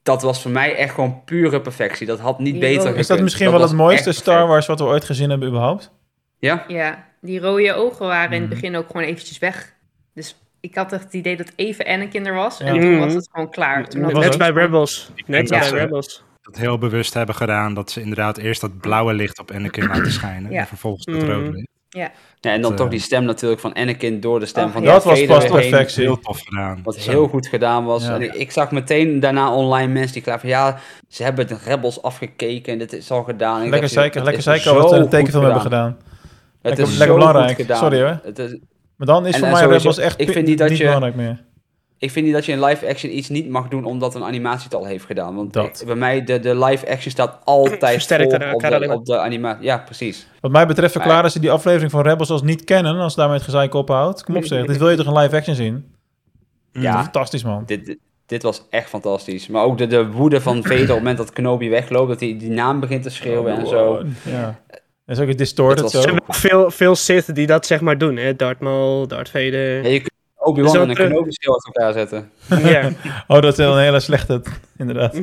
S1: Dat was voor mij echt gewoon pure perfectie. Dat had niet
S5: Die
S1: beter gekund.
S2: Is dat misschien wel het mooiste Star. Wars wat we ooit gezien hebben überhaupt?
S1: Ja?
S5: Ja, die rode ogen waren in het
S2: Mhm.
S5: begin ook gewoon eventjes weg. Dus ik had echt het idee dat even Anakin er was.
S2: Ja.
S5: En toen
S3: Mhm.
S5: was het gewoon klaar. Toen
S2: Dat
S5: had
S2: was
S3: Net bij Rebels. Net bij
S4: dat ze-
S3: Rebels.
S4: Dat heel bewust hebben gedaan dat ze inderdaad eerst dat blauwe licht op Anakin laten schijnen.
S5: Ja.
S4: En vervolgens dat rode licht.
S1: ja, en dan
S4: Dat,
S1: toch
S4: eh,
S1: die stem natuurlijk van Anakin door de stem
S5: Oh,
S1: van
S5: ja.
S2: Dat was pas
S1: heen.
S2: perfectie.
S4: Heel tof gedaan.
S1: Wat
S4: Zo.
S1: heel goed gedaan was.
S2: Ja.
S1: En ik, ik zag meteen daarna online mensen die klaar van ja, ze hebben de Rebels afgekeken en dit is al gedaan. En ik
S2: Lekker
S1: het
S2: lekker
S1: is
S2: zeiken wat we in de tekenfilm hebben gedaan.
S1: Het
S2: Lekker-
S1: is
S2: lekker
S1: zo
S2: belangrijk.
S1: goed gedaan.
S2: Sorry, hoor.
S1: Het is,
S2: Maar dan is
S1: En-
S2: voor
S1: en
S2: mij
S1: sowieso,
S2: Rebels echt
S1: ik vind niet dat je-
S2: belangrijk meer.
S1: ik vind niet dat je in live action iets niet mag doen omdat een animatie het al heeft gedaan. Want
S2: Dat.
S1: ik- bij mij, de, de live action staat altijd
S3: Versterkt
S1: voor
S3: elkaar
S1: op de, op de animatie. Ja, precies.
S2: Wat mij betreft verklaren ze die aflevering van Rebels als niet kennen, als daarmee het gezeik ophoudt. Kom op zeg, dit wil je toch een live action zien?
S1: Ja.
S2: Fantastisch man.
S1: Dit, dit, dit was echt fantastisch. Maar ook de, de woede van Vader op het moment dat Kenobi wegloopt, dat hij die naam begint te schreeuwen en zo.
S2: Ja. Dat is ook een distorted
S1: Het
S2: zo.
S3: Er zijn wel veel, veel Sith die dat zeg maar doen. Hè? Darth Maul, Darth Vader.
S1: Ja, je kunt Obi-Wan
S3: Zo
S1: en een
S3: terug-
S1: Kenobi uit elkaar zetten.
S3: Ja.
S2: Oh, dat is een hele slechte, inderdaad.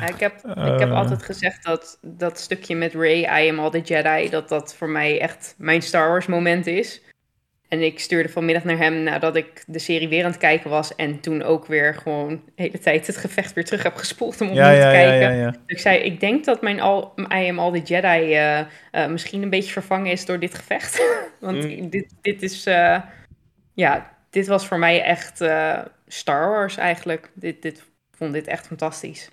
S5: Ja, ik, heb, ik heb
S2: Eh.
S5: altijd gezegd dat dat stukje met Ray, I am all the Jedi, dat dat voor mij echt mijn Star Wars moment is. En ik stuurde vanmiddag naar hem nadat ik de serie weer aan het kijken was. En toen ook weer gewoon de hele tijd het gevecht weer terug heb gespoeld om opnieuw
S2: Ja,
S5: te
S2: ja, ja,
S5: kijken.
S2: ja, ja.
S5: Ik zei, ik denk dat mijn all, I am all the Jedi eh, eh, misschien een beetje vervangen is door dit gevecht. Want
S3: Mm.
S5: dit, dit is, eh, ja, dit was voor mij echt eh, Star Wars eigenlijk. Dit, dit, ik vond dit echt fantastisch.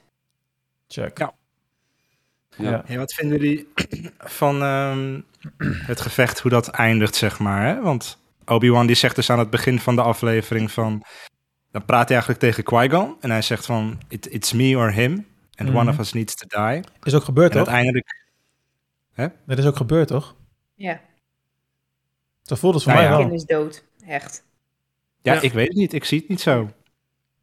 S2: Check.
S4: Ja.
S1: Ja.
S2: Ja.
S4: Hey, wat vinden jullie van ehm, het gevecht, hoe dat eindigt, zeg maar? Hè? Want Obi-Wan die zegt dus aan het begin van de aflevering van... Dan praat hij eigenlijk tegen Qui-Gon en hij zegt van... It, it's me or him, and
S2: Mhm.
S4: one of us needs to die.
S2: Is ook gebeurd,
S4: En
S2: toch?
S4: uiteindelijk...
S2: Dat is ook gebeurd, toch?
S5: Ja,
S2: Zo voelt het voor
S4: Nou
S2: mij
S4: ja.
S2: wel.
S5: kind is dood. Echt.
S4: Ja,
S3: Ja.
S4: ik weet het niet. Ik zie het niet zo.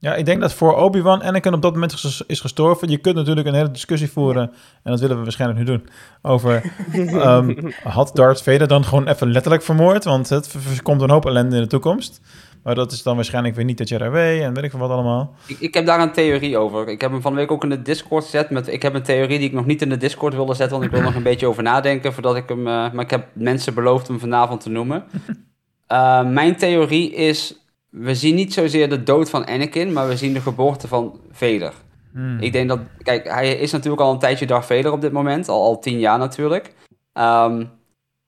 S2: Ja, ik denk dat voor Obi-Wan Anakin op dat moment is gestorven. Je kunt natuurlijk een hele discussie voeren, en dat willen we waarschijnlijk nu doen, over ehm, had Darth Vader dan gewoon even letterlijk vermoord? Want het komt een hoop ellende in de toekomst. Maar dat is dan waarschijnlijk weer niet de Jedi Way en weet ik veel wat allemaal.
S1: Ik, ik heb daar een theorie over. Ik heb hem van de week ook in de Discord gezet. Met, ik heb een theorie die ik nog niet in de Discord wilde zetten, want ik wil nog een beetje over nadenken voordat ik hem. eh, maar ik heb mensen beloofd hem vanavond te noemen. Eh, mijn theorie is: we zien niet zozeer de dood van Anakin, maar we zien de geboorte van Vader.
S2: Hmm.
S1: Ik denk dat, kijk, hij is natuurlijk al een tijdje Darth Vader op dit moment, al, al tien jaar natuurlijk. Ehm,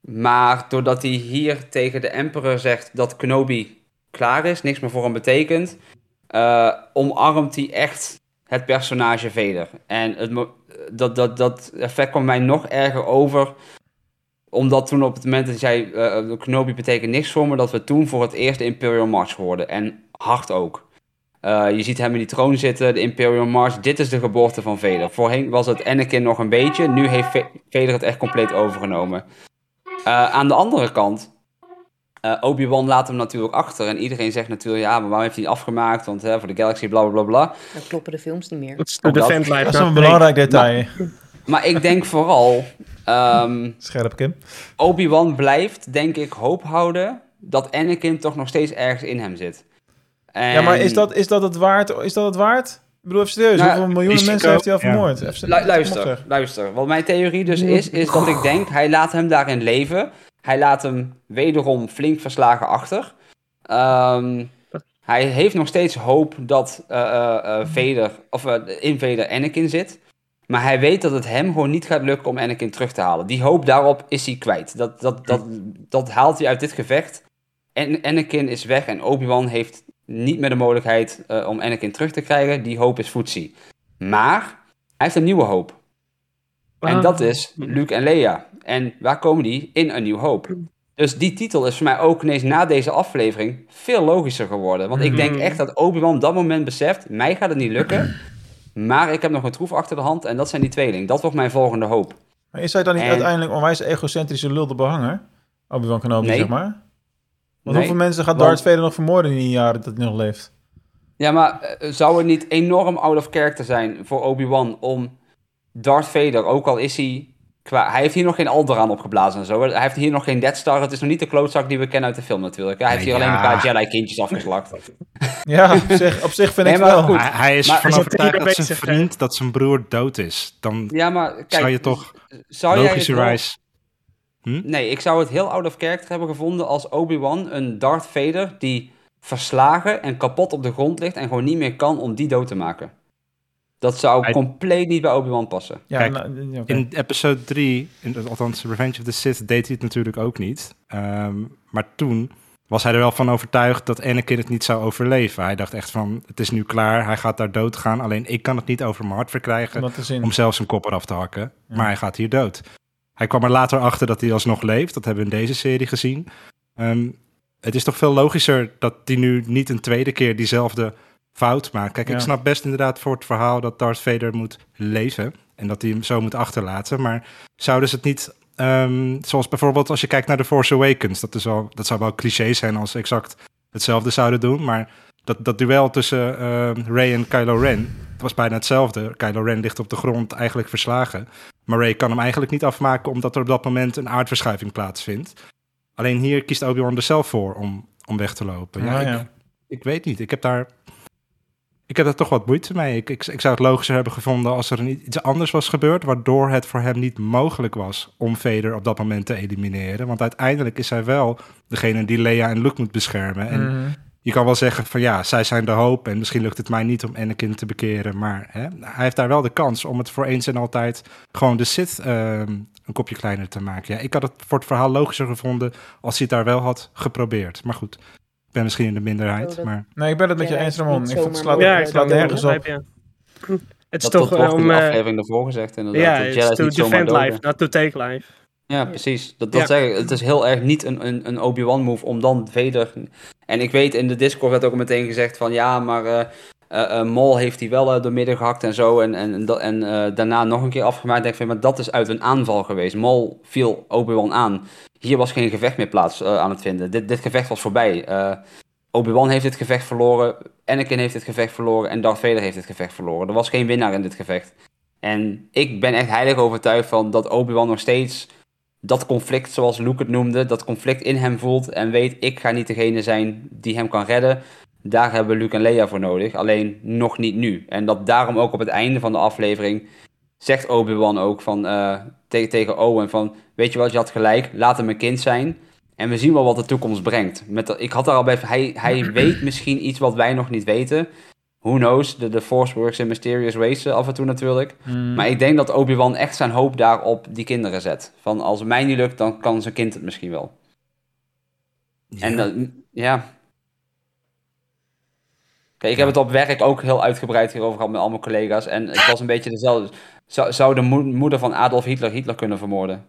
S1: maar doordat hij hier tegen de Emperor zegt dat Kenobi klaar is, niks meer voor hem betekent, eh, omarmt hij echt het personage Vader. En het, dat, dat, dat effect kwam mij nog erger over, omdat toen op het moment dat hij zei, eh, Kenobi betekent niks voor me, dat we toen voor het eerst de Imperial March hoorden. En hard ook. Eh, je ziet hem in die troon zitten, de Imperial March. Dit is de geboorte van Vader. Voorheen was het Anakin nog een beetje. Nu heeft Va- Vader het echt compleet overgenomen. Eh, aan de andere kant, eh, Obi-Wan laat hem natuurlijk achter. En iedereen zegt natuurlijk, ja, maar waarom heeft hij afgemaakt? Want hè, voor de Galaxy, bla bla bla bla.
S5: Dan kloppen de films niet meer.
S3: Dat is de
S1: dat.
S3: Defend Life.
S2: Dat is een belangrijk detail.
S1: Maar ik denk vooral, ehm,
S2: Scherp, Kim.
S1: Obi-Wan blijft, denk ik, hoop houden dat Anakin toch nog steeds ergens in hem zit. En...
S2: Ja, maar is dat, is dat het waard? Is dat het waard? Ik bedoel, even serieus.
S1: Nou,
S2: Hoeveel miljoenen
S4: risico,
S2: mensen heeft hij al
S4: ja.
S2: vermoord? Even
S1: Lu- luister, luister. Wat mijn theorie dus is, is dat ik denk, hij laat hem daarin leven. Hij laat hem wederom flink verslagen achter. Ehm, hij heeft nog steeds hoop dat eh eh, eh, Vader, of in Vader Anakin zit. Maar hij weet dat het hem gewoon niet gaat lukken om Anakin terug te halen. Die hoop daarop is hij kwijt. Dat, dat, dat, dat haalt hij uit dit gevecht. En Anakin is weg en Obi-Wan heeft niet meer de mogelijkheid eh, om Anakin terug te krijgen. Die hoop is Footsie. Maar hij heeft een nieuwe hoop. En dat is Luke en Leia. En waar komen die? In een nieuw hoop. Dus die titel is voor mij ook ineens na deze aflevering veel logischer geworden. Want ik denk
S3: Mhm.
S1: echt dat Obi-Wan op dat moment beseft, mij gaat het niet lukken. Maar ik heb nog een troef achter de hand en dat zijn die tweeling. Dat wordt mijn volgende hoop.
S2: Maar is hij dan niet
S1: En-
S2: uiteindelijk onwijs egocentrische lul de behanger? Obi-Wan Kenobi,
S1: Nee.
S2: zeg maar? Want
S1: Nee,
S2: hoeveel mensen gaat
S1: want-
S2: Darth Vader nog vermoorden in die jaren dat hij nog leeft?
S1: Ja, maar eh, zou het niet enorm out of character zijn voor Obi-Wan om Darth Vader, ook al is hij qua... Hij heeft hier nog geen Alderaan opgeblazen en zo. Hij heeft hier nog geen Death Star. Het is nog niet de klootzak die we kennen uit de film natuurlijk. Hij heeft hier alleen
S4: ja.
S1: een paar Jedi-kindjes afgeslacht.
S2: Ja, op zich, op zich vind
S1: Nee,
S2: ik
S1: maar
S2: wel.
S1: goed.
S4: Hij, hij is
S1: Maar-
S4: van
S3: Is dat
S4: overtuigd
S3: hier
S4: dat zijn vriend, dat zijn broer dood is. Dan
S1: Ja, maar kijk...
S4: zou je toch
S1: zou het
S4: logischerwijs...
S1: wel- Nee, ik zou het heel out of character hebben gevonden als Obi-Wan een Darth Vader die verslagen en kapot op de grond ligt en gewoon niet meer kan om die dood te maken. Dat zou
S4: Hij-
S1: compleet niet bij Obi-Wan passen.
S2: Ja,
S4: Kijk,
S2: nou.
S4: In episode 3, in, althans Revenge of the Sith, deed hij het natuurlijk ook niet. Ehm, maar toen was hij er wel van overtuigd dat Anakin het niet zou overleven. Hij dacht echt van, het is nu klaar, hij gaat daar dood gaan. Alleen ik kan het niet over mijn hart verkrijgen
S2: om dat te zien.
S4: om zelf zijn kop eraf te hakken.
S2: Ja.
S4: Maar hij gaat hier dood. Hij kwam er later achter dat hij alsnog leeft. Dat hebben we in deze serie gezien. Ehm, het is toch veel logischer dat hij nu niet een tweede keer diezelfde fout maakt. Kijk,
S2: Ja.
S4: ik snap best inderdaad voor het verhaal dat Darth Vader moet leven. En dat hij hem zo moet achterlaten. Maar zouden ze het niet... ehm, zoals bijvoorbeeld als je kijkt naar The Force Awakens. Dat, is wel, dat zou wel cliché zijn als ze exact hetzelfde zouden doen. Maar dat, dat duel tussen ehm Rey en Kylo Ren... Het was bijna hetzelfde. Kylo Ren ligt op de grond eigenlijk verslagen. Maar Rey kan hem eigenlijk niet afmaken omdat er op dat moment een aardverschuiving plaatsvindt. Alleen hier kiest Obi-Wan er zelf voor om, om weg te lopen. Ja,
S2: Ah,
S4: ik,
S2: ja.
S4: ik weet niet. Ik heb daar, ik heb daar toch wat moeite mee. Ik, ik, ik zou het logischer hebben gevonden als er een, iets anders was gebeurd... waardoor het voor hem niet mogelijk was om Vader op dat moment te elimineren. Want uiteindelijk is hij wel degene die Leia en Luke moet beschermen. En
S2: Mhm.
S4: je kan wel zeggen van ja, zij zijn de hoop en misschien lukt het mij niet om Anakin te bekeren, maar hè, hij heeft daar wel de kans om het voor eens en altijd gewoon de Sith ehm, een kopje kleiner te maken. Ja, ik had het voor het verhaal logischer gevonden als hij het daar wel had geprobeerd. Maar goed, ben misschien in de minderheid,
S5: Oh, dat-
S4: maar
S2: Nee, ik ben het met je eens, Ramon. Ik vond het slaat,
S3: Ja,
S2: het
S3: ik
S2: slaat nergens op.
S3: ja. Het is
S1: Dat
S3: toch eh,
S1: in
S3: om
S1: de
S3: eh,
S1: aflevering ervoor gezegd inderdaad.
S3: ja,
S1: is
S3: to defend life, not to take life.
S1: Ja, precies. Dat, dat
S3: Ja.
S1: zeg ik. Het is heel erg niet een, een, een Obi-Wan move om dan Vader... En ik weet, in de Discord werd ook meteen gezegd van... Ja, maar eh eh, eh, Maul heeft hij wel eh, door midden gehakt en zo. En, en, en, daarna nog een keer afgemaakt. denk ik maar dat is uit een aanval geweest. Maul viel Obi-Wan aan. Hier was geen gevecht meer plaats aan het vinden. Dit, dit gevecht was voorbij. Obi-Wan heeft dit gevecht verloren. Anakin heeft dit gevecht verloren. En Darth Vader heeft dit gevecht verloren. Er was geen winnaar in dit gevecht. En ik ben echt heilig overtuigd van dat Obi-Wan nog steeds dat conflict, zoals Luke het noemde, dat conflict in hem voelt en weet, ik ga niet degene zijn die hem kan redden. Daar hebben Luke en Leia voor nodig, alleen nog niet nu. En dat daarom ook op het einde van de aflevering zegt Obi-Wan ook van, eh, tegen, tegen Owen van, weet je wat, je had gelijk, laat hem een kind zijn. En we zien wel wat de toekomst brengt. Met ik had daar al bij, hij, hij weet misschien iets wat wij nog niet weten. Who knows, de, de Force works in mysterious ways eh, af en toe natuurlijk.
S2: Mm.
S1: Maar ik denk dat Obi-Wan echt zijn hoop daar op die kinderen zet. Van als het mij niet lukt, dan kan zijn kind het misschien wel. En dat, ja. Kijk, ik heb het op werk ook heel uitgebreid hierover gehad met al mijn collega's. En het was een beetje dezelfde. Zou, zou de mo- moeder van Adolf Hitler Hitler kunnen vermoorden?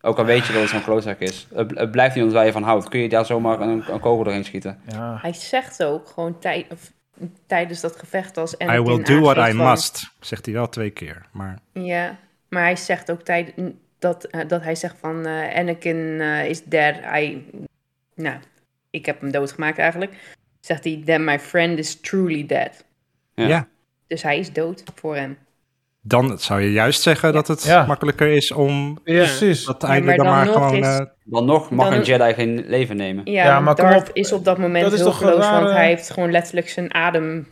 S1: Ook al weet je dat het zo'n klootzak is. Het, het blijft iemand waar je van houdt. Kun je daar zomaar een, een kogel doorheen schieten?
S2: Ja.
S5: Hij zegt ook gewoon tij- of, tijdens dat gevecht als
S4: I
S5: Anakin
S4: will do what I
S5: van-
S4: must, zegt hij wel twee keer. Maar
S5: Ja, maar hij zegt ook tijd, dat, eh, dat hij zegt van eh, Anakin eh, is dead. I, nou, ik heb hem doodgemaakt eigenlijk. Zegt hij, then my friend is truly dead.
S1: Ja.
S4: ja.
S5: Dus hij is dood voor hem.
S4: dan zou je juist zeggen dat het
S2: Ja.
S4: makkelijker is om
S3: Ja.
S2: Precies.
S4: dat
S5: Ja,
S4: eindelijk
S5: maar
S4: dan maar gewoon...
S5: is-
S4: eh,
S1: Dan nog mag
S5: Dan-
S1: een Jedi geen leven nemen.
S5: Ja,
S2: Ja, maar kom
S5: Darth
S2: op,
S5: is op dat moment
S2: dat
S5: hulpeloos,
S2: rare-
S5: want hij heeft gewoon letterlijk zijn adem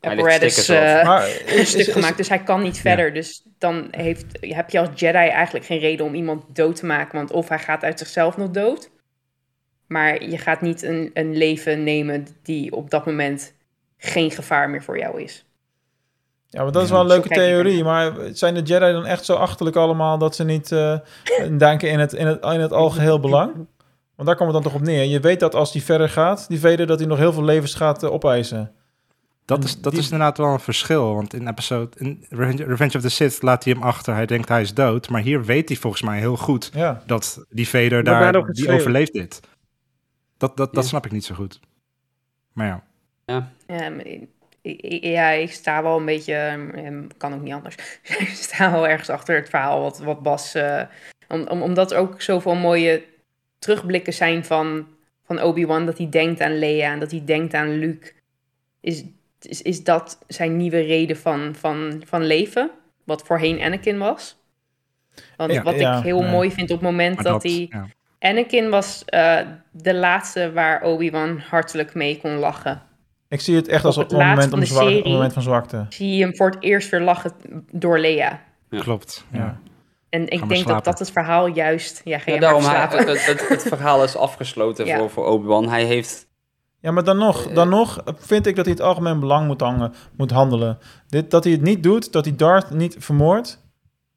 S5: apparatus eh,
S2: Maar
S5: een
S2: is,
S5: stuk
S2: is, is,
S5: gemaakt, dus hij kan niet verder. Dus dan heeft, heb je als Jedi eigenlijk geen reden om iemand dood te maken, want of hij gaat uit zichzelf nog dood, maar je gaat niet een, een leven nemen die op dat moment geen gevaar meer voor jou is.
S2: ja, maar dat is wel een leuke theorie. Maar zijn de Jedi dan echt zo achterlijk allemaal dat ze niet eh, denken in het, in, het, in het algeheel belang? Want daar komt het dan toch op neer. Je weet dat als die verder gaat, die Vader, dat hij nog heel veel levens gaat eh, opeisen.
S4: Dat is, dat
S2: Die-
S4: is inderdaad wel een verschil. Want in episode in Revenge, of the Sith laat hij hem achter. Hij denkt hij is dood. Maar hier weet hij volgens mij heel goed
S2: Ja.
S4: dat die Vader daar, die overleeft dit. Dat, dat, dat
S1: Ja.
S4: snap ik niet zo goed. Maar ja.
S5: Ja, ik- ja, ik sta wel een beetje, ehm, kan ook niet anders. ik sta wel ergens achter het verhaal wat, wat Bas, eh, om, om, omdat er ook zoveel mooie terugblikken zijn van, van Obi-Wan, dat hij denkt aan Leia en dat hij denkt aan Luke, is, is, is dat zijn nieuwe reden van, van, van leven? Wat voorheen Anakin was? Want
S2: Ja,
S5: wat
S2: ja,
S5: ik heel
S2: nee.
S5: mooi vind op het moment
S4: Maar
S5: dat, hij... Anakin was eh, de laatste waar Obi-Wan hartelijk mee kon lachen.
S2: Ik zie het echt als
S5: Op
S2: een
S5: het
S2: moment, om een
S5: serie-
S2: moment van zwakte.
S5: Zie je hem voor het eerst weer lachen door Leia.
S4: Klopt. Ja.
S5: En ik denk dat
S4: slapen.
S5: dat het verhaal juist... Ja, ga
S1: Ja, daarom,
S5: maar
S1: hij,
S5: slapen.
S1: het, het, het verhaal is afgesloten
S5: Ja.
S1: voor, voor Obi-Wan. Hij heeft...
S2: Ja, maar dan nog, dan nog vind ik dat hij het algemeen belang moet, hangen, moet handelen. Dit, dat hij het niet doet, dat hij Darth niet vermoordt,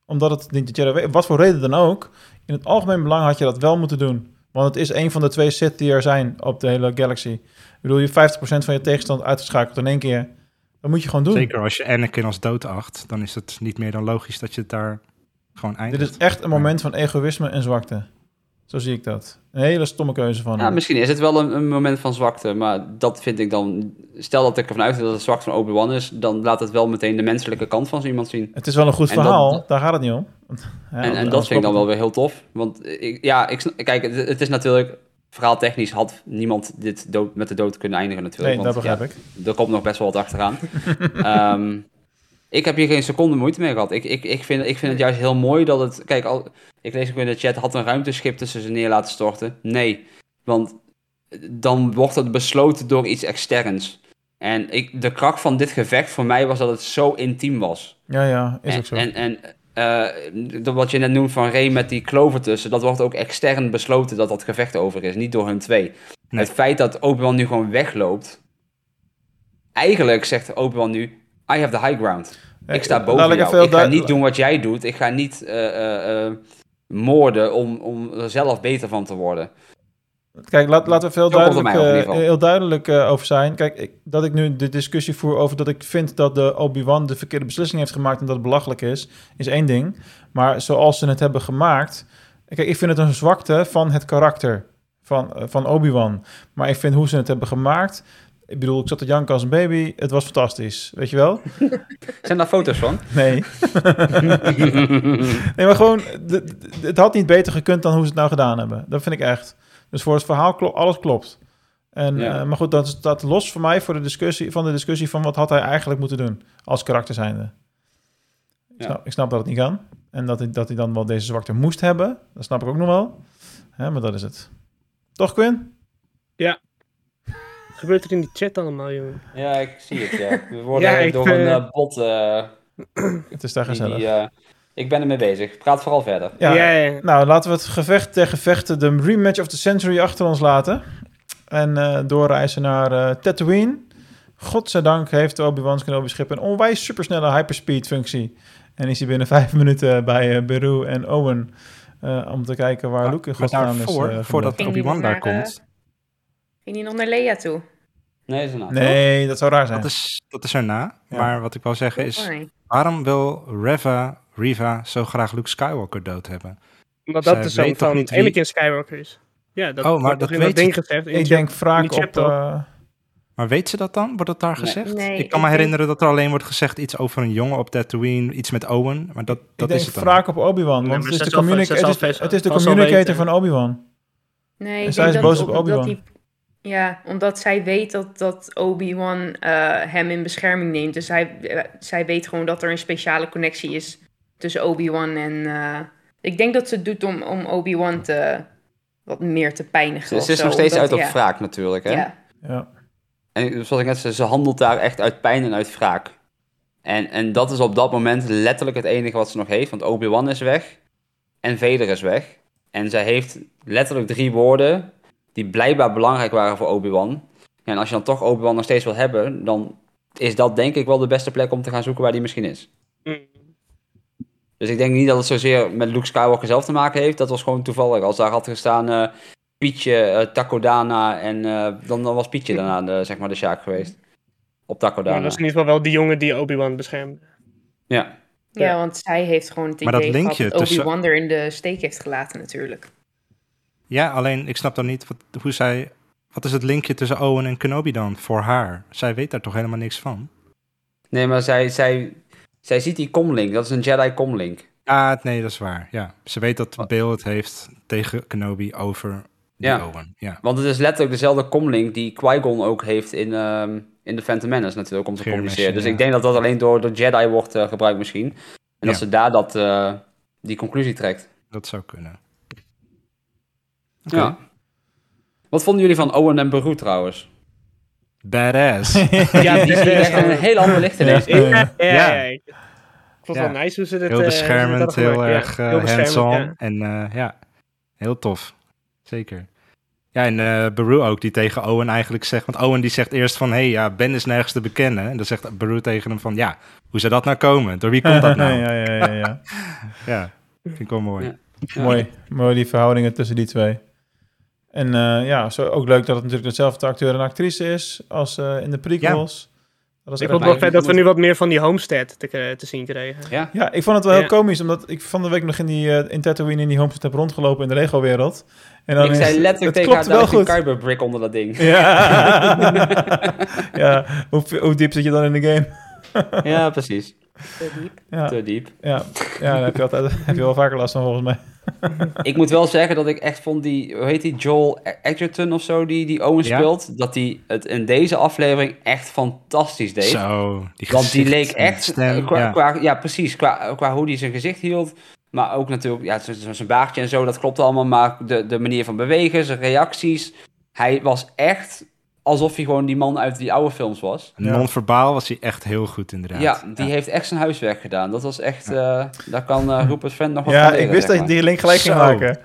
S2: omdat het niet de Jedi... Wat voor reden dan ook, in het algemeen belang had je dat wel moeten doen. Want het is een van de twee Sith die er zijn op de hele galaxy. Ik bedoel, je 50% van je tegenstand uitgeschakeld in één keer. Dat moet je gewoon doen.
S4: Zeker als je Anakin als dood acht, dan is het niet meer dan logisch dat je het daar gewoon eindigt.
S2: Dit is echt een moment van egoïsme en zwakte. Zo zie ik dat. Een hele stomme keuze van
S1: Ja,
S2: hem.
S1: misschien is het wel een, een moment van zwakte, maar dat vind ik dan... Stel dat ik ervan uitga dat het zwakte van Obi-Wan is, dan laat het wel meteen de menselijke kant van zo iemand zien.
S2: Het is wel een goed
S1: En dat-
S2: verhaal, daar gaat het niet om. Ja,
S1: en, en dat vind ik dan wel weer heel tof. Want ik, ja, ik, kijk, het, het is natuurlijk... Verhaaltechnisch had niemand dit dood, met de dood kunnen eindigen natuurlijk.
S2: Nee, dat
S1: want,
S2: begrijp ik.
S1: ja, Er komt nog best wel wat achteraan. Ehm, ik heb hier geen seconde moeite mee gehad. Ik, ik, ik, vind, ik vind het juist heel mooi dat het... Kijk, al, ik lees ook in de chat, had een ruimteschip tussen ze neer laten storten? Nee, want dan wordt het besloten door iets externs. En ik, de kracht van dit gevecht voor mij was dat het zo intiem was.
S2: Ja, ja, is
S1: en,
S2: ook zo.
S1: En, en eh, wat je net noemt van Ray met die klover tussen, dat wordt ook extern besloten dat dat gevecht over is, niet door hun twee.
S4: Nee.
S1: Het feit dat Obi-Wan nu gewoon wegloopt, eigenlijk zegt Obi-Wan nu, I have the high ground. Ik sta boven jou. Ik ga niet doen wat jij doet. Ik ga niet eh, eh, eh, moorden om, om er zelf beter van te worden.
S2: Kijk, laat, laten we veel duidelijk,
S1: geval.
S2: heel duidelijk over zijn. Kijk, ik, dat ik nu de discussie voer over dat ik vind dat de Obi-Wan de verkeerde beslissing heeft gemaakt en dat het belachelijk is, is één ding. Maar zoals ze het hebben gemaakt, kijk, ik vind het een zwakte van het karakter van, van Obi-Wan. Maar ik vind hoe ze het hebben gemaakt, ik bedoel, ik zat te janken als een baby, het was fantastisch, weet je wel?
S1: Zijn daar foto's van?
S2: Nee. nee, maar gewoon, het had niet beter gekund dan hoe ze het nou gedaan hebben. Dat vind ik echt. Dus voor het verhaal klopt, alles klopt. En,
S1: Ja.
S2: eh, maar goed, dat staat los voor mij voor de discussie, van de discussie van wat had hij eigenlijk moeten doen als karakter zijnde. Ik,
S1: Ja.
S2: snap, ik snap dat het niet kan. En dat hij, dat hij dan wel deze zwakte moest hebben. Dat snap ik ook nog wel. Hè, maar dat is het. Toch, Quinn?
S3: Wat gebeurt er in die chat allemaal, jongen?
S1: Ja, ik zie het, ja. We worden
S3: Ja,
S1: door
S3: eh,
S1: een eh, bot... eh,
S2: Het is daar gezellig.
S1: die, eh, ik ben ermee bezig. Praat vooral verder.
S2: Ja,
S3: Ja, ja.
S2: Nou, laten we het gevecht ter gevechten, de rematch of the century achter ons laten. En eh, doorreizen naar eh, Tatooine. Godzijdank heeft Obi-Wan's Kenobi schip een onwijs supersnelle hyperspeed functie. En is hij binnen vijf minuten bij eh, Beru en Owen. eh, om te kijken waar Luke in godsnaam is. eh,
S4: voordat Obi-Wan daar komt,
S5: Ging hij nog naar Leia toe?
S1: Nee, is naam.
S2: gebleven. Nee, dat zou raar zijn.
S4: dat is, dat is erna.
S2: Ja.
S4: Maar wat ik wil zeggen is, waarom wil Reva, Riva zo graag Luke Skywalker dood hebben?
S3: Omdat
S4: Zij
S3: dat de zoon van
S4: niet wie-
S3: Anakin Skywalker is. Ja, dat
S4: Oh, maar dat
S3: in
S4: weet
S3: ding
S4: ze-
S3: gezegd. in
S2: Ik denk vaak op... eh,
S4: Maar weet ze dat dan? Wordt dat daar
S1: Nee.
S4: gezegd?
S5: Nee,
S4: ik kan
S5: ik
S4: me
S5: denk-
S4: herinneren dat er alleen wordt gezegd iets over een jongen op Tatooine, iets met Owen, maar dat,
S2: ik
S4: dat
S2: denk
S4: is het dan.
S2: vaak op Obi-Wan. Want het is de, het is, het is communicator van Obi-Wan.
S5: Nee,
S2: En
S5: ik
S2: zij
S5: denk
S2: is
S5: dat,
S2: boos op Obi-Wan.
S5: Ja, omdat zij weet dat, dat Obi-Wan eh, hem in bescherming neemt. Dus hij, eh, zij weet gewoon dat er een speciale connectie is tussen Obi-Wan en... eh, ik denk dat ze het doet om, om Obi-Wan te, wat meer te pijnigen.
S1: Ze, ze is
S5: zo,
S1: nog steeds
S5: omdat-
S1: uit op
S5: ja.
S1: wraak natuurlijk, hè?
S5: Ja.
S2: Ja.
S1: En zoals ik net zei, ze handelt daar echt uit pijn en uit wraak. En, en dat is op dat moment letterlijk het enige wat ze nog heeft. Want Obi-Wan is weg. En Vader is weg. En zij heeft letterlijk drie woorden die blijkbaar belangrijk waren voor Obi-Wan. Ja, en als je dan toch Obi-Wan nog steeds wil hebben, dan is dat denk ik wel de beste plek om te gaan zoeken waar die misschien is.
S3: Mm.
S1: Dus ik denk niet dat het zozeer met Luke Skywalker zelf te maken heeft. Dat was gewoon toevallig. Als daar had gestaan eh, Pietje, eh, Takodana en eh, dan, dan was Pietje daarna de, zeg maar de Sjaak geweest. Op Takodana.
S3: dat is in ieder geval wel die jongen die Obi-Wan beschermde.
S1: Ja.
S5: Ja,
S3: Ja.
S5: want zij heeft gewoon het
S4: Maar dat
S5: idee dat
S4: tussen-
S5: Obi-Wan er in de steek heeft gelaten natuurlijk.
S4: Ja, alleen ik snap dan niet wat, hoe zij... Wat is het linkje tussen Owen en Kenobi dan voor haar? Zij weet daar toch helemaal niks van?
S1: Nee, maar zij, zij, zij ziet die comlink. Dat is een Jedi comlink.
S4: Ah, nee, dat is waar. Ja, ze weet dat Bill het heeft tegen Kenobi over
S1: Ja.
S4: Owen. Ja.
S1: Want het is letterlijk dezelfde comlink die Qui-Gon ook heeft in, ehm, in The Phantom Menace natuurlijk, om te communiceren. Dus
S4: ja.
S1: ik denk dat dat alleen door de Jedi wordt eh, gebruikt misschien. En dat ze daar dat, eh, die conclusie trekt.
S4: Dat zou kunnen.
S1: Ja. Wat vonden jullie van Owen en Beru trouwens?
S4: Badass.
S3: Ja,
S1: Die je echt in een heel ander licht ineens.
S2: Ja.
S3: Ja, ja, ja.
S4: Ja.
S3: Ik vond het
S4: Ja.
S3: wel nice hoe ze dit...
S4: heel
S3: eh,
S4: beschermend, heel erg
S3: beschermend,
S4: hands-on.
S3: ja.
S4: En eh, ja, heel tof. Zeker. Ja, en eh Beru ook, die tegen Owen eigenlijk zegt... Want Owen die zegt eerst van... Hé, hey, ja, Ben is nergens te bekennen. En dan zegt Beru tegen hem van... Ja, hoe zou dat nou komen? Door wie komt dat nou?
S2: ja, ja, ja, ja.
S4: Ja, vind ik wel mooi.
S1: Ja.
S2: Mooi. Mooi die verhoudingen tussen die twee. En eh, ja, zo ook leuk dat het natuurlijk dezelfde acteur en actrice is als eh, in de prequels. Dat is
S3: Ik vond het wel vet dat we nu wat meer van die Homestead te, eh, te zien kregen.
S1: Ja.
S2: Ja, ik vond het wel heel
S3: Ja.
S2: komisch, omdat ik van de week nog in, die, eh, in Tatooine in die homestead heb rondgelopen in de Lego-wereld. En dan
S1: Ik zei letterlijk tegen haar,
S2: wel
S1: een brick onder dat ding.
S2: Ja, ja. Hoe, hoe diep zit je dan in de game?
S1: Ja, precies.
S5: Te diep.
S2: Ja,
S1: Te diep.
S2: ja. ja daar heb je, altijd, heb je wel vaker last van volgens mij.
S1: Ik moet wel zeggen dat ik echt vond die, hoe heet die, Joel Edgerton of zo, die, die Owen
S4: Ja.
S1: speelt, dat die het in deze aflevering echt fantastisch deed.
S4: Zo, die
S1: Want die leek echt,
S4: stem,
S1: eh, qua,
S4: ja.
S1: qua- ja precies, qua, qua hoe hij zijn gezicht hield, maar ook natuurlijk, ja, zijn baardje en zo, dat klopt allemaal, maar de, de manier van bewegen, zijn reacties, hij was echt alsof hij gewoon die man uit die oude films was.
S2: Ja.
S4: Non-verbaal was hij echt heel goed inderdaad.
S1: Ja, die heeft echt zijn huiswerk gedaan. Dat was echt, eh, daar kan eh Rupert Friend nog wat
S2: Ja,
S1: leren,
S2: ik wist dat je die link gelijk ging
S4: Zo.
S2: maken.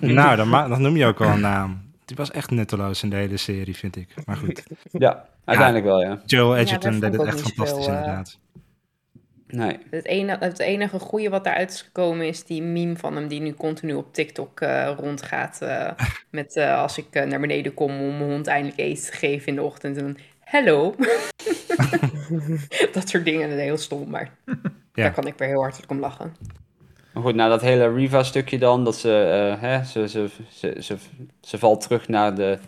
S4: Nou, dan, ma- dan noem je ook wel een naam. Die was echt nutteloos in de hele serie, vind ik. Maar goed.
S1: Ja, uiteindelijk wel, ja.
S4: Joel Edgerton
S5: vond
S4: deed het echt fantastisch
S5: veel, eh,
S4: inderdaad.
S1: Nee.
S5: Het enige, het enige goede wat daaruit is gekomen is die meme van hem die nu continu op TikTok eh, rondgaat. eh, met eh, als ik naar beneden kom om mijn hond eindelijk eten te geven in de ochtend. En dan, hello. dat soort dingen, dat is heel stom, maar
S4: Ja.
S5: daar kan ik weer heel hartelijk om lachen.
S1: Maar goed, nou dat hele Riva-stukje dan, dat ze, eh, hè, ze, ze, ze, ze, ze valt terug naar de,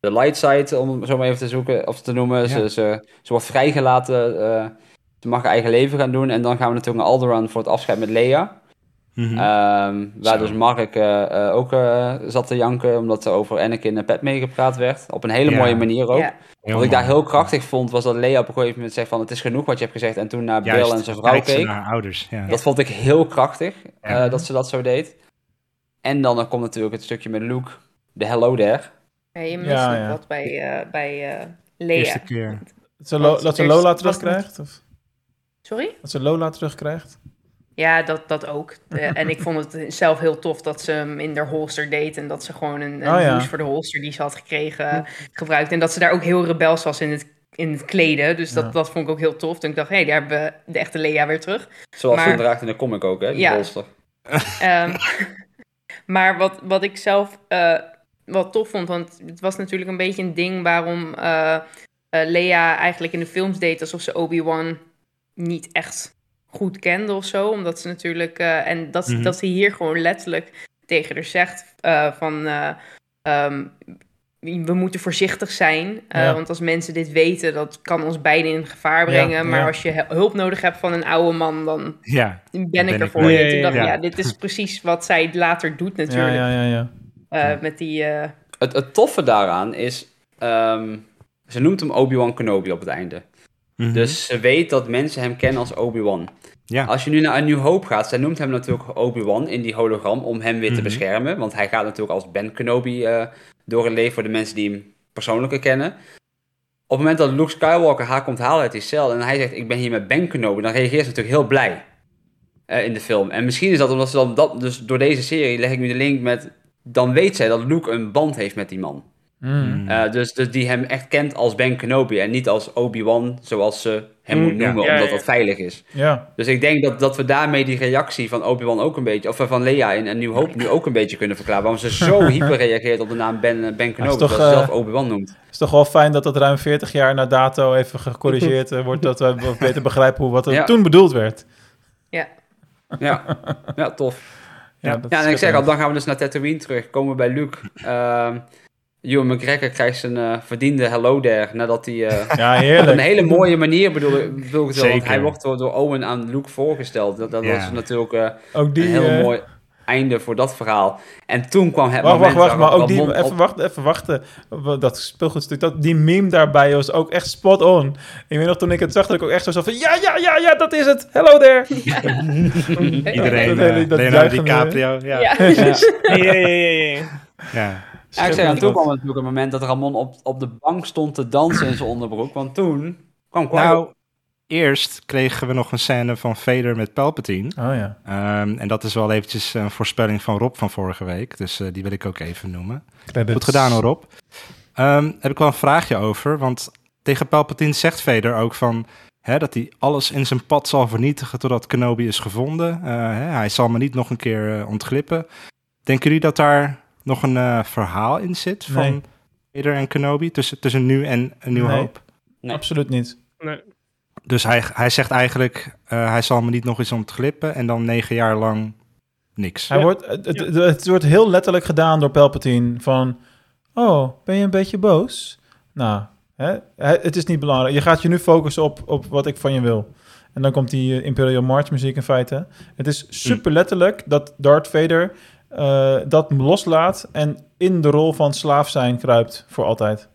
S1: de light side, om het zo maar even te zoeken, of te noemen.
S4: Ja.
S1: Ze, ze, ze wordt vrijgelaten, eh, ze mag haar eigen leven gaan doen. En dan gaan we natuurlijk naar Alderaan voor het afscheid met Leia.
S4: Mhm.
S1: Ehm, waar
S4: Zo.
S1: dus Mark eh, eh, ook eh, zat te janken, omdat er over Anakin en Padme gepraat werd. Op een hele mooie manier ook. Wat ik daar heel krachtig vond, was dat Leia op een gegeven moment zegt van... het is genoeg wat je hebt gezegd. En toen naar
S4: Juist,
S1: Bill en zijn vrouw keek.
S4: naar haar ouders. Ja.
S1: Dat vond ik heel krachtig,
S4: Ja.
S1: eh, dat ze dat zo deed. En dan, dan komt natuurlijk het stukje met Luke, de hello there.
S5: Ja, je mist
S2: Ja,
S5: nog wat bij, eh, bij eh,
S4: Eerste
S5: Lea.
S4: keer.
S2: Dat ze, Lo-
S5: Want
S2: dat ze
S5: is-
S2: Lola terugkrijgt? Of
S5: Sorry?
S2: dat ze Lola terugkrijgt?
S5: Ja, dat, dat ook. Eh, en ik vond het zelf heel tof dat ze hem in de holster deed. En dat ze gewoon een, een
S2: Oh, ja.
S5: voor de holster die ze had gekregen gebruikt. En dat ze daar ook heel rebels was in het, in het kleden. Dus dat,
S2: Ja.
S5: dat vond ik ook heel tof. Toen ik dacht, hé, hey, daar hebben we de echte Lea weer terug.
S1: Zoals
S5: Maar-
S1: ze draagt in de comic ook, hè, die
S5: Ja.
S1: bolster.
S5: Ehm, maar wat, wat ik zelf eh wel tof vond, want het was natuurlijk een beetje een ding waarom eh, eh, Lea eigenlijk in de films deed alsof ze Obi-Wan niet echt goed kende of zo. Omdat ze natuurlijk, eh, en dat,
S4: Mhm.
S5: dat hij hier gewoon letterlijk tegen haar zegt eh, van... eh, ehm, we moeten voorzichtig zijn, eh,
S2: Ja.
S5: want als mensen dit weten, dat kan ons beiden in gevaar brengen.
S2: Ja,
S5: maar
S2: ja.
S5: als je hulp nodig hebt van een oude man, dan
S4: Ja,
S5: ben,
S4: ben
S5: ik
S4: ik
S5: er voor
S4: mee.
S5: je.
S3: Ja,
S5: Toen
S3: ja,
S5: dacht ik,
S4: ja.
S5: ja, dit is precies wat zij later doet natuurlijk.
S2: ja, ja, ja.
S5: eh, met die... eh,
S1: Het, het toffe daaraan is, ehm, ze noemt hem Obi-Wan Kenobi op het einde.
S4: Mhm.
S1: Dus ze weet dat mensen hem kennen als Obi-Wan.
S4: ja.
S1: Als je nu naar een New Hope gaat, zij noemt hem natuurlijk Obi-Wan in die hologram om hem weer te
S4: Mhm.
S1: beschermen. Want hij gaat natuurlijk als Ben Kenobi eh, door het leven voor de mensen die hem persoonlijker kennen. Op het moment dat Luke Skywalker haar komt halen uit die cel en hij zegt ik ben hier met Ben Kenobi, dan reageert ze natuurlijk heel blij eh, in de film. En misschien is dat omdat ze dan dat, dus door deze serie leg ik nu de link met, dan weet zij dat Luke een band heeft met die man.
S2: Mm.
S1: Eh, dus, dus die hem echt kent als Ben Kenobi en niet als Obi-Wan zoals ze hem
S2: Mm,
S1: moet noemen,
S3: Ja,
S1: omdat
S3: ja.
S1: dat veilig is.
S2: Ja,
S1: Dus ik denk dat, dat we daarmee die reactie van Obi-Wan ook een beetje, of eh, van Leia in, en New Hope nu ook een beetje kunnen verklaren. Waarom ze zo hyper reageert op de naam Ben, eh, ben Kenobi,
S2: toch,
S1: dat ze zelf Obi-Wan noemt.
S2: is toch wel fijn dat dat ruim 40 jaar na dato even gecorrigeerd wordt, dat we beter begrijpen hoe wat er
S1: Ja.
S2: toen bedoeld werd.
S5: ja.
S1: Ja, ja tof.
S2: Ja,
S1: Ja, en ik zeg al, dan gaan we dus naar Tatooine terug. Komen we bij Luke. Ehm Ewan McGregor krijgt zijn eh, verdiende hello there, nadat hij... eh,
S2: Ja,
S1: op een
S2: heerlijk.
S1: hele mooie manier bedoel, ik- bedoel ik het wel, hij wordt door, door Owen aan Luke voorgesteld. Dat, dat
S4: Ja.
S1: was natuurlijk eh,
S2: Ook die,
S1: een heel mooi einde voor dat verhaal. En toen kwam het
S2: Wacht, wacht,
S1: moment
S2: wacht, maar ook die, even wachten, even wachten. Dat speelgoedstuk, dat, die meme daarbij was ook echt spot on. Ik weet nog, toen ik het zag, dat ik ook echt zo zat van, ja, ja, ja, ja, dat is het. Hello there.
S4: Iedereen,
S2: Dat
S4: eh,
S2: dat
S4: Leonardo
S2: juichende-
S4: DiCaprio, ja.
S5: Ja.
S3: Ja, ja, ja,
S1: ik toen kwam het natuurlijk een moment dat Ramon op, op de bank stond te dansen in zijn onderbroek. Want toen kwam Qui-Gon.
S4: Nou, eerst kregen we nog een scène van Vader met Palpatine.
S2: Oh ja.
S4: Ehm, en dat is wel eventjes een voorspelling van Rob van vorige week. Dus eh, die wil ik ook even noemen.
S2: Credits.
S4: Goed gedaan hoor, Rob. Ehm, heb ik wel een vraagje over. Want tegen Palpatine zegt Vader ook van... Hè, dat hij alles in zijn pad zal vernietigen totdat Kenobi is gevonden. Eh, hè, hij zal me niet nog een keer eh, ontglippen. Denken jullie dat daar nog een eh, verhaal in zit van
S2: Nee.
S4: Vader en Kenobi? Tussen, tussen nu en een nieuw
S2: Nee.
S4: hoop?
S1: Nee.
S2: Absoluut niet.
S3: Nee.
S4: Dus hij, hij zegt eigenlijk, eh, hij zal me niet nog eens ontglippen en dan negen jaar lang niks.
S2: Hij wordt, het, het, het wordt heel letterlijk gedaan door Palpatine van... Oh, ben je een beetje boos? Nou, hè, het is niet belangrijk. Je gaat je nu focussen op, op wat ik van je wil. En dan komt die eh, Imperial March muziek in feite. Het is super letterlijk dat Darth Vader eh, dat loslaat... en in de rol van slaaf zijn kruipt voor altijd.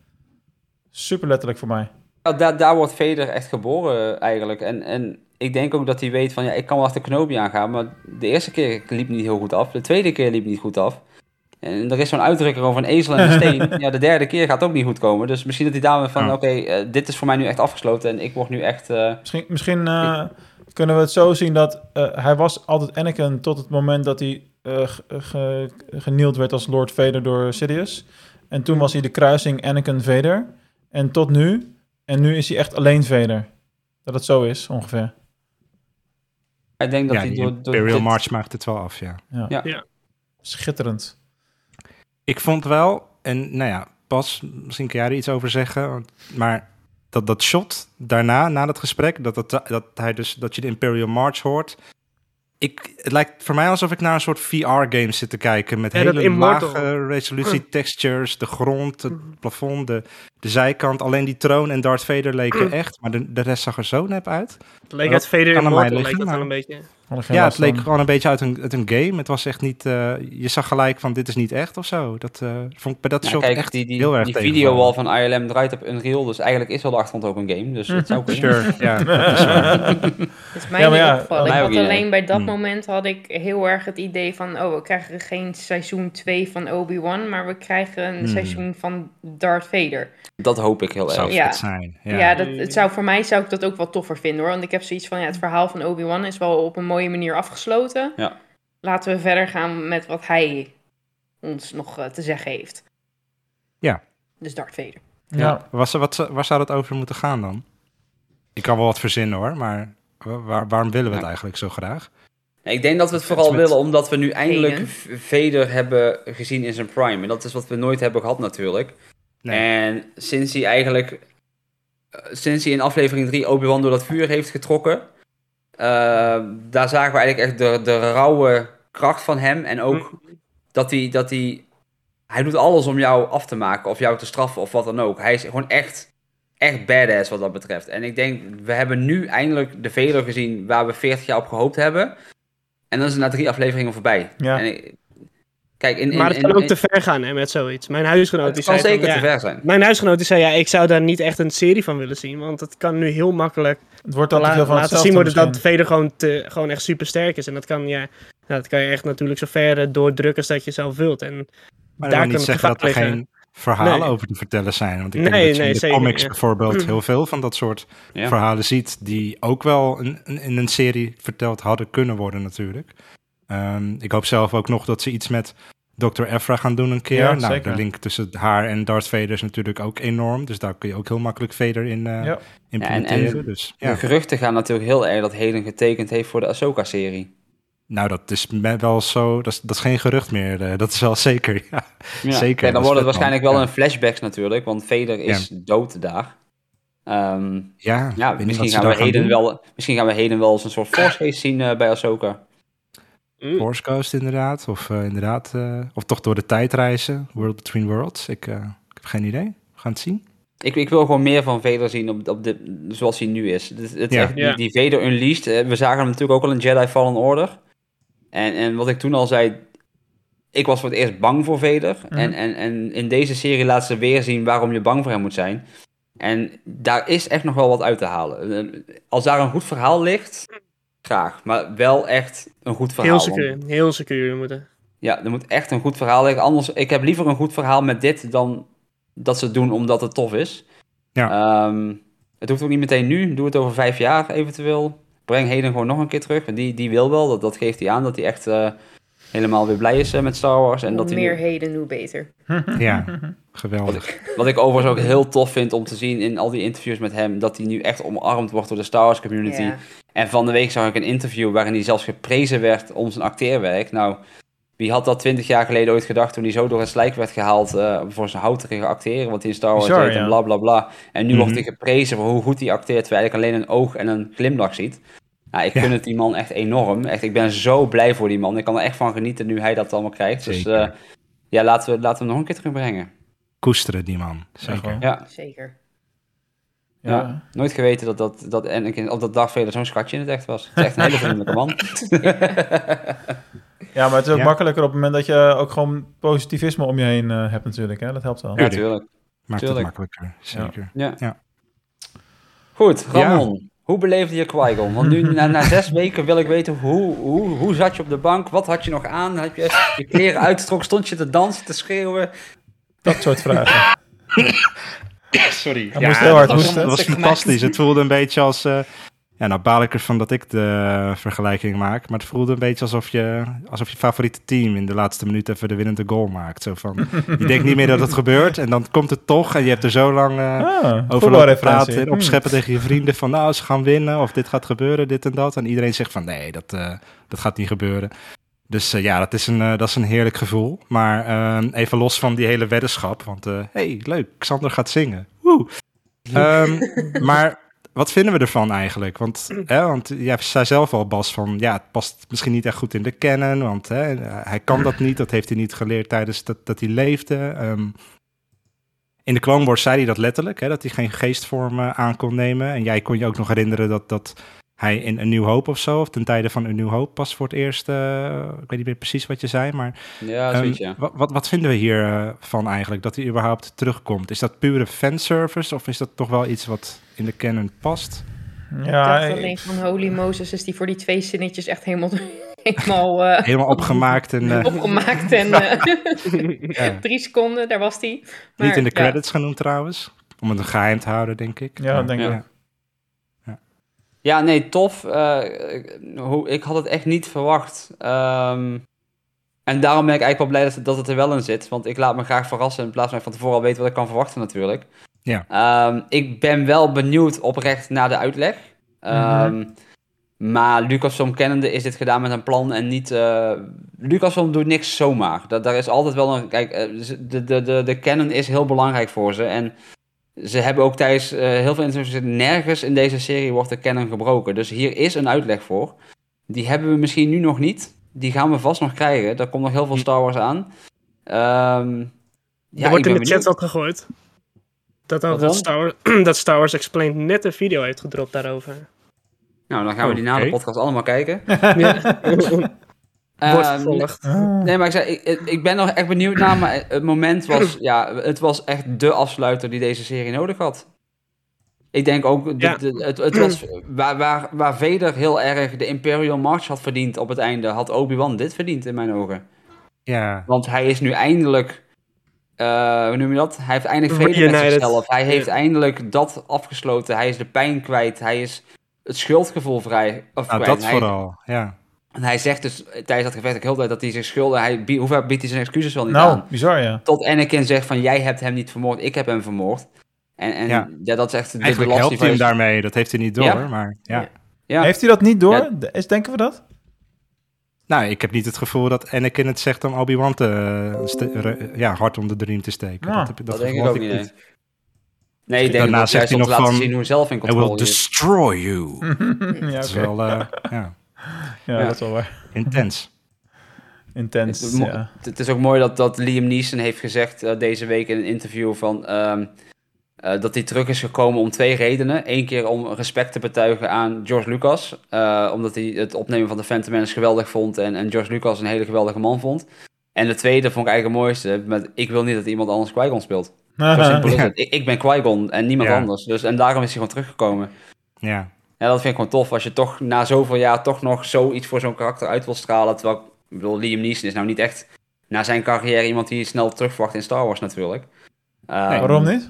S2: Super letterlijk voor mij.
S1: Ja, daar, daar wordt Vader echt geboren eigenlijk. En, en ik denk ook dat hij weet van, ja, ik kan wel achter Kenobi aangaan, maar de eerste keer liep niet heel goed af. De tweede keer liep niet goed af. En er is zo'n uitdrukking over een ezel en een steen. ja, de derde keer gaat ook niet goed komen. Dus misschien dat hij daarmee van,
S4: Ja.
S1: oké, eh, dit is voor mij nu echt afgesloten en ik word nu echt... eh,
S2: Misschien, misschien kunnen we het zo zien dat hij was altijd Anakin tot het moment dat hij eh, ge- ge- genield werd als Lord Vader door Sidious. En toen was hij de kruising Anakin Vader. En tot nu. En nu is hij echt alleen Vader. Dat het zo is, ongeveer.
S1: ik denk dat
S4: ja,
S1: hij
S4: die
S1: door, door
S4: Imperial
S1: dit-
S4: March maakt het wel af, ja.
S2: Ja. Schitterend.
S4: Ik vond wel, en nou ja, pas, misschien kan jij er iets over zeggen, want- maar dat, dat shot daarna, na dat gesprek, dat, dat, dat, hij dus, dat je de Imperial March hoort. Ik, het lijkt voor mij alsof ik naar een soort VR-game zit te kijken met
S3: Ja,
S4: hele lage resolutie textures, de grond, het plafond, de, de zijkant. Alleen die troon en Darth Vader leken echt, maar de, de rest zag er zo nep uit.
S3: Het leek uit Vader
S4: mij
S3: Immortal, leek dat wel een beetje.
S4: Ja, het leek gewoon een beetje uit een, uit een game. Het was echt niet, eh, je zag gelijk van dit is niet echt of zo. Dat eh, vond ik bij dat
S1: Ja,
S4: shot
S1: kijk,
S4: echt
S1: die, die,
S4: heel erg
S1: die videowall van ILM draait op Unreal, dus eigenlijk is wel de achtergrond ook een game. Dus het zou kunnen.
S4: Sure, ja, dat is
S5: mij
S2: Ja,
S5: niet
S2: ja,
S5: opgevallen. Ik had alleen bij dat
S4: Hmm.
S5: moment had ik heel erg het idee van... oh, we krijgen geen seizoen 2 van Obi-Wan... maar we krijgen een
S4: Hmm.
S5: seizoen van Darth Vader.
S1: Dat hoop ik heel
S4: zou
S1: erg.
S5: Ja.
S4: zijn. Ja.
S5: Ja, dat, het zou, voor mij zou ik dat ook wel toffer vinden hoor. Want ik heb zoiets van, ja, het verhaal van Obi-Wan is wel op een mooie manier afgesloten.
S1: Ja.
S5: Laten we verder gaan met wat hij ons nog eh, te zeggen heeft.
S4: Ja.
S5: Dus Darth Vader.
S2: Ja.
S4: Was, er- wat, waar zou het over moeten gaan dan? Ik kan wel wat verzinnen hoor, maar wa- waar, waarom willen we het
S1: Ja.
S4: eigenlijk zo graag?
S1: Ik denk dat we het vooral
S4: Met-
S1: willen omdat we nu eindelijk Vader hebben gezien in zijn prime. En dat is wat we nooit hebben gehad natuurlijk.
S4: Nee.
S1: En sinds hij eigenlijk, eh, sinds hij in aflevering 3 Obi-Wan door dat vuur heeft getrokken, daar zagen we eigenlijk echt de, de rauwe kracht van hem. En ook dat hij, dat hij, hij doet alles om jou af te maken of jou te straffen of wat dan ook. Hij is gewoon echt, echt badass wat dat betreft. En ik denk, we hebben nu eindelijk de Vader gezien waar we 40 jaar op gehoopt hebben. En dan is het na drie afleveringen voorbij.
S2: Ja.
S1: En ik- kijk, in, in,
S3: Maar het
S1: in-
S3: kan ook
S1: in-
S3: te ver gaan hè, met zoiets. Mijn huisgenoot die
S1: het kan
S3: zei van,
S1: zeker
S3: ja,
S1: te ver zijn.
S3: Mijn huisgenoot die zei, ja, ik zou daar niet echt een serie van willen zien. Want het kan nu heel makkelijk
S2: Het wordt van
S3: laten
S2: hetzelfde
S3: zien worden dat. Vader gewoon, te, gewoon echt super sterk is. En dat kan, ja, nou, dat kan je echt natuurlijk zo ver eh, doordrukken als dat je zelf wilt. En
S4: Maar
S3: daar kan
S4: niet
S3: het
S4: zeggen dat er
S3: liggen.
S4: geen verhalen
S3: Nee.
S4: over te vertellen zijn. Want ik
S3: Nee,
S4: denk dat je
S3: nee,
S4: in de
S3: zeker,
S4: comics
S3: ja.
S4: bijvoorbeeld heel veel van dat soort
S1: Ja.
S4: verhalen ziet... die ook wel een- in een serie verteld hadden kunnen worden natuurlijk. Ehm, ik hoop zelf ook nog dat ze iets met Dr. Efra gaan doen een keer.
S2: Ja,
S4: nou,
S2: zeker.
S4: de link tussen haar en Darth Vader is natuurlijk ook enorm. Dus daar kun je ook heel makkelijk Vader in eh,
S2: Ja.
S4: implementeren.
S1: en-
S4: dus,
S1: De
S4: ja.
S1: geruchten gaan natuurlijk heel erg dat Hayden getekend heeft voor de Ahsoka-serie.
S4: Nou, dat is wel zo... Dat is, dat is geen gerucht meer. eh, dat is wel zeker, ja.
S1: Ja.
S4: Zeker, dat
S1: dan wordt het waarschijnlijk
S4: man.
S1: wel
S4: Ja.
S1: een flashbacks natuurlijk, want Vader is dood daar. Ehm,
S4: Ja,
S1: ja, misschien gaan, we
S4: doen.
S1: wel, misschien gaan we wel als een soort force zien eh, bij Ahsoka.
S3: Mm,
S4: Force Ghost inderdaad. Of eh, inderdaad, eh, of toch door de tijd reizen. World Between Worlds. Ik, eh, ik heb geen idee. We gaan het zien.
S1: Ik, ik wil gewoon meer van Vader zien op, op dit, zoals hij nu is. Het, het is
S4: Ja.
S1: echt, die, die Vader Unleashed, we zagen hem natuurlijk ook al in Jedi Fallen Order. En, en wat ik toen al zei, ik was voor het eerst bang voor Vader.
S2: Mhm.
S1: En, en, en in deze serie laat ze weer zien waarom je bang voor hem moet zijn. En daar is echt nog wel wat uit te halen. Als daar een goed verhaal ligt, graag. Maar wel echt een goed verhaal.
S3: Heel
S1: want-
S3: secuur, heel secuur moeten.
S1: ja, er moet echt een goed verhaal liggen. Anders, ik heb liever een goed verhaal met dit dan dat ze het doen omdat het tof is.
S4: Ja.
S1: Ehm, het hoeft ook niet meteen nu. Doe het over vijf jaar eventueel. Breng Hayden gewoon nog een keer terug. Die, die wil wel, dat, dat geeft hij aan. Dat hij echt eh, helemaal weer blij is eh, met Star Wars. En
S5: Hoe
S1: dat hij
S5: meer
S1: nu-
S5: heden, hoe beter.
S4: Ja, geweldig.
S1: wat ik overigens ook heel tof vind om te zien in al die interviews met hem. Dat hij nu echt omarmd wordt door de Star Wars community.
S5: Ja.
S1: En van de week zag ik een interview waarin hij zelfs geprezen werd om zijn acteerwerk. Nou, wie had dat twintig jaar geleden ooit gedacht toen hij zo door het slijk werd gehaald eh, voor zijn houterige acteren, wat hij in Star Wars deed en bla bla bla. En nu
S4: Mhm.
S1: wordt hij geprezen voor hoe goed hij acteert, terwijl ik alleen een oog en een glimlach ziet. Nou, ik
S4: Ja.
S1: gun het die man echt enorm. Echt, ik ben zo blij voor die man. Ik kan er echt van genieten nu hij dat allemaal krijgt. Dus eh, ja, laten we, laten we hem nog een keer terugbrengen.
S4: Koesteren die man. Zeker.
S1: Ja,
S5: Zeker.
S2: Ja.
S1: Ja. nooit geweten dat, dat, dat Anakin, of dat Darth Vader zo'n schatje in het echt was. Het is echt een hele vriendelijke man.
S2: Ja, maar het is ook
S4: Ja.
S2: makkelijker op het moment dat je ook gewoon positivisme om je heen eh, hebt natuurlijk. Hè? Dat helpt wel.
S1: Ja,
S4: Tuurlijk.
S1: natuurlijk.
S4: Maakt
S1: Tuurlijk.
S4: het makkelijker. Zeker.
S1: Ja.
S4: Ja.
S1: Goed, Ramon. Hoe beleefde je Qui-Gon? Want nu, na, na zes weken, wil ik weten hoe, hoe, hoe zat je op de bank? Wat had je nog aan? Had je je kleren uitgetrokken? Stond je te dansen, te schreeuwen?
S2: Dat soort vragen.
S4: Sorry.
S2: Hij moest heel hard
S4: dat was, dat was fantastisch. Het voelde een beetje als... eh, ja, nou baal ik ervan dat ik de vergelijking maak. Maar het voelde een beetje alsof je, alsof je favoriete team in de laatste minuut even de winnende goal maakt. Zo van, je denkt niet meer dat het gebeurt en dan komt het toch. En je hebt er zo lang eh,
S2: Ah,
S4: over praten en
S2: Hmm.
S4: opscheppen tegen je vrienden. Van nou, ze gaan winnen of dit gaat gebeuren, dit en dat. En iedereen zegt van nee, dat, eh, dat gaat niet gebeuren. Dus eh, ja, dat is, een, dat is een heerlijk gevoel. Maar ehm, even los van die hele weddenschap. Want eh hey, leuk, Xander gaat zingen. Woe. Ehm, maar wat vinden we ervan eigenlijk? Want, hè, want jij zei zelf al, Bas, van ja, het past misschien niet echt goed in de canon. Want hè, hij kan dat niet, dat heeft hij niet geleerd tijdens dat, dat hij leefde. Ehm, in de Clone Wars zei hij dat letterlijk, hè, dat hij geen geestvorm eh, aan kon nemen. En jij kon je ook nog herinneren dat, dat hij in een nieuw hoop of zo, of ten tijde van een nieuw hoop pas voor het eerst, eh, ik weet niet meer precies wat je zei, maar
S1: Ja, zoiets, ja.
S4: wat, wat, wat vinden we hiervan van eigenlijk, dat hij überhaupt terugkomt? Is dat pure fanservice of is dat toch wel iets wat in de canon past?
S2: Ja,
S5: ik dacht alleen van Holy Moses is die voor die twee zinnetjes echt helemaal, helemaal eh,
S4: Helemaal opgemaakt en eh,
S5: opgemaakt. En eh, drie seconden, daar was die. Maar,
S4: niet in de
S5: ja,
S4: credits genoemd trouwens. Om het een geheim te houden, denk ik.
S2: ja,
S4: Maar-
S2: denk ik.
S1: Ja. Ja, nee, tof. Eh, ik had het echt niet verwacht. Ehm, en daarom ben ik eigenlijk wel blij dat, het- dat het er wel in zit. Want ik laat me graag verrassen in plaats van van tevoren al weten wat ik kan verwachten natuurlijk.
S4: Ja.
S1: Ehm, ik ben wel benieuwd oprecht naar de uitleg. Ehm, Maar Lucasfilm kennende is dit gedaan met een plan en niet... eh Lucasfilm doet niks zomaar. Dat, daar is altijd wel een... Kijk, eh, de, de, de, de canon is heel belangrijk voor ze. En ze hebben ook tijdens eh, heel veel interviews nergens in deze serie wordt de canon gebroken. Dus hier is een uitleg voor. Die hebben we misschien nu nog niet. Die gaan we vast nog krijgen. Daar komt nog heel veel Star Wars aan. Ehm ja,
S3: er wordt in de chat ook gegooid. Dat, dat? Star Wars, dat Star Wars Explained net een video heeft gedropt daarover.
S1: Nou, dan gaan we die na de podcast allemaal kijken.
S3: Ja. Wordt
S1: Ehm,
S3: vervolgd.
S2: Ah.
S1: Nee, maar ik, zei, ik, ik ben nog echt benieuwd naar, maar het moment was, ja, het was echt de afsluiter die deze serie nodig had. Ik denk ook, de-
S3: Ja.
S1: de- het, het was, waar, waar, waar Vader heel erg de Imperial March had verdiend op het einde, had Obi-Wan dit verdiend in mijn ogen.
S4: Ja,
S1: Want hij is nu eindelijk, eh, hoe noem je dat? Hij heeft eindelijk vrede met zichzelf. Hij heeft eindelijk dat afgesloten. Hij is de pijn kwijt. Hij is het schuldgevoel vrij. Of
S4: nou, dat
S1: Hij-
S4: vooral. Ja.
S1: en hij zegt dus tijdens dat gevecht ook heel de tijd dat hij zich schuldig... Hij, hoe vaak biedt hij zijn excuses wel niet
S2: Nou,
S1: aan?
S2: bizar ja.
S1: Tot Anakin zegt van, jij hebt hem niet vermoord, ik heb hem vermoord. En, en ja.
S4: Ja.
S1: dat is echt de,
S4: Eigenlijk helpt hij hem daarmee. Dat heeft hij niet door,
S1: Ja.
S4: maar ja.
S5: Ja.
S2: Heeft hij dat niet door? Is, denken we dat?
S4: Nou, ik heb niet het gevoel dat Anakin het zegt om Obi-Wan te, eh, ja, hard om de riem te steken.
S2: Ja,
S4: dat heb,
S1: Dat denk ik
S4: gevoel
S1: ook niet, nee. Nee, ik denk
S4: Daarna
S1: dat
S4: zegt hij nog
S1: laten
S4: van,
S1: zien hoe hij zelf in
S4: I will
S1: controle is.
S4: destroy you.
S2: ja,
S4: Dat is wel, eh, ja,
S2: ja,
S1: Ja.
S2: dat is wel waar.
S4: intens.
S2: Intens,
S1: Het, het is ook mooi dat, dat Liam Neeson heeft gezegd eh, deze week in een interview van... ehm, eh, dat hij terug is gekomen om twee redenen. Eén keer om respect te betuigen aan George Lucas. eh, omdat hij het opnemen van de Phantom Menace geweldig vond. En, en George Lucas een hele geweldige man vond. En de tweede vond ik eigenlijk het mooiste. Met, ik wil niet dat iemand anders Qui-Gon speelt. Simpel. Ik, ik ben Qui-Gon en niemand
S4: Ja.
S1: anders. Dus, en daarom is hij gewoon teruggekomen.
S4: Ja.
S1: Ja, dat vind ik gewoon tof. Als je toch na zoveel jaar toch nog zoiets voor zo'n karakter uit wil stralen. Terwijl, ik bedoel, Liam Neeson is nou niet echt na zijn carrière iemand die snel terugverwacht in Star Wars natuurlijk. Ehm,
S2: Waarom niet?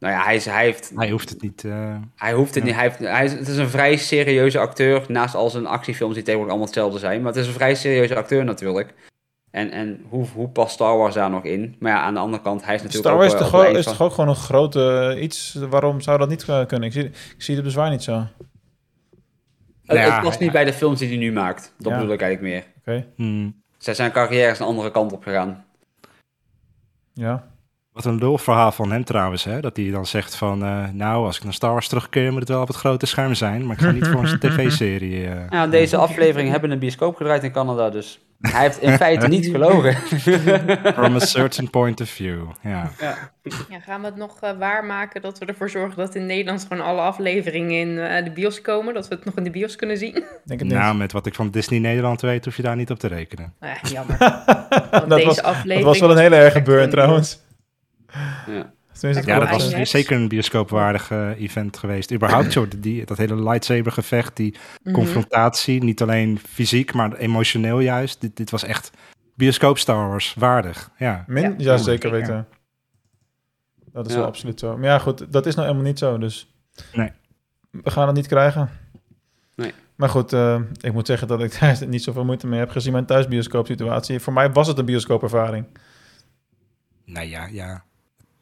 S1: Nou ja, hij, is, hij heeft
S4: Hij hoeft het niet. eh,
S1: Hij hoeft het
S4: Ja.
S1: niet. Hij heeft, hij is, het is een vrij serieuze acteur. Naast al zijn actiefilms die tegenwoordig allemaal hetzelfde zijn. Maar het is een vrij serieuze acteur natuurlijk. En, en hoe, hoe past Star Wars daar nog in? Maar ja, aan de andere kant, hij is natuurlijk
S2: Star Wars
S1: ook,
S2: is
S1: eh,
S2: toch, is
S1: van-
S2: toch ook gewoon een grote eh, iets? Waarom zou dat niet kunnen? Ik zie, ik zie het bezwaar niet zo. Oké.
S1: Het,
S4: Nou ja,
S1: het past niet bij de films die hij nu maakt. Dat
S2: Ja.
S1: bedoel ik eigenlijk meer.
S4: hmm.
S1: Zij zijn carrière is een andere kant op gegaan.
S2: Ja.
S4: Wat een lulverhaal van hem trouwens, hè? Dat hij dan zegt van, eh, nou, als ik naar Star Wars terugkeer, moet het wel op het grote scherm zijn. Maar ik ga niet voor een tv-serie. eh.
S1: Ja, deze aflevering hebben een bioscoop gedraaid in Canada, dus hij heeft in feite niet gelogen.
S4: From a certain point of view. Ja.
S5: Ja, gaan we het nog eh, waarmaken dat we ervoor zorgen dat in Nederland gewoon alle afleveringen in eh, de bios komen? Dat we het nog in de bios kunnen zien?
S2: Denk het niet.
S4: Nou, met wat ik van Disney Nederland weet, hoef je daar niet op te rekenen.
S5: Ja, jammer. Want
S2: dat,
S5: deze
S2: was, dat
S5: aflevering
S2: was wel een hele erge burn
S5: echt
S2: trouwens.
S1: Ja.
S4: Ja, dat was zeker een bioscoopwaardig eh, event geweest. Überhaupt zo, die, dat hele lightsaber-gevecht, die
S5: Mhm.
S4: confrontatie, niet alleen fysiek, maar emotioneel juist. Dit, dit was echt bioscoop Star Wars waardig. Ja.
S2: Min?
S5: Ja.
S2: Zeker weten. Dat is
S1: Ja.
S2: wel absoluut zo. Maar ja, goed, dat is nou helemaal niet zo, dus...
S4: Nee.
S2: We gaan het niet krijgen.
S1: Nee.
S2: Maar goed, eh, ik moet zeggen dat ik daar niet zoveel moeite mee heb gezien mijn thuisbioscoopsituatie. Voor mij was het een bioscoopervaring.
S4: Nou ja, ja.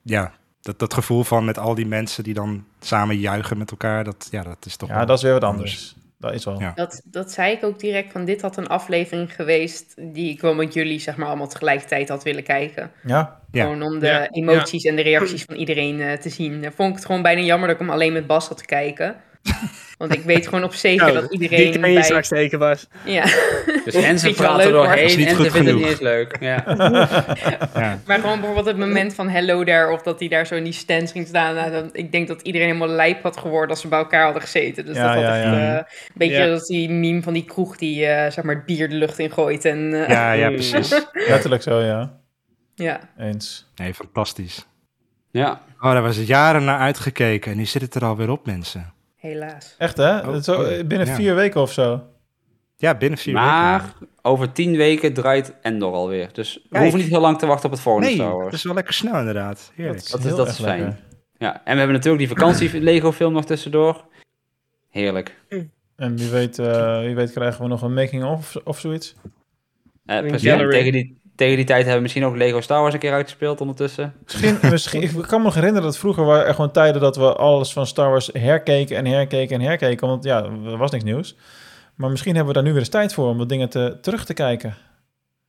S4: Ja, dat, dat gevoel van met al die mensen die dan samen juichen met elkaar, dat, ja, dat is toch
S2: Ja,
S4: wel
S2: dat is weer wat
S4: anders.
S2: anders. Dat is wel.
S4: Ja.
S5: Dat, dat zei ik ook direct, van dit had een aflevering geweest die ik wel met jullie zeg maar allemaal tegelijkertijd had willen kijken.
S2: Ja,
S4: Ja.
S5: Gewoon om de
S3: Ja,
S5: emoties en de reacties van iedereen eh, te zien. Vond ik het gewoon bijna jammer dat ik hem alleen met Bas had te kijken. Want ik weet gewoon op zeker
S3: Nou,
S5: dat iedereen bij...
S3: straks steken, Bas.
S5: Ja.
S1: Dus en ze praten doorheen
S4: niet
S1: en ze vinden het niet eens leuk. Ja.
S4: Ja.
S5: Maar gewoon bijvoorbeeld het moment van hello there, of dat hij daar zo in die stand ging staan. Nou, dan, ik denk dat iedereen helemaal lijp had geworden als ze bij elkaar hadden gezeten. Dus
S2: Ja,
S5: dat had
S2: ja,
S5: echt,
S2: ja.
S5: eh, een beetje
S3: Ja.
S5: als die meme van die kroeg die eh, zeg maar het bier de lucht in gooit. En, eh,
S4: Ja, ja,
S3: Mm.
S4: precies.
S2: letterlijk zo, ja.
S5: ja.
S2: Eens.
S4: Nee, fantastisch.
S1: ja.
S4: Oh, daar was jaren naar uitgekeken en nu zit het er alweer op, mensen.
S5: Helaas.
S2: Echt, hè?
S4: Oh,
S2: zo,
S4: oh,
S2: eh, binnen
S4: ja.
S2: vier weken of zo.
S4: Ja, binnen vier
S1: Maar
S4: weken.
S1: over tien weken draait Endor alweer. Dus we
S4: Kijk.
S1: hoeven niet heel lang te wachten op het volgende
S4: Nee,
S1: Star
S4: dat
S1: Wars.
S4: is wel lekker snel inderdaad. Heerlijk.
S1: Dat is-
S2: heel
S1: dat is fijn.
S2: lekker.
S1: Ja, en we hebben natuurlijk die vakantie Lego film nog tussendoor. Heerlijk.
S2: En wie weet, eh, wie weet krijgen we nog een making-of of zoiets.
S1: Eh,
S3: Een
S1: precies. Tegen die, tegen die tijd hebben we misschien ook Lego Star Wars een keer uitgespeeld ondertussen.
S2: Misschien, misschien, ik kan me nog herinneren dat vroeger waren er gewoon tijden dat we alles van Star Wars herkeken en herkeken en herkeken. Want ja, er was niks nieuws. Maar misschien hebben we daar nu weer eens tijd voor om wat dingen te, terug te kijken.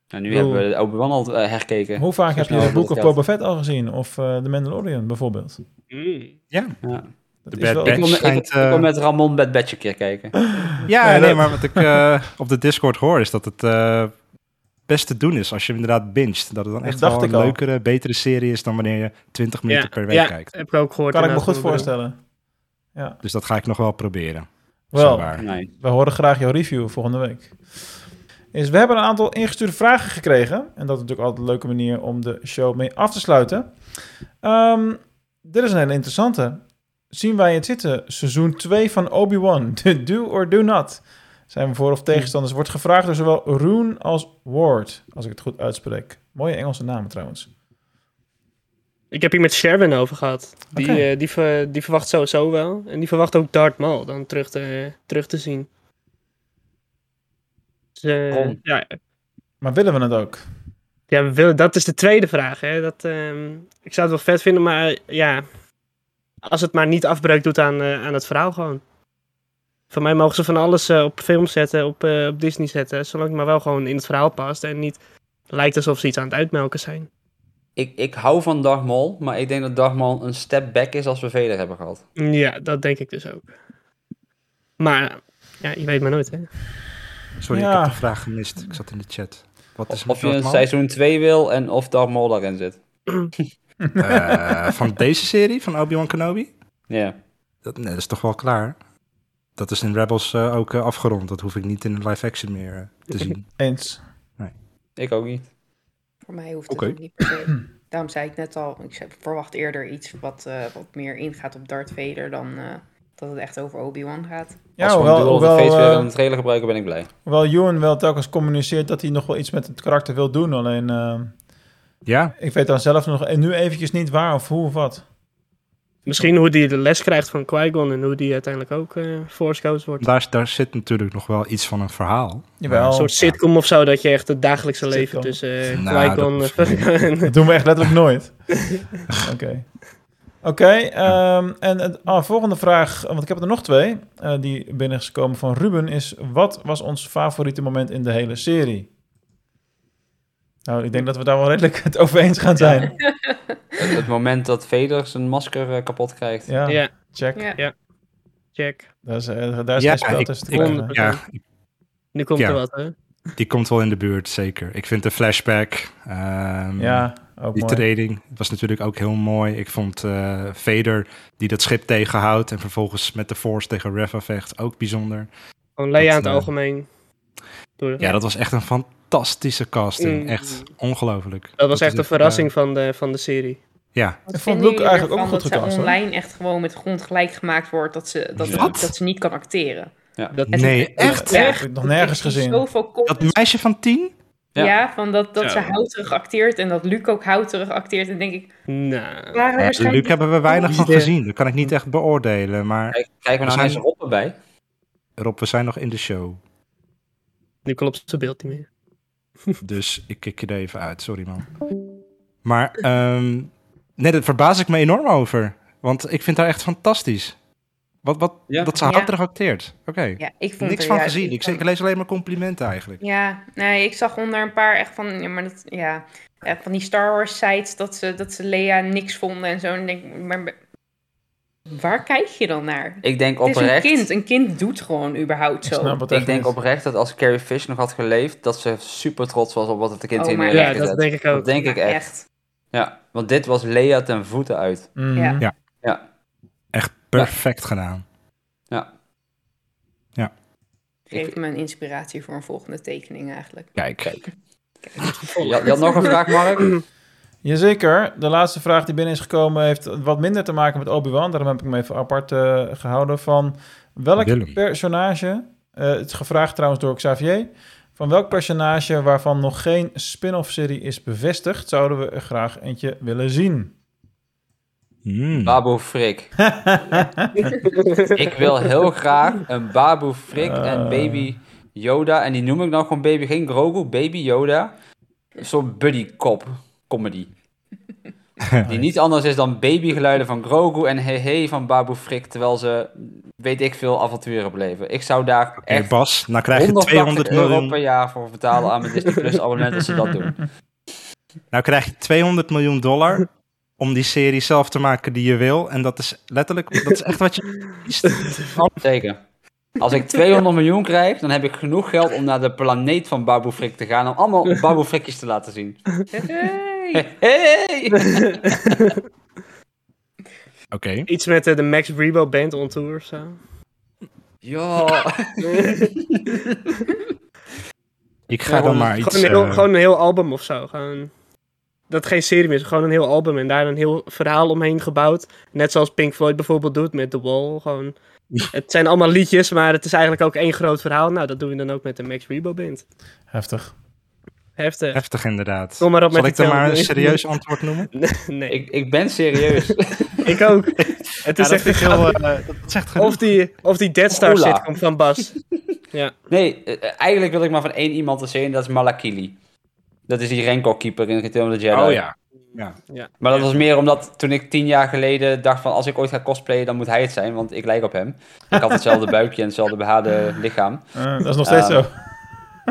S1: En nu hebben we de Obi-Wan al eh, herkeken.
S2: Hoe vaak heb je de
S1: het
S2: of
S1: geld.
S2: Boba Fett al gezien? Of eh The Mandalorian bijvoorbeeld?
S3: Mm.
S1: Ja.
S2: Dat
S4: De
S2: is
S4: Bad
S2: wel-
S1: Ik wil, wil
S4: eh,
S1: met Ramon Bad Batch een keer kijken.
S4: Ja,
S2: Nee,
S4: maar wat ik eh, op de Discord hoor is dat het eh, best te doen is als je inderdaad binget. Dat het dan echt wel een
S2: al.
S4: leukere, betere serie is dan wanneer je 20 minuten
S3: Ja,
S4: per week
S3: ja,
S4: kijkt.
S3: heb ik ook gehoord.
S2: kan ik me goed voorstellen.
S4: Dus dat ga ik nog wel proberen.
S2: Wel.
S1: Nee.
S2: we horen graag jouw review volgende week. Is, we hebben een aantal ingestuurde vragen gekregen. En dat is natuurlijk altijd een leuke manier om de show mee af te sluiten. Ehm, dit is een hele interessante. Zien wij het zitten? Seizoen 2 van Obi-Wan. do or do not. Zijn we voor of tegenstanders? Wordt gevraagd door zowel Roon als Ward. Als ik het goed uitspreek. Mooie Engelse namen trouwens.
S3: Ik heb hier met Sherwin over gehad. Die, eh, die, ver- die verwacht sowieso wel. En die verwacht ook Darth Maul dan terug te, terug te zien. Dus, eh, ja,
S2: Maar willen we het ook?
S3: ja we willen, dat is de tweede vraag. Hè. Dat, ehm, ik zou het wel vet vinden, maar ja, als het maar niet afbreuk doet aan, eh, aan het verhaal gewoon. Voor mij mogen ze van alles eh, op film zetten, op, eh, op Disney zetten, zolang het maar wel gewoon in het verhaal past en niet lijkt alsof ze iets aan het uitmelken zijn.
S1: Ik, ik hou van Darth Maul, maar ik denk dat Darth Maul een step back is als we Vader hebben gehad.
S3: Ja, dat denk ik dus ook. Maar ja, je weet maar nooit, hè.
S4: Sorry,
S2: Ja.
S4: ik heb de vraag gemist. Ik zat in de chat. Wat is
S1: Of, of je een seizoen 2 wil en of Darth Maul daarin zit.
S4: Eh, van deze serie, van Obi-Wan Kenobi?
S1: Ja.
S4: Dat, nee, dat is toch wel klaar? Dat is in Rebels eh, ook eh, afgerond. Dat hoef ik niet in live action meer eh, te zien.
S2: Eens.
S1: Ik ook niet.
S5: Voor mij hoeft het ook niet per se. Daarom zei ik net al, ik verwacht eerder iets wat, eh, wat meer ingaat op Darth Vader dan eh, dat het echt over Obi-Wan gaat.
S2: Ja,
S1: Als we
S2: hoewel, hoewel,
S1: Fates weer
S2: eh,
S1: in de trailer gebruiken, ben ik blij.
S2: hoewel Ewan wel telkens communiceert dat hij nog wel iets met het karakter wil doen. Alleen,
S4: Ja,
S2: ik weet dan zelf nog nu eventjes niet waar of hoe of wat.
S3: Misschien hoe die de les krijgt van Qui-Gon en hoe die uiteindelijk ook eh Force Ghost wordt.
S4: daar, daar zit natuurlijk nog wel iets van een verhaal.
S2: Jawel.
S3: Een soort sitcom of zo, dat je echt het dagelijkse
S2: Sitcom.
S3: leven tussen
S4: Nou,
S3: Qui-Gon
S4: dat
S3: en...
S2: Dat doen we echt letterlijk nooit. Oké. Oké, ehm, en het ah, volgende vraag, want ik heb er nog twee, eh, die binnen is gekomen van Ruben, is wat was ons favoriete moment in de hele serie? Nou, ik denk dat we daar wel redelijk het over eens gaan zijn.
S1: Het, het moment dat Vader zijn masker eh, kapot krijgt.
S2: Ja,
S3: ja,
S2: check.
S5: Ja.
S3: check.
S2: Daar is, eh, daar is
S4: Ja,
S2: spel
S4: ik-
S2: tussen.
S4: Ja,
S3: Nu komt
S4: Ja.
S3: er wat, hè?
S4: die komt wel in de buurt, zeker. Ik vind de flashback, ehm,
S2: Ja, ook
S4: die
S2: mooi.
S4: training, was natuurlijk ook heel mooi. Ik vond eh Vader die dat schip tegenhoudt en vervolgens met de Force tegen Reva vecht, ook bijzonder.
S3: Gewoon Leia in het algemeen. Door
S4: Ja, dat was echt een fantastische casting.
S3: Mm.
S4: Echt ongelooflijk.
S3: dat was echt een verrassing van, de, van de serie.
S4: eh, ja,
S5: Wat
S2: Ik vond Luke eigenlijk ook goed
S5: dat
S2: gecast,
S5: ze
S2: hoor.
S5: online echt gewoon met de grond gelijk gemaakt wordt dat ze, dat, dat ze niet kan acteren.
S3: Dat,
S4: nee, echt?
S2: Dat heb ik nog nergens gezien.
S4: Dat meisje van tien?
S5: ja.
S1: Ja.
S5: van dat, dat ze
S3: Zo.
S5: houterig acteert en dat Luc ook houterig acteert. En denk ik,
S3: nou,
S4: Ja,
S5: waarschijnlijk
S4: Luc hebben we weinig van gezien. Dat kan ik niet echt beoordelen. Maar
S1: Kijk, krijgen we nou
S4: We
S1: ineens
S4: zijn-
S1: Rob erbij?
S4: Rob, we zijn nog in de show.
S3: Nu klopt zijn beeld niet meer.
S4: Dus ik kik je er even uit. Sorry, man. Maar ehm nee, daar verbaas ik me enorm over. Want ik vind haar echt fantastisch. Wat, wat,
S1: Ja.
S4: Dat ze
S5: Ja.
S4: houterig acteert. Oké.
S5: Ja, ik vond
S4: Niks van gezien. Ik, ik lees alleen maar complimenten eigenlijk.
S5: Ja, nee, ik zag onder een paar echt van, ja, maar dat, ja, ja, van die Star Wars sites dat ze, dat ze Lea niks vonden en zo. En ik denk, maar waar kijk je dan naar?
S1: Ik denk
S5: Het is een kind. Een kind doet gewoon überhaupt
S2: Ik
S5: zo.
S2: snap het
S1: Ik denk
S2: niet.
S1: oprecht dat als Carrie Fish nog had geleefd, dat ze super trots was op wat het kind
S5: Oh,
S1: in neer
S3: Ja, dat denk ik ook.
S1: Dat denk ik echt. Ja, want dit was Lea ten voeten uit.
S2: Mhm.
S5: Ja.
S1: Ja,
S4: Echt perfect gedaan.
S1: ja.
S5: Geeft me een inspiratie voor een volgende tekening eigenlijk.
S4: Kijk.
S1: Kijk. Je, had- je had nog een vraag, Mark?
S2: Jazeker. De laatste vraag die binnen is gekomen heeft wat minder te maken met Obi-Wan. Daarom heb ik hem even apart eh, gehouden. Van welk
S4: Willem.
S2: personage, eh, het is gevraagd trouwens door Xavier, van welk personage waarvan nog geen spin-off serie is bevestigd, zouden we er graag eentje willen zien?
S4: Hmm.
S1: Babu Frik. ik wil heel graag een Babu Frik en
S2: Eh.
S1: Baby Yoda. En die noem ik nou gewoon Baby, geen Grogu, Baby Yoda. Soort buddy cop comedy. Die niet anders is dan babygeluiden van Grogu en hey hey van Babu Frik. Terwijl ze, weet ik veel, avonturen beleven. Ik zou daar echt
S4: Bas, nou krijg je
S1: 180
S4: 200
S1: euro
S4: miljoen.
S1: per jaar voor betalen aan mijn Disney Plus abonnement als ze dat doen.
S4: Nou krijg je 200 miljoen dollar om die serie zelf te maken die je wil. En dat is letterlijk, dat is echt wat je kiest.
S1: Zeker. Als ik 200 miljoen krijg, dan heb ik genoeg geld om naar de planeet van Babu Frik te gaan. Om allemaal Babu Frikjes te laten zien.
S5: Hey.
S1: Hey!
S4: Oké.
S3: Iets met eh, de Max Rebo Band on tour of zo.
S1: Ja.
S4: Ik ga dan maar iets...
S3: Gewoon een, heel,
S4: eh,
S3: gewoon een heel album of zo. Gewoon, dat geen serie meer is, gewoon een heel album. En daar een heel verhaal omheen gebouwd. Net zoals Pink Floyd bijvoorbeeld doet met The Wall. Gewoon, het zijn allemaal liedjes, maar het is eigenlijk ook één groot verhaal. Nou, dat doen we dan ook met de Max Rebo Band.
S2: Heftig.
S3: Heftig.
S4: Heftig inderdaad.
S3: Kom maar op
S4: Zal
S3: met
S4: ik dan maar een
S3: 200
S4: serieus antwoord noemen?
S3: nee,
S1: ik, ik ben serieus.
S3: ik ook. Het is
S4: Ja,
S3: echt een
S4: heel... eh, dat zegt genoeg.
S3: Of die, of die Dead Star
S1: Ola.
S3: sitcom van Bas. Ja.
S1: Nee, eh, eigenlijk wil ik maar van één iemand te zien. Dat is Malakili. Dat is die Renko-keeper in Return of the Jedi.
S4: Oh ja. ja.
S1: Maar dat was meer omdat toen ik tien jaar geleden dacht van... als ik ooit ga cosplayen, dan moet hij het zijn. Want ik lijk op hem. Ik had hetzelfde buikje en hetzelfde behaarde lichaam.
S2: Dat is nog steeds
S1: Ah,
S2: zo.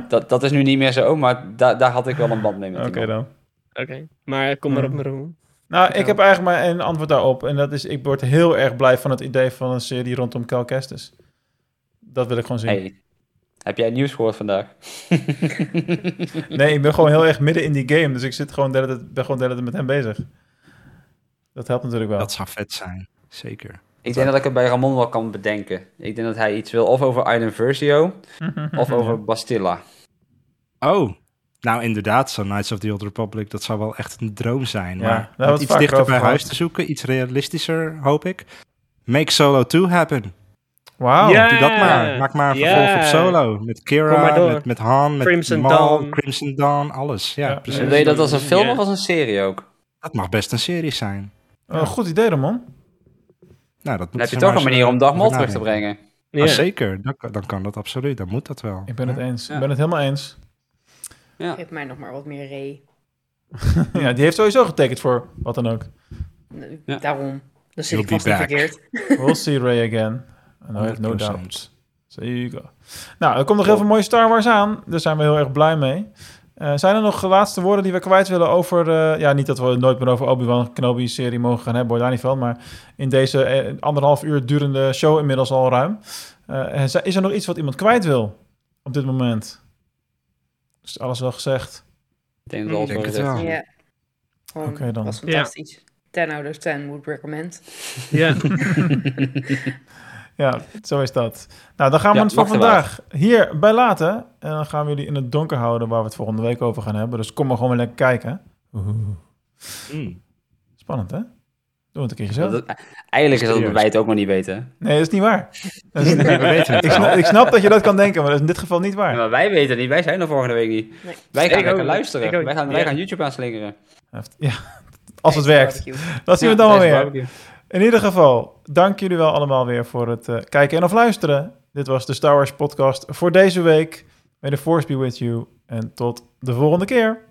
S1: Dat, dat is nu niet meer zo, maar da- daar had ik wel een band mee met
S2: Oké dan.
S3: Oké, maar kom maar op, Maroon.
S2: Nou, ik heb eigenlijk maar één antwoord daarop. En dat is, ik word heel erg blij van het idee van een serie rondom Cal Kestis. Dat wil ik gewoon zien.
S1: Hey, heb jij nieuws gehoord vandaag?
S2: Nee, ik ben gewoon heel erg midden in die game. Dus ik zit gewoon de hele tijd, ben gewoon de hele tijd met hem bezig. Dat helpt natuurlijk wel.
S4: Dat zou vet zijn. Zeker.
S1: Ik denk dat ik het bij Ramon wel kan bedenken. Ik denk dat hij iets wil of over Aiden Versio of over Bastilla.
S4: Oh. Nou, inderdaad, zo Knights of the Old Republic, dat zou wel echt een droom zijn.
S2: Ja,
S4: maar iets dichter bij huis te zoeken, iets realistischer, hoop ik. Make Solo 2 happen.
S2: Wauw.
S3: Ja.
S4: Doe dat maar. Maak maar een vervolg op Solo. Met Kira, met, met Han, met
S3: Crimson
S4: Maul,
S3: Dawn.
S4: Crimson Dawn, alles. Ja,
S2: Ja.
S4: precies.
S1: Wil je dat als een film of als een serie ook?
S4: Dat mag best een serie zijn.
S2: Oh, goed idee, Ramon.
S4: Nou, dat
S1: Dan heb je toch een manier om Dag Maul terug te brengen.
S3: Ja.
S4: Ah, zeker, dan, kan- dan kan dat absoluut. Dan moet dat wel.
S2: Ik ben het eens.
S1: Ja.
S2: Ik ben het helemaal eens.
S1: Ja.
S5: Geef mij nog maar wat meer re.
S2: ja, die heeft sowieso getekend voor wat dan ook.
S1: Ja.
S5: Daarom. Dan zit ik vast verkeerd.
S2: We'll see Ray again. And I have no
S4: 100%.
S2: doubt. Zeker. Nou, er komt nog heel veel mooie Star Wars aan. Daar zijn we heel erg blij mee. Eh, zijn er nog laatste woorden die we kwijt willen over... eh, ja, niet dat we nooit meer over Obi-Wan Kenobi-serie mogen gaan hebben, hoor, daar niet van. Maar in deze eh, anderhalf uur durende show inmiddels al ruim. eh, is- is er nog iets wat iemand kwijt wil op dit moment? Is alles wel gezegd?
S1: Ik denk dat
S4: denk
S1: wel
S4: het wel.
S5: Ja.
S2: Oké dan.
S5: was fantastisch. 10 out of 10 would recommend.
S3: Ja.
S2: Ja, zo is dat. Nou, dan gaan we
S1: Ja,
S2: het voor vandaag hierbij laten. En dan gaan we jullie in het donker houden waar we het volgende week over gaan hebben. Dus kom maar gewoon weer lekker kijken.
S4: Mm.
S2: Spannend, hè? Doen we het een keertje zo.
S1: Dat- Eigenlijk is dat
S4: Serieus.
S1: wij het ook nog niet weten.
S2: Nee, dat is niet waar. Dat is-
S4: Nee, we weten het
S2: ik, snap, ik snap dat je dat kan denken, maar dat is in dit geval niet
S1: Ja,
S2: waar.
S1: maar wij weten het niet. Wij zijn er volgende week niet.
S5: Nee.
S1: Wij gaan
S3: Ik
S1: lekker
S3: ook.
S1: luisteren.
S3: Ik ook.
S1: Wij gaan, wij gaan YouTube aanslingeren.
S2: Ja, als het werkt. Dat zien we dan wel weer. In ieder geval, dank jullie wel allemaal weer voor het eh, kijken en of luisteren. Dit was de Star Wars podcast voor deze week. May the force be with you. En tot de volgende keer.